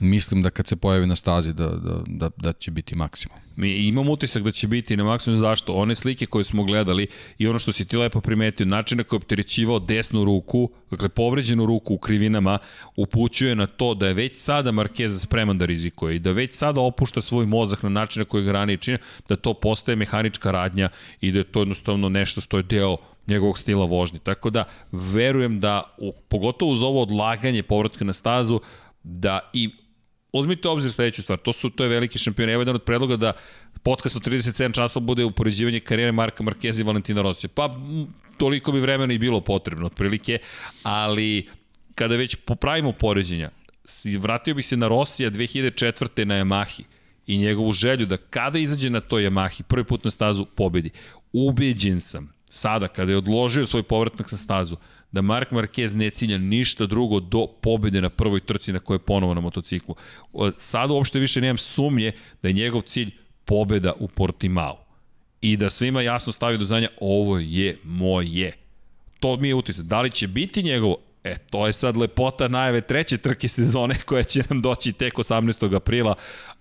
Mislim da kad se pojavi na stazi da, da, da, da će biti maksimum. Mi imamo utisak da će biti na maksimum zašto? One slike koje smo gledali i ono što si ti lepo primetio, način na koji je opterećivao desnu ruku, dakle povređenu ruku u krivinama, upućuje na to da je već sada Marquez spreman da rizikuje i da već sada opušta svoj mozak na način na koji ga ranije čine, da to postaje mehanička radnja i da je to jednostavno nešto što je deo njegovog stila vožnje. Tako da verujem da, u, pogotovo uz ovo odlaganje povratka na stazu, da i uzmite obzir sledeću stvar, to su to je veliki šampion. Evo jedan od predloga da podcast od 37 časova bude upoređivanje karijere Marka Markeza i Valentina Rosija. Pa toliko bi vremena i bilo potrebno otprilike, ali kada već popravimo poređenja, vratio bih se na Rosija 2004. na Yamahi i njegovu želju da kada izađe na toj Yamahi, prvi put na stazu pobedi. Ubeđen sam, sada kada je odložio svoj povratnak na stazu, da Mark Marquez ne cilja ništa drugo do pobede na prvoj trci na kojoj je ponovo na motociklu. Sada uopšte više nemam sumnje da je njegov cilj pobeda u Portimao. I da svima jasno stavi do znanja ovo je moje. To mi je utisak. Da li će biti njegovo? E, to je sad lepota najave treće trke sezone koja će nam doći tek 18. aprila,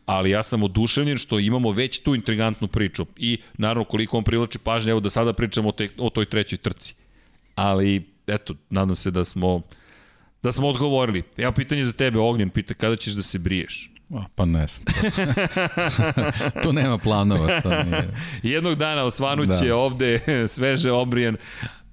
ali ja sam oduševljen što imamo već tu intrigantnu priču i naravno koliko on privlači pažnje, evo da sada pričamo o, te, o toj trećoj trci. Ali eto, nadam se da smo da smo odgovorili. Evo pitanje za tebe, Ognjen, pita kada ćeš da se briješ? A, pa ne znam. tu nema planova. To nije. Jednog dana osvanuće da. ovde sveže obrijen.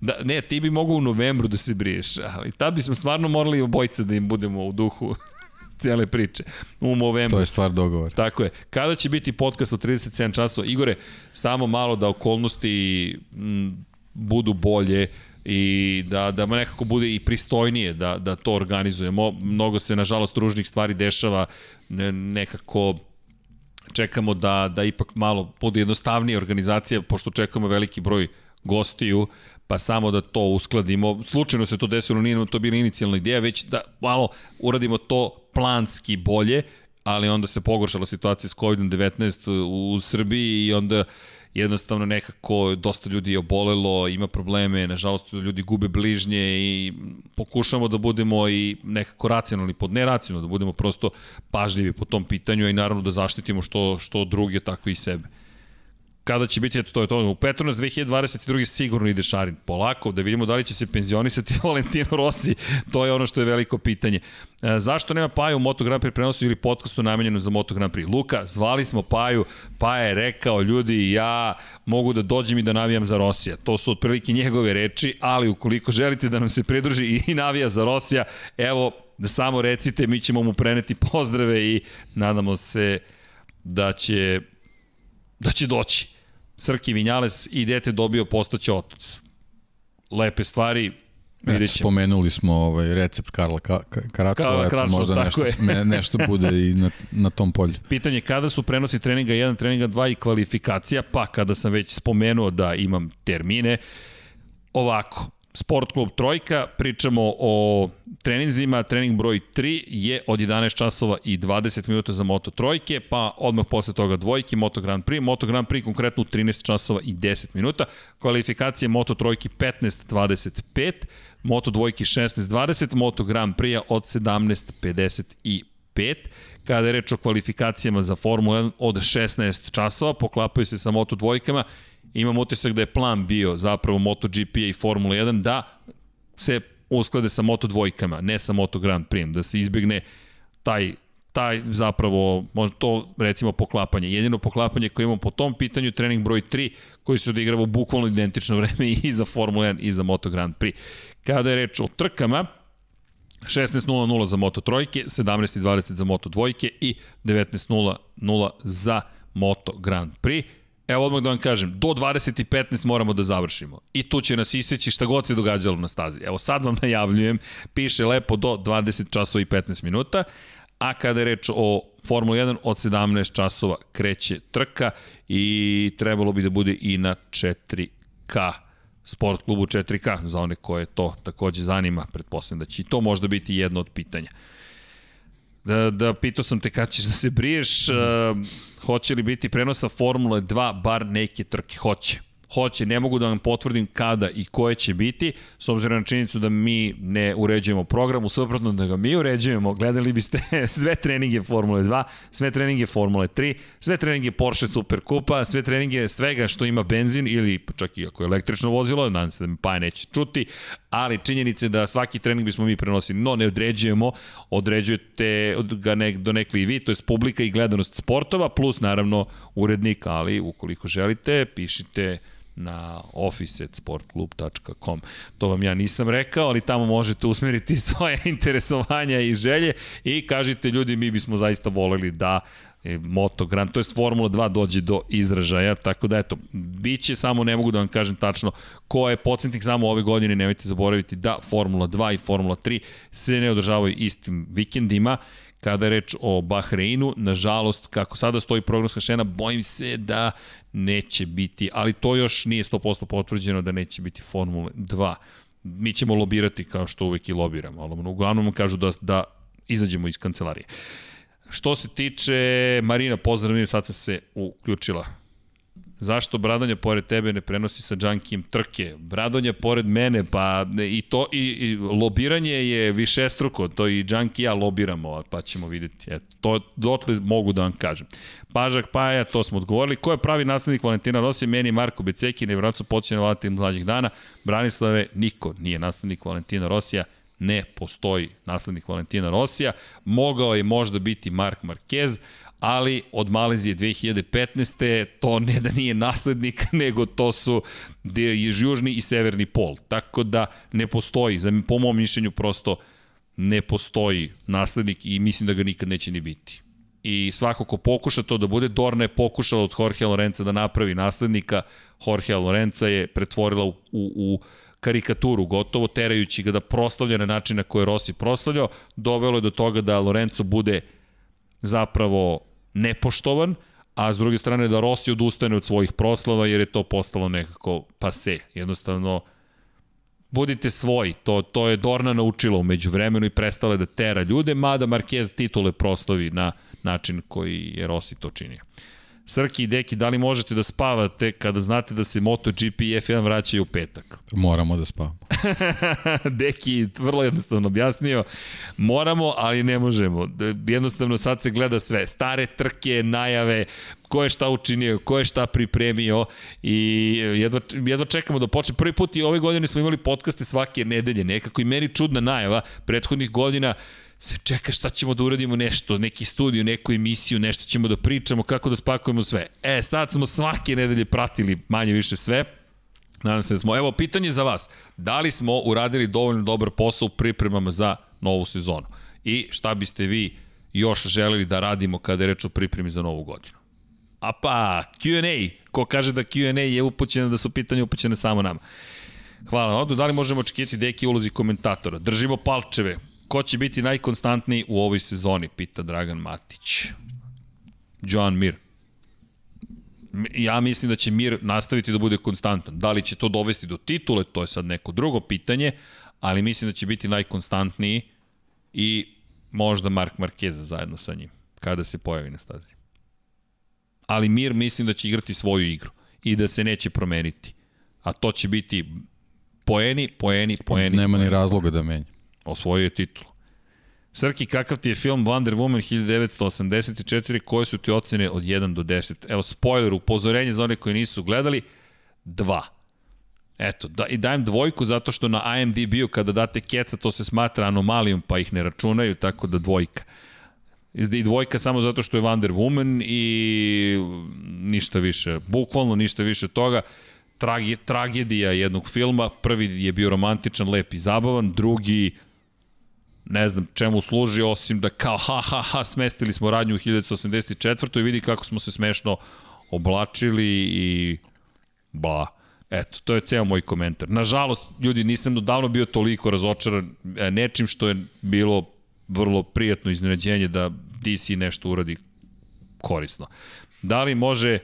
Da, ne, ti bi mogao u novembru da se briješ, ali tad bismo stvarno morali obojice da im budemo u duhu cijele priče. U novembru. To je stvar dogovor. Tako je. Kada će biti podcast od 37 časova? Igore, samo malo da okolnosti m, budu bolje i da, da nekako bude i pristojnije da, da to organizujemo. Mnogo se, nažalost, ružnih stvari dešava ne, nekako čekamo da, da ipak malo bude jednostavnije organizacija, pošto čekamo veliki broj gostiju, pa samo da to uskladimo. Slučajno se to desilo, nije to bila inicijalna ideja, već da malo uradimo to planski bolje, ali onda se pogoršala situacija s COVID-19 u Srbiji i onda jednostavno nekako dosta ljudi je obolelo, ima probleme, nažalost ljudi gube bližnje i pokušamo da budemo i nekako racionalni, pod neracionalno, da budemo prosto pažljivi po tom pitanju i naravno da zaštitimo što, što druge, tako i sebe kada će biti, eto to je to, u Petronas 2022. sigurno ide Šarin. Polako, da vidimo da li će se penzionisati Valentino Rossi, to je ono što je veliko pitanje. E, zašto nema Paju u Moto Grand Prix prenosu ili podcastu namenjenu za Moto Grand Prix? Luka, zvali smo Paju, Paja je rekao, ljudi, ja mogu da dođem i da navijam za Rosija. To su otprilike njegove reči, ali ukoliko želite da nam se pridruži i navija za Rosija, evo, da samo recite, mi ćemo mu preneti pozdrave i nadamo se da će da će doći. Srki Vinjales i dete dobio postaće otac. Lepe stvari, Eto, spomenuli smo ovaj recept Karla Ka Karatova, eto, možda nešto, je. nešto bude i na, na tom polju. Pitanje kada su prenosi treninga 1, treninga 2 i kvalifikacija, pa kada sam već spomenuo da imam termine, ovako, Sport klub Trojka, pričamo o treninzima, trening broj 3 je od 11 časova i 20 minuta za Moto Trojke, pa odmah posle toga dvojke, Moto Grand Prix, Moto Grand Prix konkretno u 13 časova i 10 minuta, kvalifikacije Moto Trojke 15.25, Moto Dvojke 16.20, Moto Grand Prix od 17.55, kada je reč o kvalifikacijama za Formula 1 od 16 časova, poklapaju se sa Moto Dvojkama imam utisak da je plan bio zapravo MotoGP i Formula 1 da se usklade sa Moto dvojkama, ne sa Moto Grand Prix, da se izbegne taj taj zapravo, možda to recimo poklapanje. Jedino poklapanje koje imamo po tom pitanju, trening broj 3, koji se odigrava u bukvalno identično vreme i za Formula 1 i za Moto Grand Prix. Kada je reč o trkama, 16.00 za Moto trojke, 17.20 za Moto dvojke i 19.00 za Moto Grand Prix. Evo odmah da vam kažem, do 20.15 moramo da završimo. I tu će nas iseći šta god se događalo na stazi. Evo sad vam najavljujem, piše lepo do 20 časova i 15 minuta, a kada je reč o Formula 1 od 17 časova kreće trka i trebalo bi da bude i na 4K sport klubu 4K, za one koje to takođe zanima, pretpostavljam da će i to možda biti jedno od pitanja. Da, da pitao sam te kada ćeš da se briješ, uh, hoće li biti prenosa Formule 2, bar neke trke? Hoće hoće, ne mogu da vam potvrdim kada i koje će biti, s obzirom na činjenicu da mi ne uređujemo program, suprotno da ga mi uređujemo, gledali biste sve treninge Formule 2, sve treninge Formule 3, sve treninge Porsche Superkupa, sve treninge svega što ima benzin ili čak i ako je električno vozilo, nadam se da mi pa neće čuti, ali činjenice da svaki trening bismo mi prenosili, no ne određujemo, određujete ga nek, do nekli i vi, to je publika i gledanost sportova, plus naravno urednika, ali ukoliko želite, pišite na office.sportklub.com. To vam ja nisam rekao, ali tamo možete usmeriti svoje interesovanja i želje i kažite ljudi, mi bismo zaista voleli da e, Moto Grand, to je Formula 2 dođe do izražaja, tako da eto, bit će samo, ne mogu da vam kažem tačno ko je podsjetnik samo ove godine, nemojte zaboraviti da Formula 2 i Formula 3 se ne održavaju istim vikendima, kada je reč o Bahreinu, nažalost, kako sada stoji programska šena, bojim se da neće biti, ali to još nije 100% potvrđeno da neće biti Formule 2. Mi ćemo lobirati kao što uvek i lobiramo, ali uglavnom kažu da, da izađemo iz kancelarije. Što se tiče Marina, pozdravim, sad sam se uključila Zašto Bradonja pored tebe ne prenosi sa Džankijem trke? Bradonja pored mene, pa i to i, i lobiranje je višestruko, to i Džanki ja lobiramo, pa ćemo videti. Eto, to dotle mogu da vam kažem. Pažak Paja, to smo odgovorili. Ko je pravi naslednik Valentina Rosija? Meni Marko Beceki, nevjerojatno počinje Valentin mlađih dana. Branislave, niko nije naslednik Valentina Rosija ne postoji naslednik Valentina Rosija. Mogao je možda biti Mark Marquez, ali od Malezije 2015. to ne da nije naslednik, nego to su južni i severni pol. Tako da ne postoji, za, po mom mišljenju prosto ne postoji naslednik i mislim da ga nikad neće ni biti. I svako ko pokuša to da bude, Dorna je pokušala od Jorge Lorenza da napravi naslednika, Jorge Lorenza je pretvorila u, u, u karikaturu, gotovo terajući ga da proslavlja na način na koji je Rossi proslavljao, dovelo je do toga da Lorenzo bude zapravo nepoštovan, a s druge strane da Rossi odustane od svojih proslava jer je to postalo nekako pase. Jednostavno, budite svoji, to, to je Dorna naučila umeđu vremenu i prestala da tera ljude, mada Marquez titule proslavi na način koji je Rossi to činio. Srki i Deki, da li možete da spavate kada znate da se MotoGP i F1 vraćaju u petak? Moramo da spavamo. Deki vrlo jednostavno objasnio, moramo, ali ne možemo. Jednostavno sad se gleda sve. Stare trke, najave, ko je šta učinio, ko je šta pripremio i jedva, jedva čekamo da počne. Prvi put i ove godine smo imali podcaste svake nedelje, nekako i meni čudna najava prethodnih godina sve čeka šta ćemo da uradimo nešto, neki studiju, neku emisiju, nešto ćemo da pričamo, kako da spakujemo sve. E, sad smo svake nedelje pratili manje više sve, Nadam se da smo. Evo, pitanje za vas. Da li smo uradili dovoljno dobar posao u pripremama za novu sezonu? I šta biste vi još želeli da radimo kada je reč o pripremi za novu godinu? A pa, Q&A. Ko kaže da Q&A je upućeno, da su pitanje upućene samo nama. Hvala na Da li možemo očekivati deki ulozi komentatora? Držimo palčeve. Ko će biti najkonstantniji u ovoj sezoni? Pita Dragan Matić. Joan Mir. Ja mislim da će Mir nastaviti da bude konstantan. Da li će to dovesti do titule, to je sad neko drugo pitanje, ali mislim da će biti najkonstantniji i možda Mark Marquez zajedno sa njim, kada se pojavi na stazi. Ali Mir mislim da će igrati svoju igru i da se neće promeniti. A to će biti poeni, poeni, poeni. Nema ni razloga da menja osvojio je titul. Srki, kakav ti je film Wonder Woman 1984, koje su ti ocene od 1 do 10? Evo, spoiler, upozorenje za one koji nisu gledali, 2. Eto, da, i dajem dvojku zato što na IMDb-u kada date keca to se smatra anomalijom pa ih ne računaju, tako da dvojka. I dvojka samo zato što je Wonder Woman i ništa više, bukvalno ništa više toga. Tragi, tragedija jednog filma, prvi je bio romantičan, lep i zabavan, drugi ne znam čemu služi, osim da kao ha ha ha smestili smo radnju u 1984. i vidi kako smo se smešno oblačili i bla. Eto, to je ceo moj komentar. Nažalost, ljudi, nisam davno bio toliko razočaran e, nečim što je bilo vrlo prijatno iznenađenje da DC nešto uradi korisno. Da li može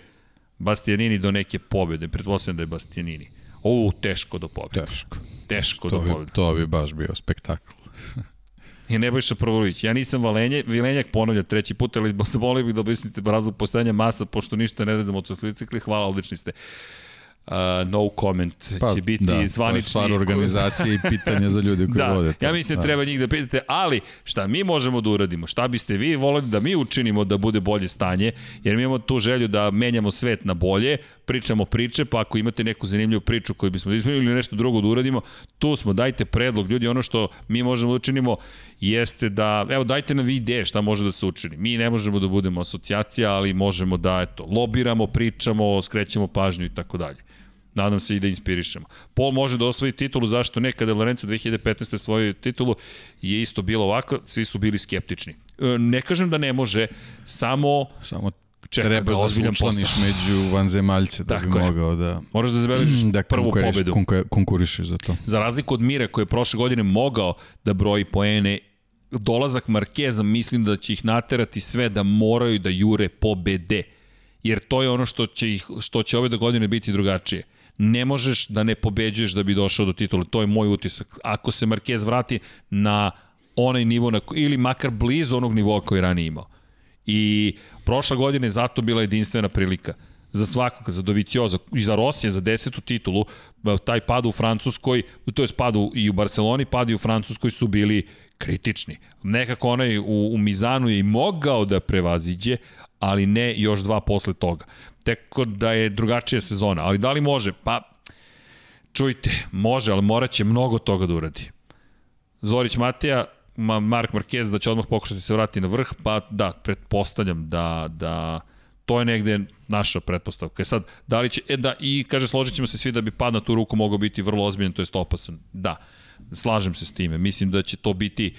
Bastianini do neke pobjede? Pretpostavljam da je Bastianini. O, teško do pobjede. Teško. Teško to do pobjede. Bi, to bi baš bio spektakl. I Nebojša Prvolović. Ja nisam Valenje, Vilenjak ponavlja treći put, ali volio bih da objasnite razlog postojanja masa, pošto ništa ne rezamo od motocikli. Hvala, odlični ste. Uh, no comment pa, će biti da, zvanični. To je organizacije i pitanja za ljudi koji da, vode. Ja mislim da treba njih da pitate, ali šta mi možemo da uradimo? Šta biste vi voleli da mi učinimo da bude bolje stanje? Jer mi imamo tu želju da menjamo svet na bolje, pričamo priče, pa ako imate neku zanimljivu priču koju bismo ispunili ili nešto drugo da uradimo, tu smo, dajte predlog. Ljudi, ono što mi možemo da učinimo jeste da, evo, dajte nam vi ideje šta može da se učini. Mi ne možemo da budemo asocijacija, ali možemo da, eto, lobiramo, pričamo, skrećemo pažnju i tako dalje. Nadam se i da inspirišemo. Pol može da osvoji titulu, zašto ne? Kada je Lorenzo 2015. svojio titulu, je isto bilo ovako, svi su bili skeptični. E, ne kažem da ne može, samo... Samo Čeka Trebaš da se učlaniš među vanzemaljce da Tako bi je. mogao da... Moraš da zabeležiš da prvu pobedu. konkurišeš za to. Za razliku od Mire koji je prošle godine mogao da broji poene, dolazak Markeza mislim da će ih naterati sve da moraju da jure pobede. Jer to je ono što će, ih, što će ove godine biti drugačije ne možeš da ne pobeđuješ da bi došao do titula. To je moj utisak. Ako se Marquez vrati na onaj nivo, na, ili makar blizu onog nivoa koji je ranije imao. I prošla godina je zato bila jedinstvena prilika za svakog, za Dovicioza i za Rosija, za desetu titulu, taj pad u Francuskoj, to je pad i u Barceloni, pad i u Francuskoj su bili kritični. Nekako onaj u, u Mizanu je i mogao da prevaziđe, ali ne još dva posle toga. Teko da je drugačija sezona. Ali da li može? Pa, čujte, može, ali morat će mnogo toga da uradi. Zorić Matija, Mark Marquez da će odmah pokušati da se vrati na vrh, pa da, pretpostavljam da, da to je negde naša pretpostavka. E sad, da li će, e da, i kaže, složit ćemo se svi da bi pad na tu ruku mogao biti vrlo ozbiljan, to je opasan. Da, slažem se s time. Mislim da će to biti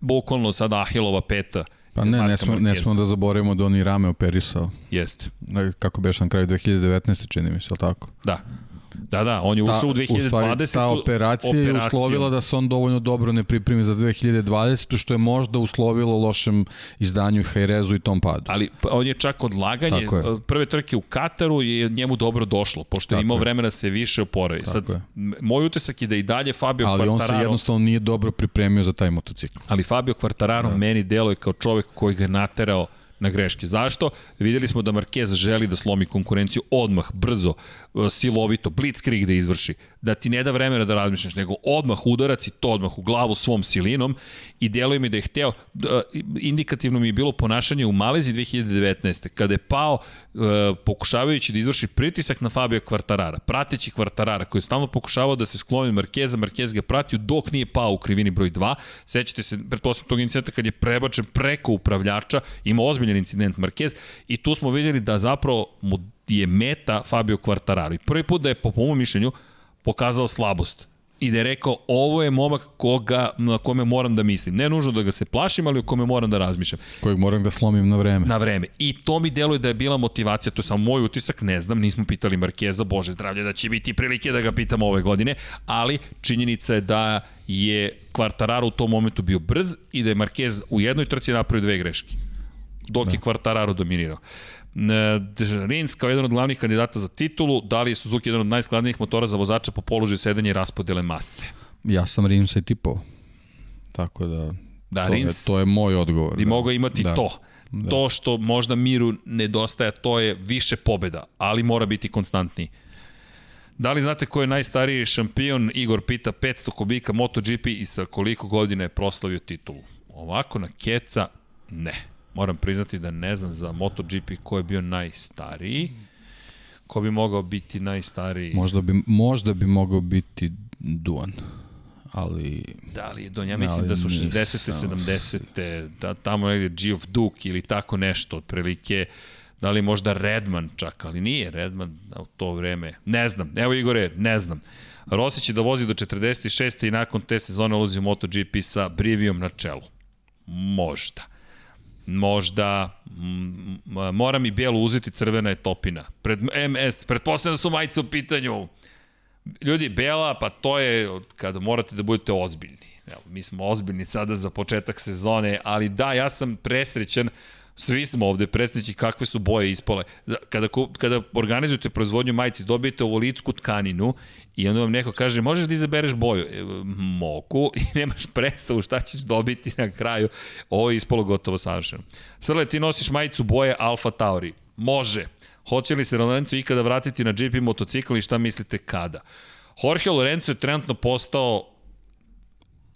bukvalno sada Ahilova peta Pa ne, ne smo, ne smo da zaboravimo da on i rame operisao. Jeste. Kako beš na kraju 2019. čini mi se, ali tako? Da. Da, da, on je ušao u 2020. U stvari, ta operacija je uslovila da se on dovoljno dobro ne pripremi za 2020. što je možda uslovilo lošem izdanju Hajrezu i tom padu. Ali pa, on je čak odlaganje, je. prve trke u Kataru je njemu dobro došlo, pošto je imao vremena da se više oporavi. Sad, je. moj utisak je da i dalje Fabio Ali Quartararo... Ali on se jednostavno nije dobro pripremio za taj motocikl. Ali Fabio Quartararo da. meni deluje kao čovek koji ga naterao na greške. Zašto? Videli smo da Marquez želi da slomi konkurenciju odmah, brzo, e, silovito, blitzkrieg da izvrši. Da ti ne da vremena da razmišljaš, nego odmah udarac i to odmah u glavu svom silinom i djeluje mi da je hteo, da, indikativno mi je bilo ponašanje u Malezi 2019. kada je pao e, pokušavajući da izvrši pritisak na Fabio Kvartarara, prateći Kvartarara koji je stalno pokušavao da se skloni Markeza, Markez ga pratio dok nije pao u krivini broj 2. Sećate se, pretpostavljam tog incidenta kad je prebačen preko upravljača, ima ozbiljan incident Marquez i tu smo vidjeli da zapravo mu je meta Fabio Quartararo. I prvi put da je, po mojom mišljenju, pokazao slabost i da je rekao ovo je momak koga, na kome moram da mislim. Ne nužno da ga se plašim, ali o kome moram da razmišljam. Kojeg moram da slomim na vreme. Na vreme. I to mi deluje da je bila motivacija, to je samo moj utisak, ne znam, nismo pitali Markeza, bože zdravlje, da će biti prilike da ga pitamo ove godine, ali činjenica je da je Quartararo u tom momentu bio brz i da je Marquez u jednoj trci napravio dve greške dok da. je Quartararo dominirao. Rins kao jedan od glavnih kandidata za titulu, da li je Suzuki jedan od najskladnijih motora za vozača po položaju sedenja i raspodele mase? Ja sam Rinsa i tipao. Tako da, da to, Rins, je, to je moj odgovor. Bi da. mogao imati da. to. Da. To što možda Miru nedostaje, to je više pobeda, ali mora biti konstantniji. Da li znate ko je najstariji šampion? Igor pita 500 kubika MotoGP i sa koliko godina je proslavio titulu? Ovako na keca, ne. Moram priznati da ne znam za MotoGP ko je bio najstariji. Ko bi mogao biti najstariji? Možda bi, možda bi mogao biti Duan ali... Da li je Duan? Ja mislim da su 60. 70. Da, tamo negde Geoff Duke ili tako nešto, otprilike. Da li možda Redman čak, ali nije Redman u to vreme. Ne znam. Evo Igore, ne znam. Rossi će da vozi do 46. i nakon te sezone ulazi u MotoGP sa Brivijom na čelu. Možda možda moram i bijelu uzeti, crvena je topina. Pred MS, pretpostavljam da su majice u pitanju. Ljudi, bela, pa to je kada morate da budete ozbiljni. Evo, mi smo ozbiljni sada za početak sezone, ali da, ja sam presrećan Svi smo ovde presreći kakve su boje ispole. Kada, kada organizujete proizvodnju majici, dobijete ovolitsku tkaninu i onda vam neko kaže, možeš da izabereš boju? E, mogu i nemaš predstavu šta ćeš dobiti na kraju. Ovo je ispolo gotovo savršeno. Srle, ti nosiš majicu boje Alfa Tauri. Može. Hoće li se Lorenzo ikada vratiti na GP motocikl i šta mislite kada? Jorge Lorenzo je trenutno postao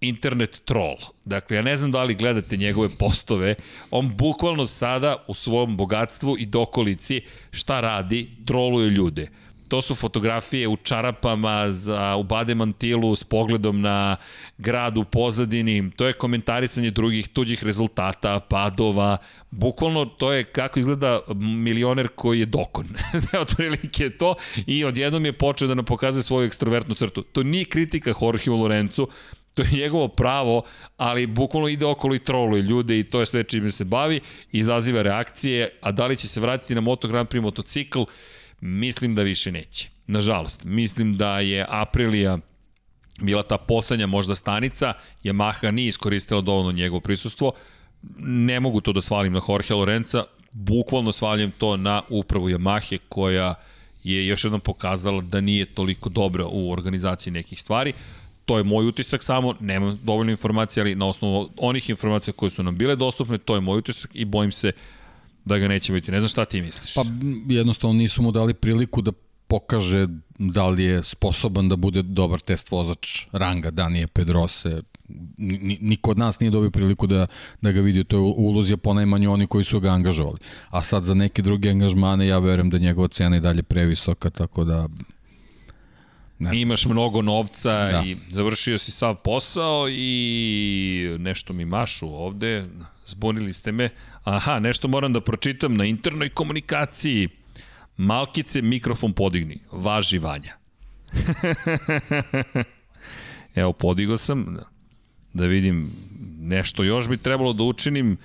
internet troll. Dakle, ja ne znam da li gledate njegove postove, on bukvalno sada u svom bogatstvu i dokolici šta radi, troluje ljude. To su fotografije u čarapama, za, u bademantilu s pogledom na grad u pozadini, to je komentarisanje drugih tuđih rezultata, padova, bukvalno to je kako izgleda milioner koji je dokon. Otprilike to i odjednom je počeo da nam pokazuje svoju ekstrovertnu crtu. To nije kritika Jorge Lorenzu, To je njegovo pravo, ali bukvalno ide okolo i troluje ljude i to je sve čime se bavi, izaziva reakcije, a da li će se vratiti na Moto Grand Prix motocikl, mislim da više neće. Nažalost, mislim da je Aprilija bila ta poslednja možda stanica, Yamaha nije iskoristila dovoljno njegovo prisustvo, ne mogu to da svalim na Jorge Lorenza, bukvalno svaljam to na upravu Yamahe koja je još jednom pokazala da nije toliko dobra u organizaciji nekih stvari. To je moj utisak samo, nemam dovoljno informacija, ali na osnovu onih informacija koje su nam bile dostupne, to je moj utisak i bojim se da ga neće biti. Ne znam šta ti misliš? Pa jednostavno nisu mu dali priliku da pokaže da li je sposoban da bude dobar test vozač ranga Danije Pedrose. Niko od nas nije dobio priliku da, da ga vidi. To je ulozija ponajmanje oni koji su ga angažovali. A sad za neke druge angažmane ja verujem da njegova cena je dalje previsoka, tako da Nešto. Imaš mnogo novca da. i završio si sav posao i nešto mi mašu ovde, zbunili ste me. Aha, nešto moram da pročitam na internoj komunikaciji. Malkice, mikrofon podigni. Važi Vanja. Evo, podigao sam da vidim nešto još bi trebalo da učinim.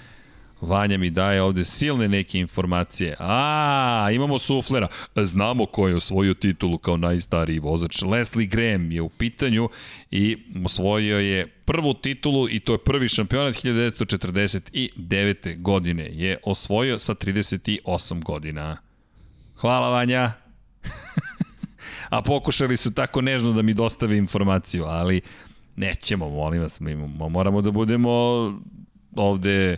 Vanja mi daje ovde silne neke informacije. A, imamo suflera. Znamo ko je osvojio titulu kao najstariji vozač. Leslie Graham je u pitanju i osvojio je prvu titulu i to je prvi šampionat 1949. godine. Je osvojio sa 38 godina. Hvala Vanja. A pokušali su tako nežno da mi dostave informaciju, ali nećemo, molim vas, mi moramo da budemo ovde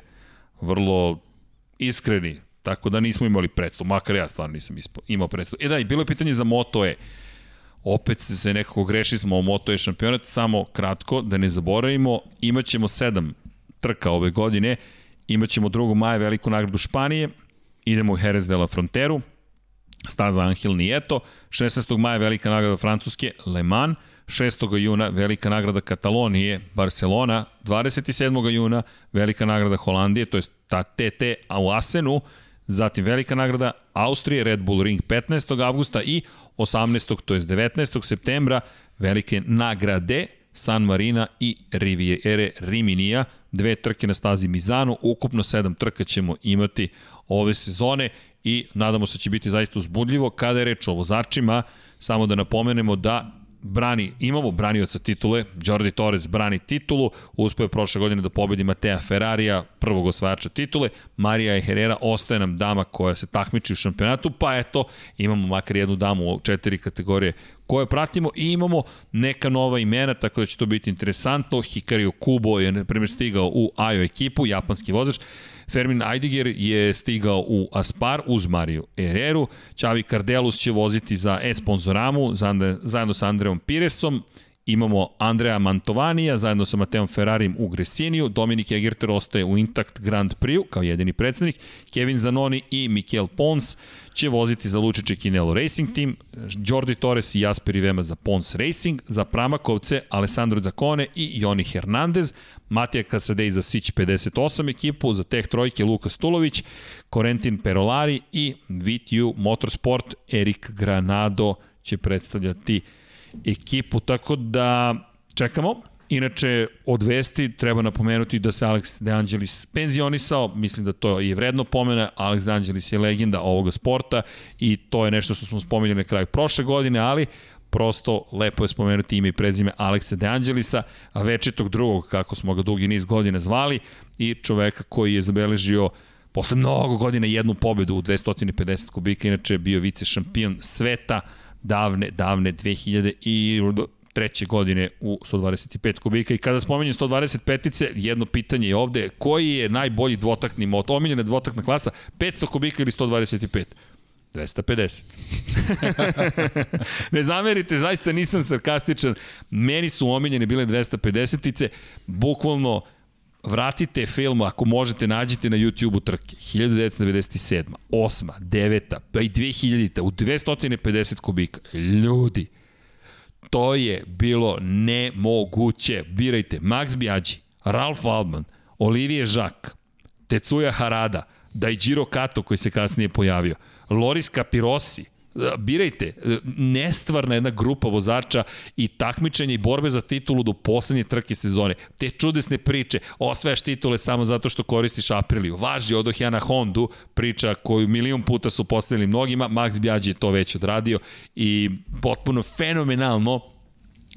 vrlo iskreni, tako da nismo imali predstavu, makar ja stvarno nisam imao predstavu. E da, i bilo je pitanje za Moto E. Opet se nekako greši smo o Moto E šampionat, samo kratko, da ne zaboravimo, imaćemo sedam trka ove godine, imaćemo 2. maja veliku nagradu Španije, idemo u Jerez de la Fronteru, staza Angel Nieto, 16. maja velika nagrada Francuske, Le Mans, 6. juna velika nagrada Katalonije, Barcelona, 27. juna velika nagrada Holandije, to je ta TT u Asenu, zatim velika nagrada Austrije, Red Bull Ring 15. avgusta i 18. to je 19. septembra velike nagrade San Marina i Riviere Riminija, dve trke na stazi Mizanu, ukupno sedam trka ćemo imati ove sezone i nadamo se da će biti zaista uzbudljivo. Kada je reč o vozačima, samo da napomenemo da brani, imamo branioca titule, Jordi Torres brani titulu, uspeo je prošle godine da pobedi Matea Ferrarija, prvog osvajača titule, Marija Herrera ostaje nam dama koja se takmiči u šampionatu, pa eto, imamo makar jednu damu u četiri kategorije koje pratimo i imamo neka nova imena, tako da će to biti interesantno. Hikario Kubo je, na primjer, stigao u AJO ekipu, japanski vozač. Fermin Eidiger je stigao u Aspar uz Mariju Ereru. Čavi Cardelus će voziti za e-sponzoramu zajedno sa Andreom Piresom. Imamo Andrea Mantovanija zajedno sa Mateom Ferrarim u Gresiniju, Dominik Egerter ostaje u Intact Grand Prix kao jedini predsednik, Kevin Zanoni i Mikel Pons će voziti za Lučiće Kinelo Racing Team, Jordi Torres i Jasper Ivema za Pons Racing, za Pramakovce Alessandro Zacone i Joni Hernandez, Matija Kasadej za Sić 58 ekipu, za Teh Trojke Luka Stulović, Corentin Perolari i VTU Motorsport Erik Granado će predstavljati ekipu, tako da čekamo. Inače, od vesti treba napomenuti da se Alex De Angelis penzionisao, mislim da to je vredno pomena, Alex De Angelis je legenda ovoga sporta i to je nešto što smo spomenuli na kraju prošle godine, ali prosto lepo je spomenuti ime i prezime Aleksa De Angelisa, a večetog drugog, kako smo ga dugi niz godina zvali, i čoveka koji je zabeležio posle mnogo godina jednu pobedu u 250 kubika, inače je bio vice šampion sveta davne, davne 2000 i treće godine u 125 kubika. I kada spomenjem 125-ice, jedno pitanje je ovde, koji je najbolji dvotakni motor, omiljena dvotakna klasa, 500 kubika ili 125? 250. ne zamerite, zaista nisam sarkastičan. Meni su omiljene bile 250-ice, bukvalno vratite film, ako možete, nađite na YouTube-u trke. 1997, 8, 9, pa i 2000, u 250 kubika. Ljudi, to je bilo nemoguće. Birajte, Max Biaggi, Ralf Waldman, Olivier Jacques, Tetsuya Harada, Daijiro Kato koji se kasnije pojavio, Loris Capirosi, birajte, nestvarna jedna grupa vozača i takmičenja i borbe za titulu do poslednje trke sezone. Te čudesne priče, osvajaš titule samo zato što koristiš Apriliju. Važi odoh ja na Hondu, priča koju milion puta su postavili mnogima, Max Bjađi je to već odradio i potpuno fenomenalno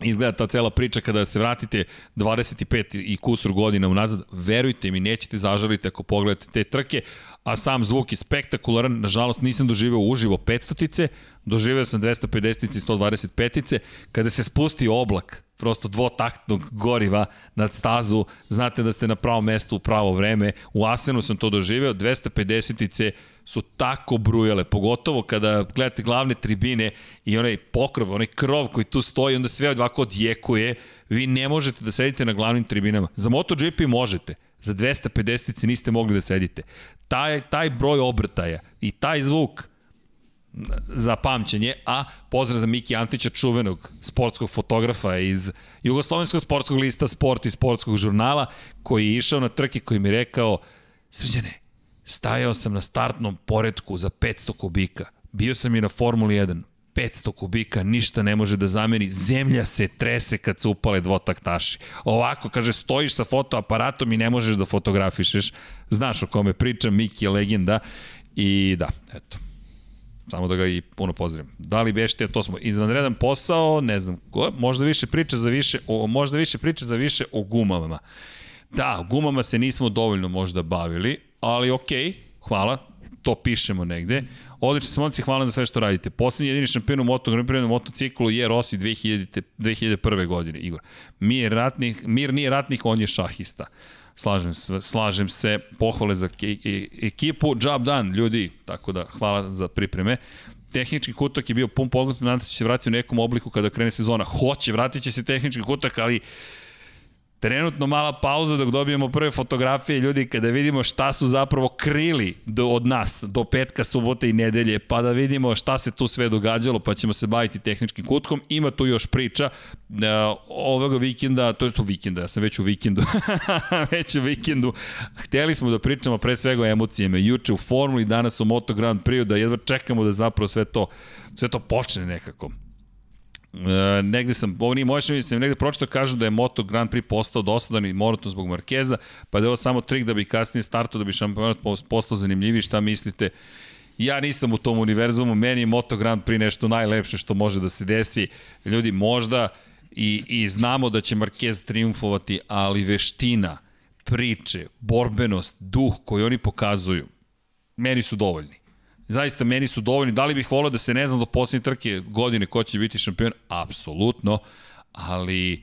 izgleda ta cela priča kada se vratite 25 i kusur godina unazad, verujte mi, nećete zažaliti ako pogledate te trke, a sam zvuk je spektakularan, nažalost nisam doživeo uživo 500-tice, doživeo sam 250-tice i 125-tice, kada se spusti oblak, prosto dvotaktnog goriva nad stazu, znate da ste na pravom mestu u pravo vreme, u Asenu sam to doživeo, 250-tice su tako brujale, pogotovo kada gledate glavne tribine i onaj pokrov, onaj krov koji tu stoji, onda sve ovako odjekuje, vi ne možete da sedite na glavnim tribinama. Za MotoGP možete, za 250 niste mogli da sedite. Taj, taj broj obrtaja i taj zvuk za pamćenje, a pozdrav za Miki Antića, čuvenog sportskog fotografa iz Jugoslovenskog sportskog lista Sport i sportskog žurnala, koji je išao na trke koji mi rekao, srđane, stajao sam na startnom poredku za 500 kubika, bio sam i na Formuli 1, 500 kubika, ništa ne može da zameni, zemlja se trese kad se upale dvotaktaši. Ovako, kaže, stojiš sa fotoaparatom i ne možeš da fotografišeš. Znaš o kome pričam, Miki je legenda. I da, eto, samo da ga i puno pozdravim. Da li bešte, to smo izvanredan posao, ne znam, ko, možda više priča za više, o, možda više priča za više o gumama. Da, gumama se nismo dovoljno možda bavili, ali okej, okay, hvala, to pišemo negde. Odlično se momci, hvala za sve što radite. Poslednji jedini šampion u moto, na motociklu je Rossi 2000, 2001. godine, Igor. Mir, ratnih, mir nije ratnik, on je šahista. Slažem se, slažem se, pohvale za ekipu, job done, ljudi, tako da hvala za pripreme. Tehnički kutak je bio pun pogled, nadam se će se vratiti u nekom obliku kada krene sezona. Hoće, vratit će se tehnički kutak, ali Trenutno mala pauza dok dobijemo prve fotografije ljudi kada vidimo šta su zapravo krili do, od nas do petka, subote i nedelje pa da vidimo šta se tu sve događalo pa ćemo se baviti tehničkim kutkom. Ima tu još priča uh, ovoga vikenda, to je to vikenda, ja sam već u vikendu, već u vikendu. Hteli smo da pričamo pre svega o emocijama. Juče u Formuli, danas u Moto Grand Prix, da jedva čekamo da zapravo sve to, sve to počne nekako. E, negde sam, ovo nije moje sam negde pročito kažu da je Moto Grand Prix postao dosadan i monoton zbog Markeza, pa da je ovo samo trik da bi kasnije startao, da bi šampionat postao zanimljiviji, šta mislite? Ja nisam u tom univerzumu, meni je Moto Grand Prix nešto najlepše što može da se desi. Ljudi, možda i, i znamo da će Marquez triumfovati, ali veština, priče, borbenost, duh koji oni pokazuju, meni su dovoljni. Zaista meni su dovoljni. Da li bih volao da se ne znam do poslednje trke godine ko će biti šampion? Apsolutno. Ali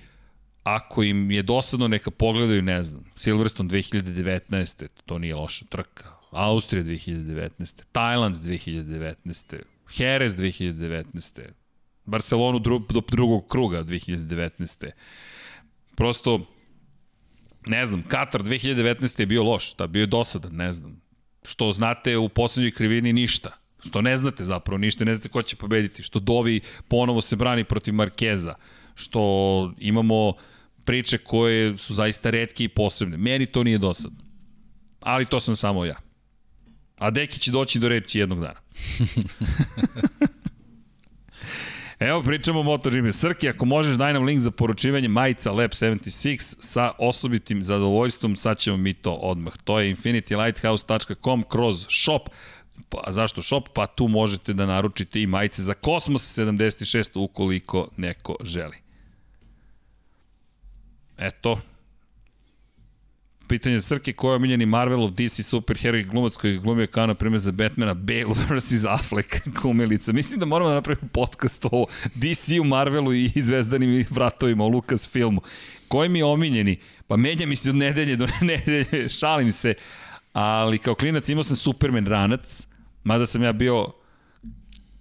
ako im je dosadno, neka pogledaju, ne znam, Silverstone 2019. To nije loša trka. Austrija 2019. Tajland 2019. Jerez 2019. Barcelonu dru, do drugog kruga 2019. Prosto, ne znam, Katar 2019. je bio loš, da bio je dosadan, ne znam što znate u poslednjoj krivini ništa. Što ne znate zapravo ništa, ne znate ko će pobediti. Što Dovi ponovo se brani protiv Markeza. Što imamo priče koje su zaista redke i posebne. Meni to nije dosadno. Ali to sam samo ja. A Deki će doći do reči jednog dana. Evo pričamo o MotoGP. Srki, ako možeš, daj nam link za poručivanje majica Lab 76 sa osobitim zadovoljstvom, sad ćemo mi to odmah. To je infinitylighthouse.com kroz shop Pa, zašto shop? Pa tu možete da naručite i majice za Kosmos 76 ukoliko neko želi. Eto, pitanje Srke, ko je omiljeni Marvelov DC superheroj glumac koji glumio kao na primjer za Batmana Bale vs. Affleck kumilica. Mislim da moramo da napravimo podcast o DC-u, Marvelu i zvezdanim vratovima, o Lucas filmu. Koji mi je omiljeni? Pa menja mi se od nedelje do nedelje, šalim se. Ali kao klinac imao sam Superman ranac, mada sam ja bio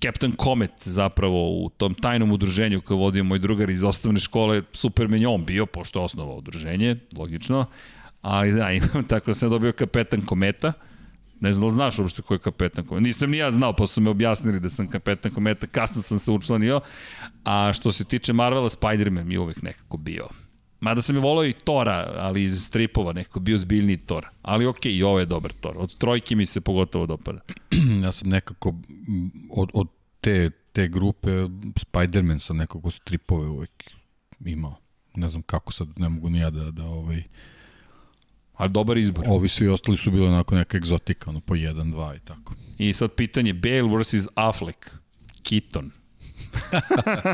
Captain Comet zapravo u tom tajnom udruženju koje vodio moj drugar iz osnovne škole, Superman je on bio, pošto je osnovao udruženje, logično, ali da, imam, tako sam dobio kapetan Kometa, ne znam da li znaš uopšte ko je kapetan Kometa, nisam ni ja znao, pa su me objasnili da sam kapetan Kometa, kasno sam se učlanio, a što se tiče Marvela, Spider-Man je uvek nekako bio. Mada sam je volao i Tora, ali iz stripova, nekako bio zbiljni Thor. Ali okej, okay, i ovo je dobar Thor. Od trojke mi se pogotovo dopada. ja sam nekako od, od te, te grupe Spider-Man sam nekako stripove uvek imao. Ne znam kako sad, ne mogu ni ja da, da ovaj, Ali dobar izbor. Ovi svi ostali su bili onako neka egzotika, ono po 1, 2 i tako. I sad pitanje, Bale vs. Affleck, Keaton.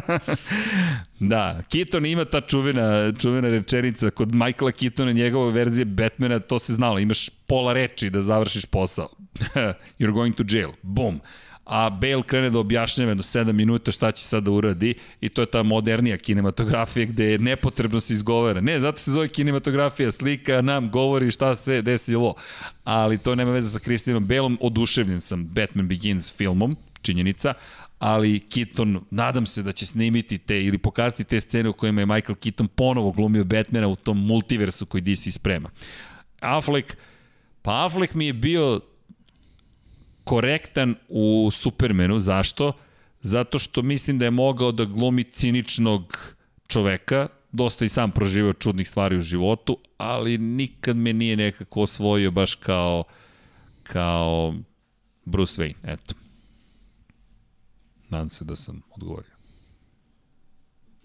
da, Keaton ima ta čuvena, čuvena rečenica kod Michaela Keatona, njegove verzije Batmana, to se znalo, imaš pola reči da završiš posao. You're going to jail. Boom a Bale krene da objašnjava do 7 minuta šta će sad da uradi i to je ta modernija kinematografija gde je nepotrebno se izgovara. Ne, zato se zove kinematografija, slika nam govori šta se desilo, ali to nema veze sa Kristinom Baleom, oduševljen sam Batman Begins filmom, činjenica, ali Keaton, nadam se da će snimiti te ili pokazati te scene u kojima je Michael Keaton ponovo glumio Batmana u tom multiversu koji DC sprema. Affleck, pa Affleck mi je bio korektan u Supermanu. Zašto? Zato što mislim da je mogao da glumi ciničnog čoveka, dosta i sam proživao čudnih stvari u životu, ali nikad me nije nekako osvojio baš kao kao Bruce Wayne, eto. Nadam se da sam odgovorio.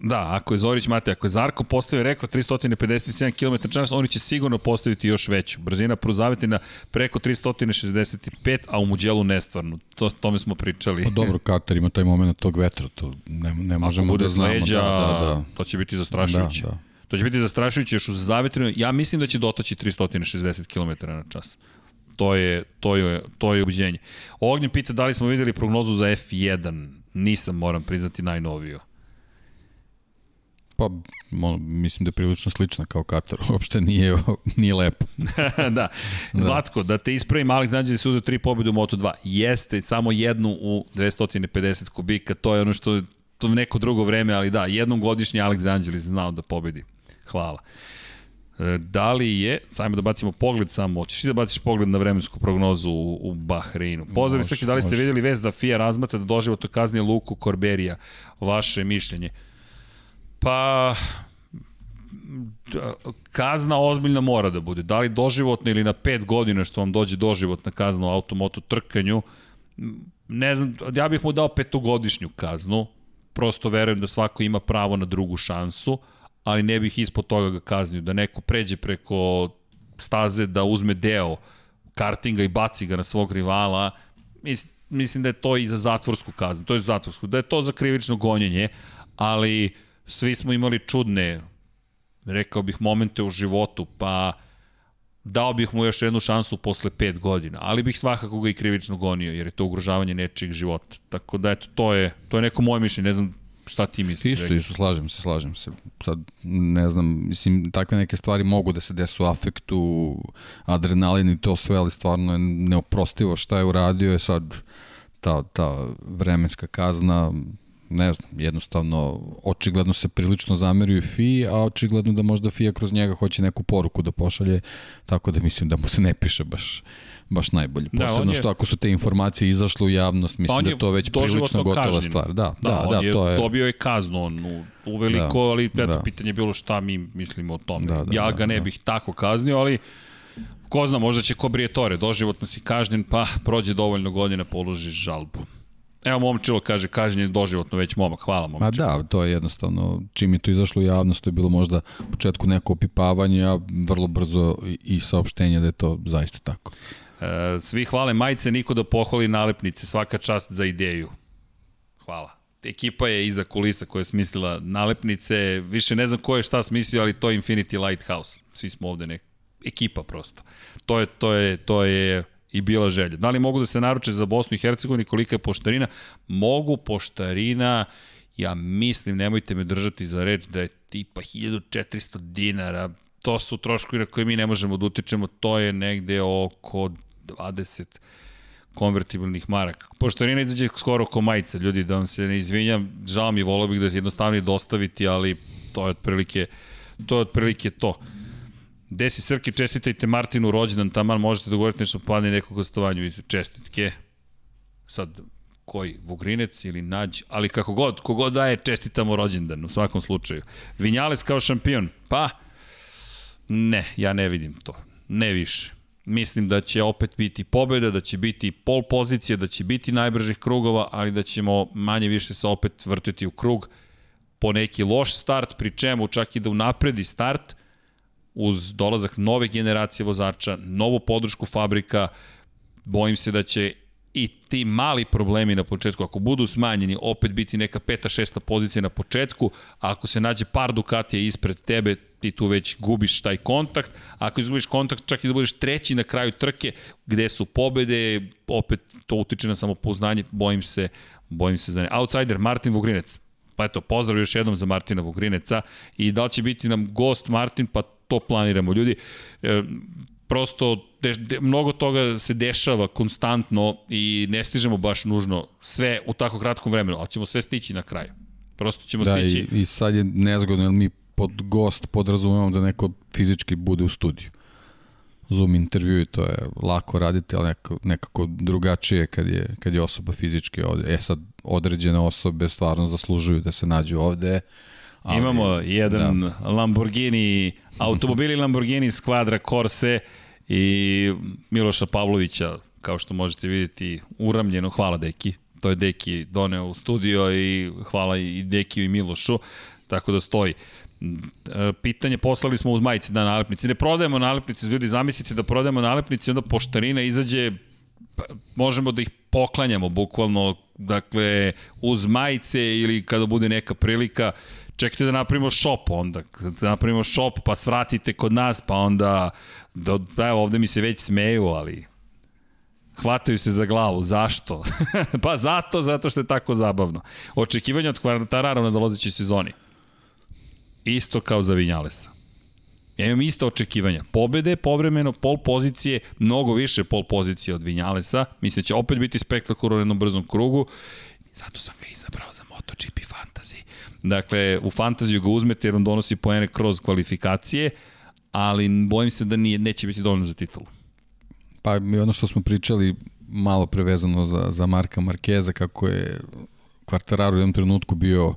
Da, ako je Zorić Mate, ako je Zarko postavio rekord 357 km čas, oni će sigurno postaviti još veću. Brzina pruzaviti na preko 365, a u Muđelu nestvarno. To, tome smo pričali. Pa dobro, Katar ima taj moment tog vetra, to ne, ne možemo da znamo. Leđa, da, da, da. To će biti zastrašujuće. Da, da. To će biti zastrašujuće još u zavetrinu. Ja mislim da će dotaći 360 km na čas. To je, to je, to je ubeđenje. Ognjen pita da li smo videli prognozu za F1. Nisam, moram priznati, najnoviju. Pa, mislim da je prilično slična kao Katar, uopšte nije, nije lepo. da. Zlatko, da. da te ispravim, Alex Danđeli se uzeo tri pobjede u Moto2. Jeste, samo jednu u 250 kubika, to je ono što to neko drugo vreme, ali da, jednom godišnje Alex Danđeli znao da pobedi. Hvala. E, da li je, sajmo da bacimo pogled samo, hoćeš ti da baciš pogled na vremensku prognozu u, u Bahreinu? Pozdrav sve, da li ste može. vidjeli vez da FIA razmatra da doživotno kazni Luku Korberija? Vaše mišljenje? Pa, kazna ozbiljna mora da bude. Da li doživotna ili na 5 godina što vam dođe doživotna kazna u automotu trkanju, ne znam, ja bih mu dao petogodišnju kaznu, prosto verujem da svako ima pravo na drugu šansu, ali ne bih ispod toga ga kaznio, da neko pređe preko staze da uzme deo kartinga i baci ga na svog rivala, mislim da je to i za zatvorsku kaznu, to je za zatvorsku, da je to za krivično gonjenje, ali svi smo imali čudne, rekao bih, momente u životu, pa dao bih mu još jednu šansu posle pet godina, ali bih svakako ga i krivično gonio, jer je to ugrožavanje nečijeg života. Tako da, eto, to je, to je neko moje mišljenje, ne znam šta ti misliš. Isto, isto, slažem se, slažem se. Sad, ne znam, mislim, takve neke stvari mogu da se desu afektu, adrenalin i to sve, ali stvarno je neoprostivo šta je uradio, je sad ta, ta vremenska kazna, ne znam, jednostavno, očigledno se prilično zameruju FI, a očigledno da možda FIA kroz njega hoće neku poruku da pošalje, tako da mislim da mu se ne piše baš baš najbolje. Da, Posebno je, što ako su te informacije izašle u javnost, mislim pa da je to već prilično gotova kažnjen. stvar. Da, da, da, da je, to je... dobio je kaznu on u, u veliko, da, ali eto, da. pitanje je bilo šta mi mislimo o tome. Da, da, ja ga ne da, bih tako kaznio, ali ko zna, možda će ko Brijetore, doživotno si kažnjen, pa prođe dovoljno godina, položiš žalbu. Evo Momčilo kaže, kažnjen je doživotno već momak, hvala Momčilo. Ma da, to je jednostavno, čim je to izašlo u javnost, to je bilo možda u početku neko opipavanje, a vrlo brzo i saopštenje da je to zaista tako. E, svi hvale majice, niko da pohvali nalepnice, svaka čast za ideju. Hvala. Ekipa je iza kulisa koja je smislila nalepnice, više ne znam ko je šta smislio, ali to je Infinity Lighthouse. Svi smo ovde nek ekipa prosto. To je, to je, to je i bila želja. Da li mogu da se naruče za Bosnu i Hercegovini, kolika je poštarina? Mogu, poštarina, ja mislim, nemojte me držati za reč da je tipa 1400 dinara, to su troškovi na koje mi ne možemo da utičemo, to je negde oko 20 konvertibilnih maraka. Poštarina izađe skoro ko majica, ljudi, da vam se ne izvinjam, žao mi, volao bih da je jednostavnije dostaviti, ali to je otprilike to. Je otprilike to. Desi Srke, čestitajte Martinu rođendan, taman možete da govorite nešto padne nekog gostovanju. Čestitke. Sad, koji, Vugrinec ili Nađ, ali kako god, kogod daje, čestitamo rođendan u svakom slučaju. Vinjales kao šampion, pa, ne, ja ne vidim to, ne više. Mislim da će opet biti pobeda, da će biti pol pozicija, da će biti najbržih krugova, ali da ćemo manje više se opet vrtiti u krug po neki loš start, pri čemu čak i da unapredi start, uz dolazak nove generacije vozača, novu podršku fabrika, bojim se da će i ti mali problemi na početku, ako budu smanjeni, opet biti neka peta, šesta pozicija na početku, a ako se nađe par Ducatija ispred tebe, ti tu već gubiš taj kontakt, ako izgubiš kontakt, čak i da budeš treći na kraju trke, gde su pobede, opet to utiče na samopouznanje, bojim se, bojim se za ne. Outsider, Martin Vugrinec. Pa eto, pozdrav još jednom za Martina Vugrineca. I da li će biti nam gost Martin, pa to planiramo. Ljudi, e, prosto de, de, mnogo toga se dešava konstantno i ne stižemo baš nužno sve u tako kratkom vremenu, ali ćemo sve stići na kraju. Prosto ćemo da, stići. I, i sad je nezgodno, jer mi pod gost podrazumemo da neko fizički bude u studiju. Zoom intervju i to je lako raditi, ali nekako, nekako drugačije kad je, kad je osoba fizički ovde. E sad, određene osobe stvarno zaslužuju da se nađu ovde, Ali, Imamo jedan da. Lamborghini, automobili Lamborghini Squadra Corse i Miloša Pavlovića, kao što možete vidjeti, uramljeno. Hvala Deki. To je Deki doneo u studio i hvala i Dekiju i Milošu. Tako da stoji. Pitanje poslali smo uz majice da nalepnici. Ne prodajemo nalepnice, ljudi zamislite da prodajemo nalepnice, onda poštarina izađe pa, možemo da ih poklanjamo bukvalno, dakle, uz majice ili kada bude neka prilika, čekajte da napravimo shop onda, da napravimo shop pa svratite kod nas, pa onda, do, evo ovde mi se već smeju, ali hvataju se za glavu. Zašto? pa zato, zato što je tako zabavno. Očekivanje od Kvartarara na dolazećoj sezoni. Isto kao za Vinjalesa. Ja imam isto očekivanja. Pobede, povremeno, pol pozicije, mnogo više pol pozicije od Vinjalesa. Mislim da će opet biti spektakularno u jednom brzom krugu. Zato sam ga izabrao za MotoGP Fantasy. Dakle, u fantaziju ga uzmete jer on donosi poene kroz kvalifikacije, ali bojim se da nije, neće biti dovoljno za titulu. Pa mi ono što smo pričali malo prevezano za, za Marka Markeza, kako je Quartararo u jednom trenutku bio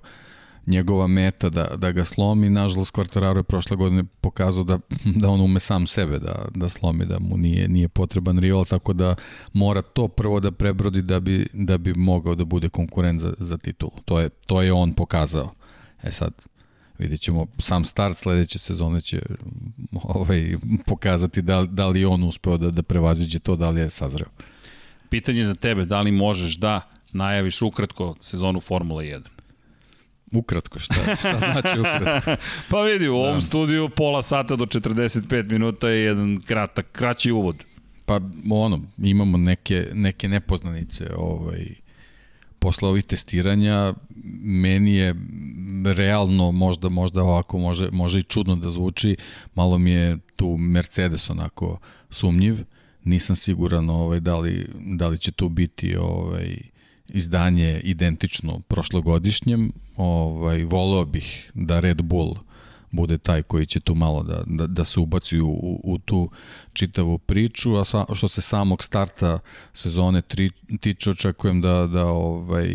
njegova meta da, da ga slomi. Nažalost, Quartararo je prošle godine pokazao da, da on ume sam sebe da, da slomi, da mu nije, nije potreban rival, tako da mora to prvo da prebrodi da bi, da bi mogao da bude konkurent za, za titulu. To je, to je on pokazao. E sad, vidjet ćemo sam start sledeće sezone će ovaj, pokazati da, da li on uspeo da, da prevaziđe to, da li je sazreo. Pitanje za tebe, da li možeš da najaviš ukratko sezonu Formula 1? Ukratko, šta, šta znači ukratko? pa vidi, u ovom da. studiju pola sata do 45 minuta je jedan kratak, kraći uvod. Pa ono, imamo neke, neke nepoznanice ovaj, posle ovih testiranja meni je realno možda možda ovako može može i čudno da zvuči malo mi je tu Mercedes onako sumnjiv nisam siguran ovaj da li da li će tu biti ovaj izdanje identično prošlogodišnjem ovaj voleo bih da Red Bull bude taj koji će tu malo da, da, da se ubaci u, u, tu čitavu priču, a sa, što se samog starta sezone tri, tiče, očekujem da, da ovaj,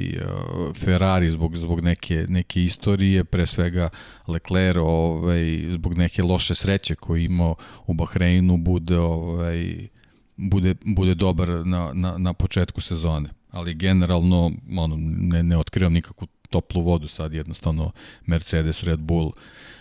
Ferrari zbog, zbog neke, neke istorije, pre svega Leclerc ovaj, zbog neke loše sreće koje imao u Bahreinu bude, ovaj, bude, bude dobar na, na, na početku sezone. Ali generalno ono, ne, ne otkrivam nikakvu toplu vodu sad jednostavno Mercedes, Red Bull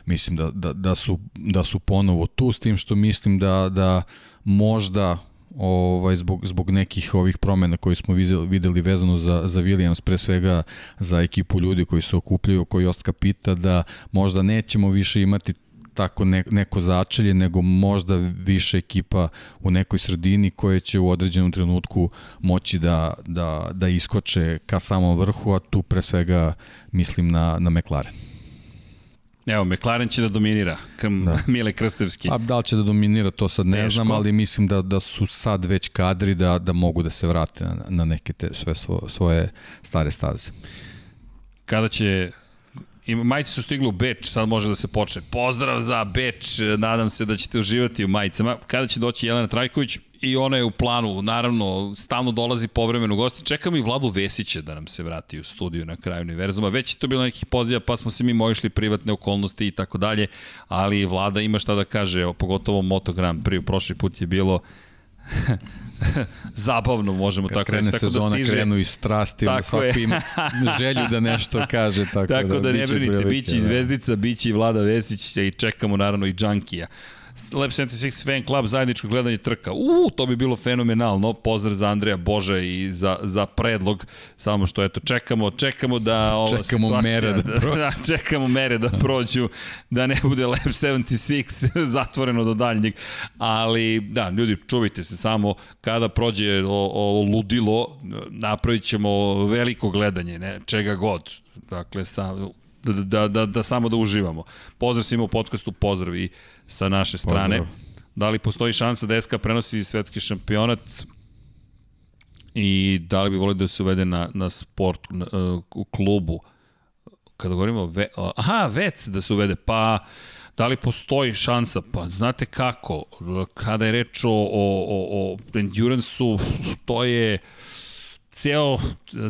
mislim da, da, da, su, da su ponovo tu s tim što mislim da, da možda ovaj, zbog, zbog nekih ovih promena koje smo videli, vezano za, za Williams, pre svega za ekipu ljudi koji se okupljaju, koji Ostka pita da možda nećemo više imati tako ne, neko začelje, nego možda više ekipa u nekoj sredini koje će u određenom trenutku moći da, da, da iskoče ka samom vrhu, a tu pre svega mislim na, na McLaren. Evo, McLaren će da dominira, krm, da. Mile Krstevski. A da li će da dominira, to sad ne Teško. znam, ali mislim da, da su sad već kadri da, da mogu da se vrate na, na neke te sve svo, svoje stare staze. Kada će I majice su stigle u Beč, sad može da se počne. Pozdrav za Beč, nadam se da ćete uživati u majicama. Kada će doći Jelena Trajković? I ona je u planu, naravno, stalno dolazi povremeno gosti. Čekamo i Vladu Vesića da nam se vrati u studiju na kraju univerzuma. Već je to bilo nekih poziva, pa smo se mi mojišli privatne okolnosti i tako dalje, ali Vlada ima šta da kaže, pogotovo Moto Grand Prix, prošli put je bilo zabavno možemo Kad tako reći. Tako da sezona, da stiže... krenu i strasti, tako svako je. ima želju da nešto kaže. Tako, tako da, da ne brinite, biće i da. Zvezdica, biće i Vlada Vesić i čekamo naravno i Džankija. Lab 76 Fan Club, zajedničko gledanje trka. U, to bi bilo fenomenalno. Pozdrav za Andreja Boža i za, za predlog. Samo što, eto, čekamo, čekamo da ova čekamo situacija, mere da, prođu. da, čekamo mere da prođu, da ne bude Lab 76 zatvoreno do daljnjeg. Ali, da, ljudi, čuvajte se samo kada prođe o, o ludilo, napravit ćemo veliko gledanje, ne, čega god. Dakle, sa, da, da, da, da samo da uživamo. Pozdrav svima u podcastu, pozdrav i sa naše strane. Pozdrav. Da li postoji šansa da SK prenosi svetski šampionat i da li bi volio da se uvede na, na sport na, u klubu? Kada govorimo, ve, aha, vec da se uvede, pa da li postoji šansa? Pa znate kako, kada je reč o, o, o, o endurance-u, to je ceo,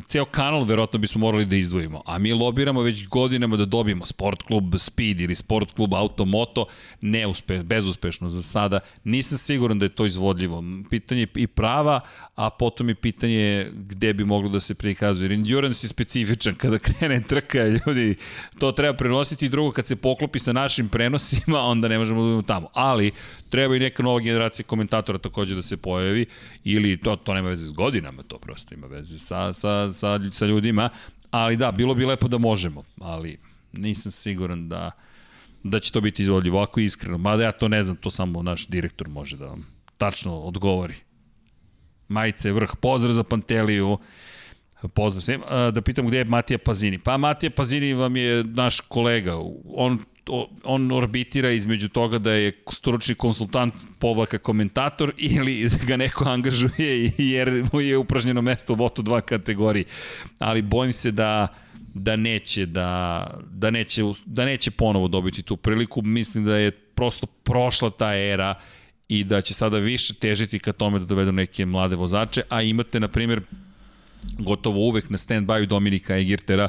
ceo kanal verovatno bismo morali da izdvojimo. A mi lobiramo već godinama da dobijemo sport klub Speed ili sport klub Automoto, neuspe, bezuspešno za sada. Nisam siguran da je to izvodljivo. Pitanje i prava, a potom je pitanje gde bi moglo da se prikazuje. Jer endurance je specifičan kada krene trka, ljudi, to treba prenositi i drugo kad se poklopi sa našim prenosima, onda ne možemo da budemo tamo. Ali treba i neka nova generacija komentatora takođe da se pojavi ili to, to nema veze s godinama, to prosto ima veze sa, sa, sa, sa ljudima, ali da, bilo bi lepo da možemo, ali nisam siguran da, da će to biti izvodljivo, ovako iskreno, mada ja to ne znam, to samo naš direktor može da vam tačno odgovori. Majice vrh, pozdrav za Panteliju, pozdrav svim. Da pitam gde je Matija Pazini. Pa Matija Pazini vam je naš kolega. On on orbitira između toga da je stručni konsultant povlaka komentator ili ga neko angažuje jer mu je upražnjeno mesto u Moto2 kategoriji. Ali bojim se da da neće da, da neće da neće ponovo dobiti tu priliku. Mislim da je prosto prošla ta era i da će sada više težiti ka tome da dovedu neke mlade vozače, a imate na primjer gotovo uvek na stand-by Dominika Egirtera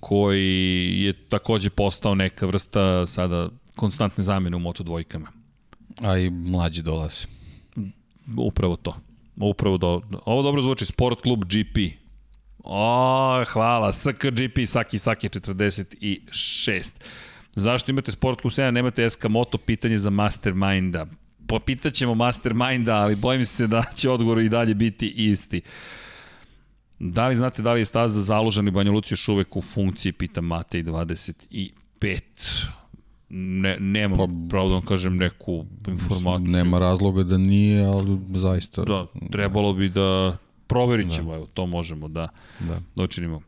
koji je takođe postao neka vrsta sada konstantne zamene u Moto dvojkama. A i mlađi dolazi. Upravo to. Upravo do, ovo dobro zvuči, Sport klub GP. O, hvala, SKGP, Saki Saki 46. Zašto imate Sport klub 7, nemate SK Moto, pitanje za Masterminda. Popitaćemo Masterminda, ali bojim se da će odgovor i dalje biti isti. Da li znate da li je staza založen i Banja Luci još uvek u funkciji, pita Matej 25. Ne, nemam, pa, pravda da kažem, neku informaciju. Nema razloga da nije, ali zaista... Da, trebalo bi da proverit ćemo, da. evo, to možemo da, da. da učinimo.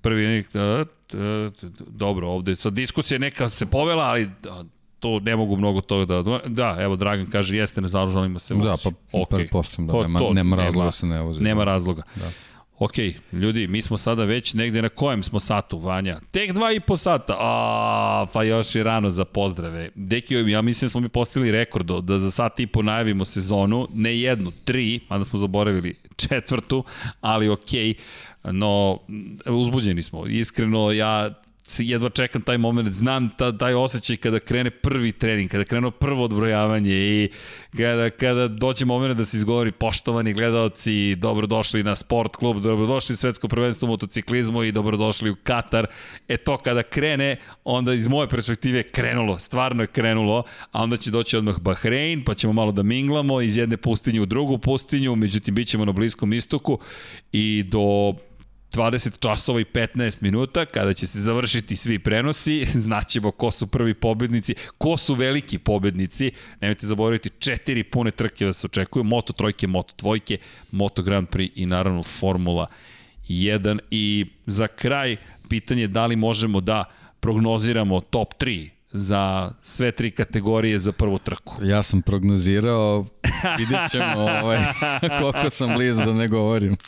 Prvi, da, da, dobro, ovde sad diskusija neka se povela, ali da, to ne mogu mnogo toga da... Da, evo, Dragan kaže, jeste, ne založalima se vozi. Da, pa okay. pretpostavljam da, nema, to, nema razloga da se ne vozi. Nema razloga. Da. Ok, ljudi, mi smo sada već negde na kojem smo satu, Vanja? Tek dva i po sata. A, pa još je rano za pozdrave. Deki, ja mislim da smo mi postavili rekord da za sat i po najavimo sezonu, ne jednu, tri, mada smo zaboravili četvrtu, ali ok, no uzbuđeni smo. Iskreno, ja jedva čekam taj moment, znam ta, taj osjećaj kada krene prvi trening, kada krene prvo odbrojavanje i kada, kada dođe moment da se izgovori poštovani gledalci, dobrodošli na sport klub, dobrodošli u svetsko prvenstvo u motociklizmu i dobrodošli u Katar. E to kada krene, onda iz moje perspektive krenulo, stvarno je krenulo, a onda će doći odmah Bahrein, pa ćemo malo da minglamo iz jedne pustinje u drugu pustinju, međutim bit ćemo na Bliskom istoku i do 20 časova i 15 minuta, kada će se završiti svi prenosi, znaćemo ko su prvi pobednici, ko su veliki pobednici, nemojte zaboraviti, četiri pune trke vas očekuju, Moto trojke, Moto dvojke, Moto Grand Prix i naravno Formula 1. I za kraj, pitanje da li možemo da prognoziramo top 3 za sve tri kategorije za prvu trku. Ja sam prognozirao, vidjet ćemo ovaj, koliko sam blizu da ne govorim.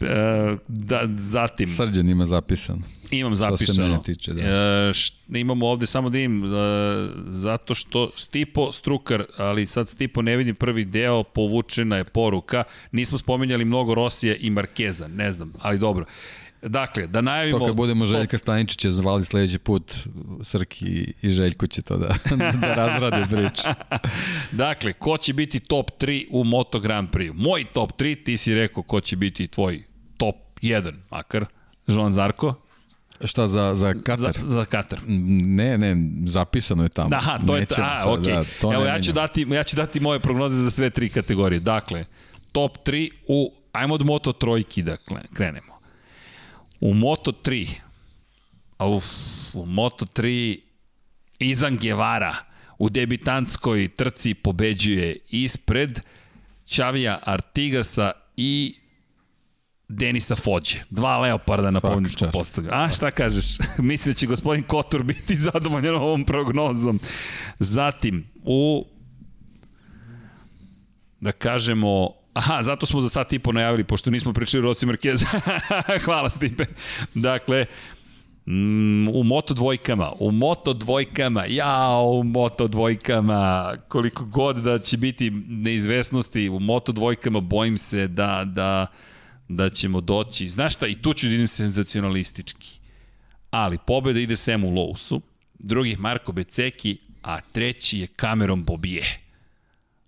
E, da, zatim... Srđan ima zapisano. Imam zapisano. Što se tiče, da. E, š, imamo ovde samo da im, e, zato što Stipo Strukar, ali sad Stipo ne vidim prvi deo, povučena je poruka. Nismo spomenjali mnogo Rosija i Markeza, ne znam, ali dobro. Dakle, da najavimo... To kad budemo Željka Staničića zvali sledeći put, Srki i Željko će to da, da razrade priču. dakle, ko će biti top 3 u Moto Grand Prix? Moj top 3, ti si rekao ko će biti tvoj top 1, makar. Joan Zarko? Šta, za, za Katar? Za, za Katar. Ne, ne, zapisano je tamo. Aha, to Nećemo je, a, okej. Okay. Da, to Evo, ja ću, dati, ja ću dati moje prognoze za sve tri kategorije. Dakle, top 3 u, ajmo od Moto trojki da krenemo. U Moto3, uf, u Moto3 Izan Guevara u debitantskoj trci pobeđuje ispred Čavija Artigasa i Denisa Fođe. Dva leoparda na pobjedničkom postavu. A šta kažeš? Mislim da će gospodin Kotor biti zadovoljan ovom prognozom. Zatim, u da kažemo Aha, zato smo za sat i po najavili, pošto nismo pričali o Roci Marquez. Hvala, Stipe. Dakle, Mm, u moto dvojkama, u moto dvojkama, ja, u moto dvojkama, koliko god da će biti neizvesnosti, u moto dvojkama bojim se da, da, da ćemo doći. Znaš šta, i tu ću da idem senzacionalistički. Ali pobeda ide Semu Lowsu, drugi Marko Beceki, a treći je Cameron Bobije.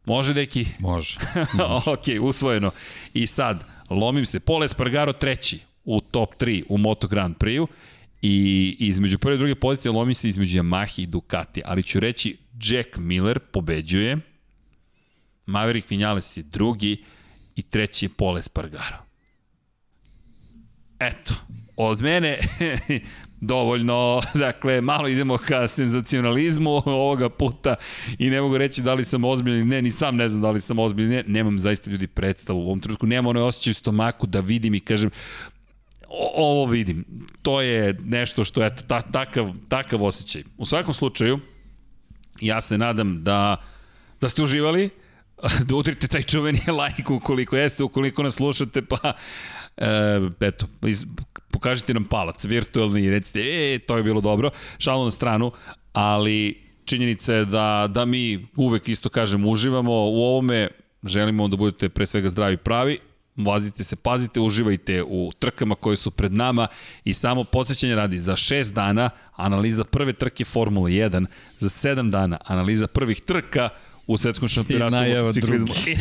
Može neki? Može. može. ok, usvojeno. I sad, lomim se. Pole Spargaro treći u top 3 u Moto Grand Prix-u i između prve i druge pozicije lomim se između Yamaha i Ducati, ali ću reći Jack Miller pobeđuje, Maverick Vinales je drugi i treći je Pole Spargaro. Eto, od mene dovoljno, dakle, malo idemo ka senzacionalizmu ovoga puta i ne mogu reći da li sam ozbiljan ne, ni sam ne znam da li sam ozbiljan ne, nemam zaista ljudi predstavu u ovom trenutku, nemam onaj osjećaj u stomaku da vidim i kažem, ovo vidim. To je nešto što, eto, ta, takav, takav osjećaj. U svakom slučaju, ja se nadam da, da ste uživali, da udrite taj čuveni like ukoliko jeste, ukoliko nas slušate, pa e, eto, iz, pokažite nam palac virtualni i recite, e, to je bilo dobro, šalu na stranu, ali činjenica je da, da mi uvek isto kažem uživamo u ovome, želimo da budete pre svega zdravi pravi, Vazite se, pazite, uživajte u trkama koje su pred nama i samo podsjećanje radi za 6 dana analiza prve trke Formule 1, za 7 dana analiza prvih trka u svetskom šampionatu I najava drugi.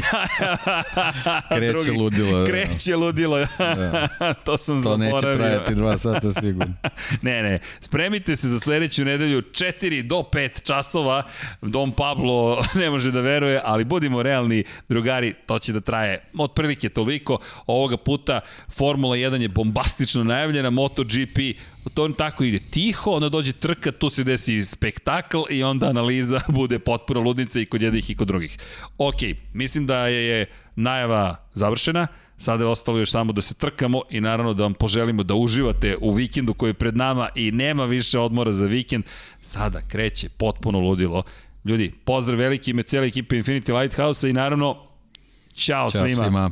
kreće drugi. ludilo. Da. Kreće ludilo. da. to sam to zaboravio. To neće trajati dva sata sigurno. ne, ne. Spremite se za sledeću nedelju 4 do 5 časova. Dom Pablo ne može da veruje, ali budimo realni, drugari, to će da traje otprilike toliko. Ovoga puta Formula 1 je bombastično najavljena, MotoGP to tako ide tiho, onda dođe trka, tu se desi spektakl i onda analiza bude potpuno ludnica i kod jednih i kod drugih. Ok, mislim da je najava završena, sada je ostalo još samo da se trkamo i naravno da vam poželimo da uživate u vikendu koji je pred nama i nema više odmora za vikend. Sada kreće potpuno ludilo. Ljudi, pozdrav veliki ime cijele ekipe Infinity Lighthouse i naravno, čao, čao svima. svima.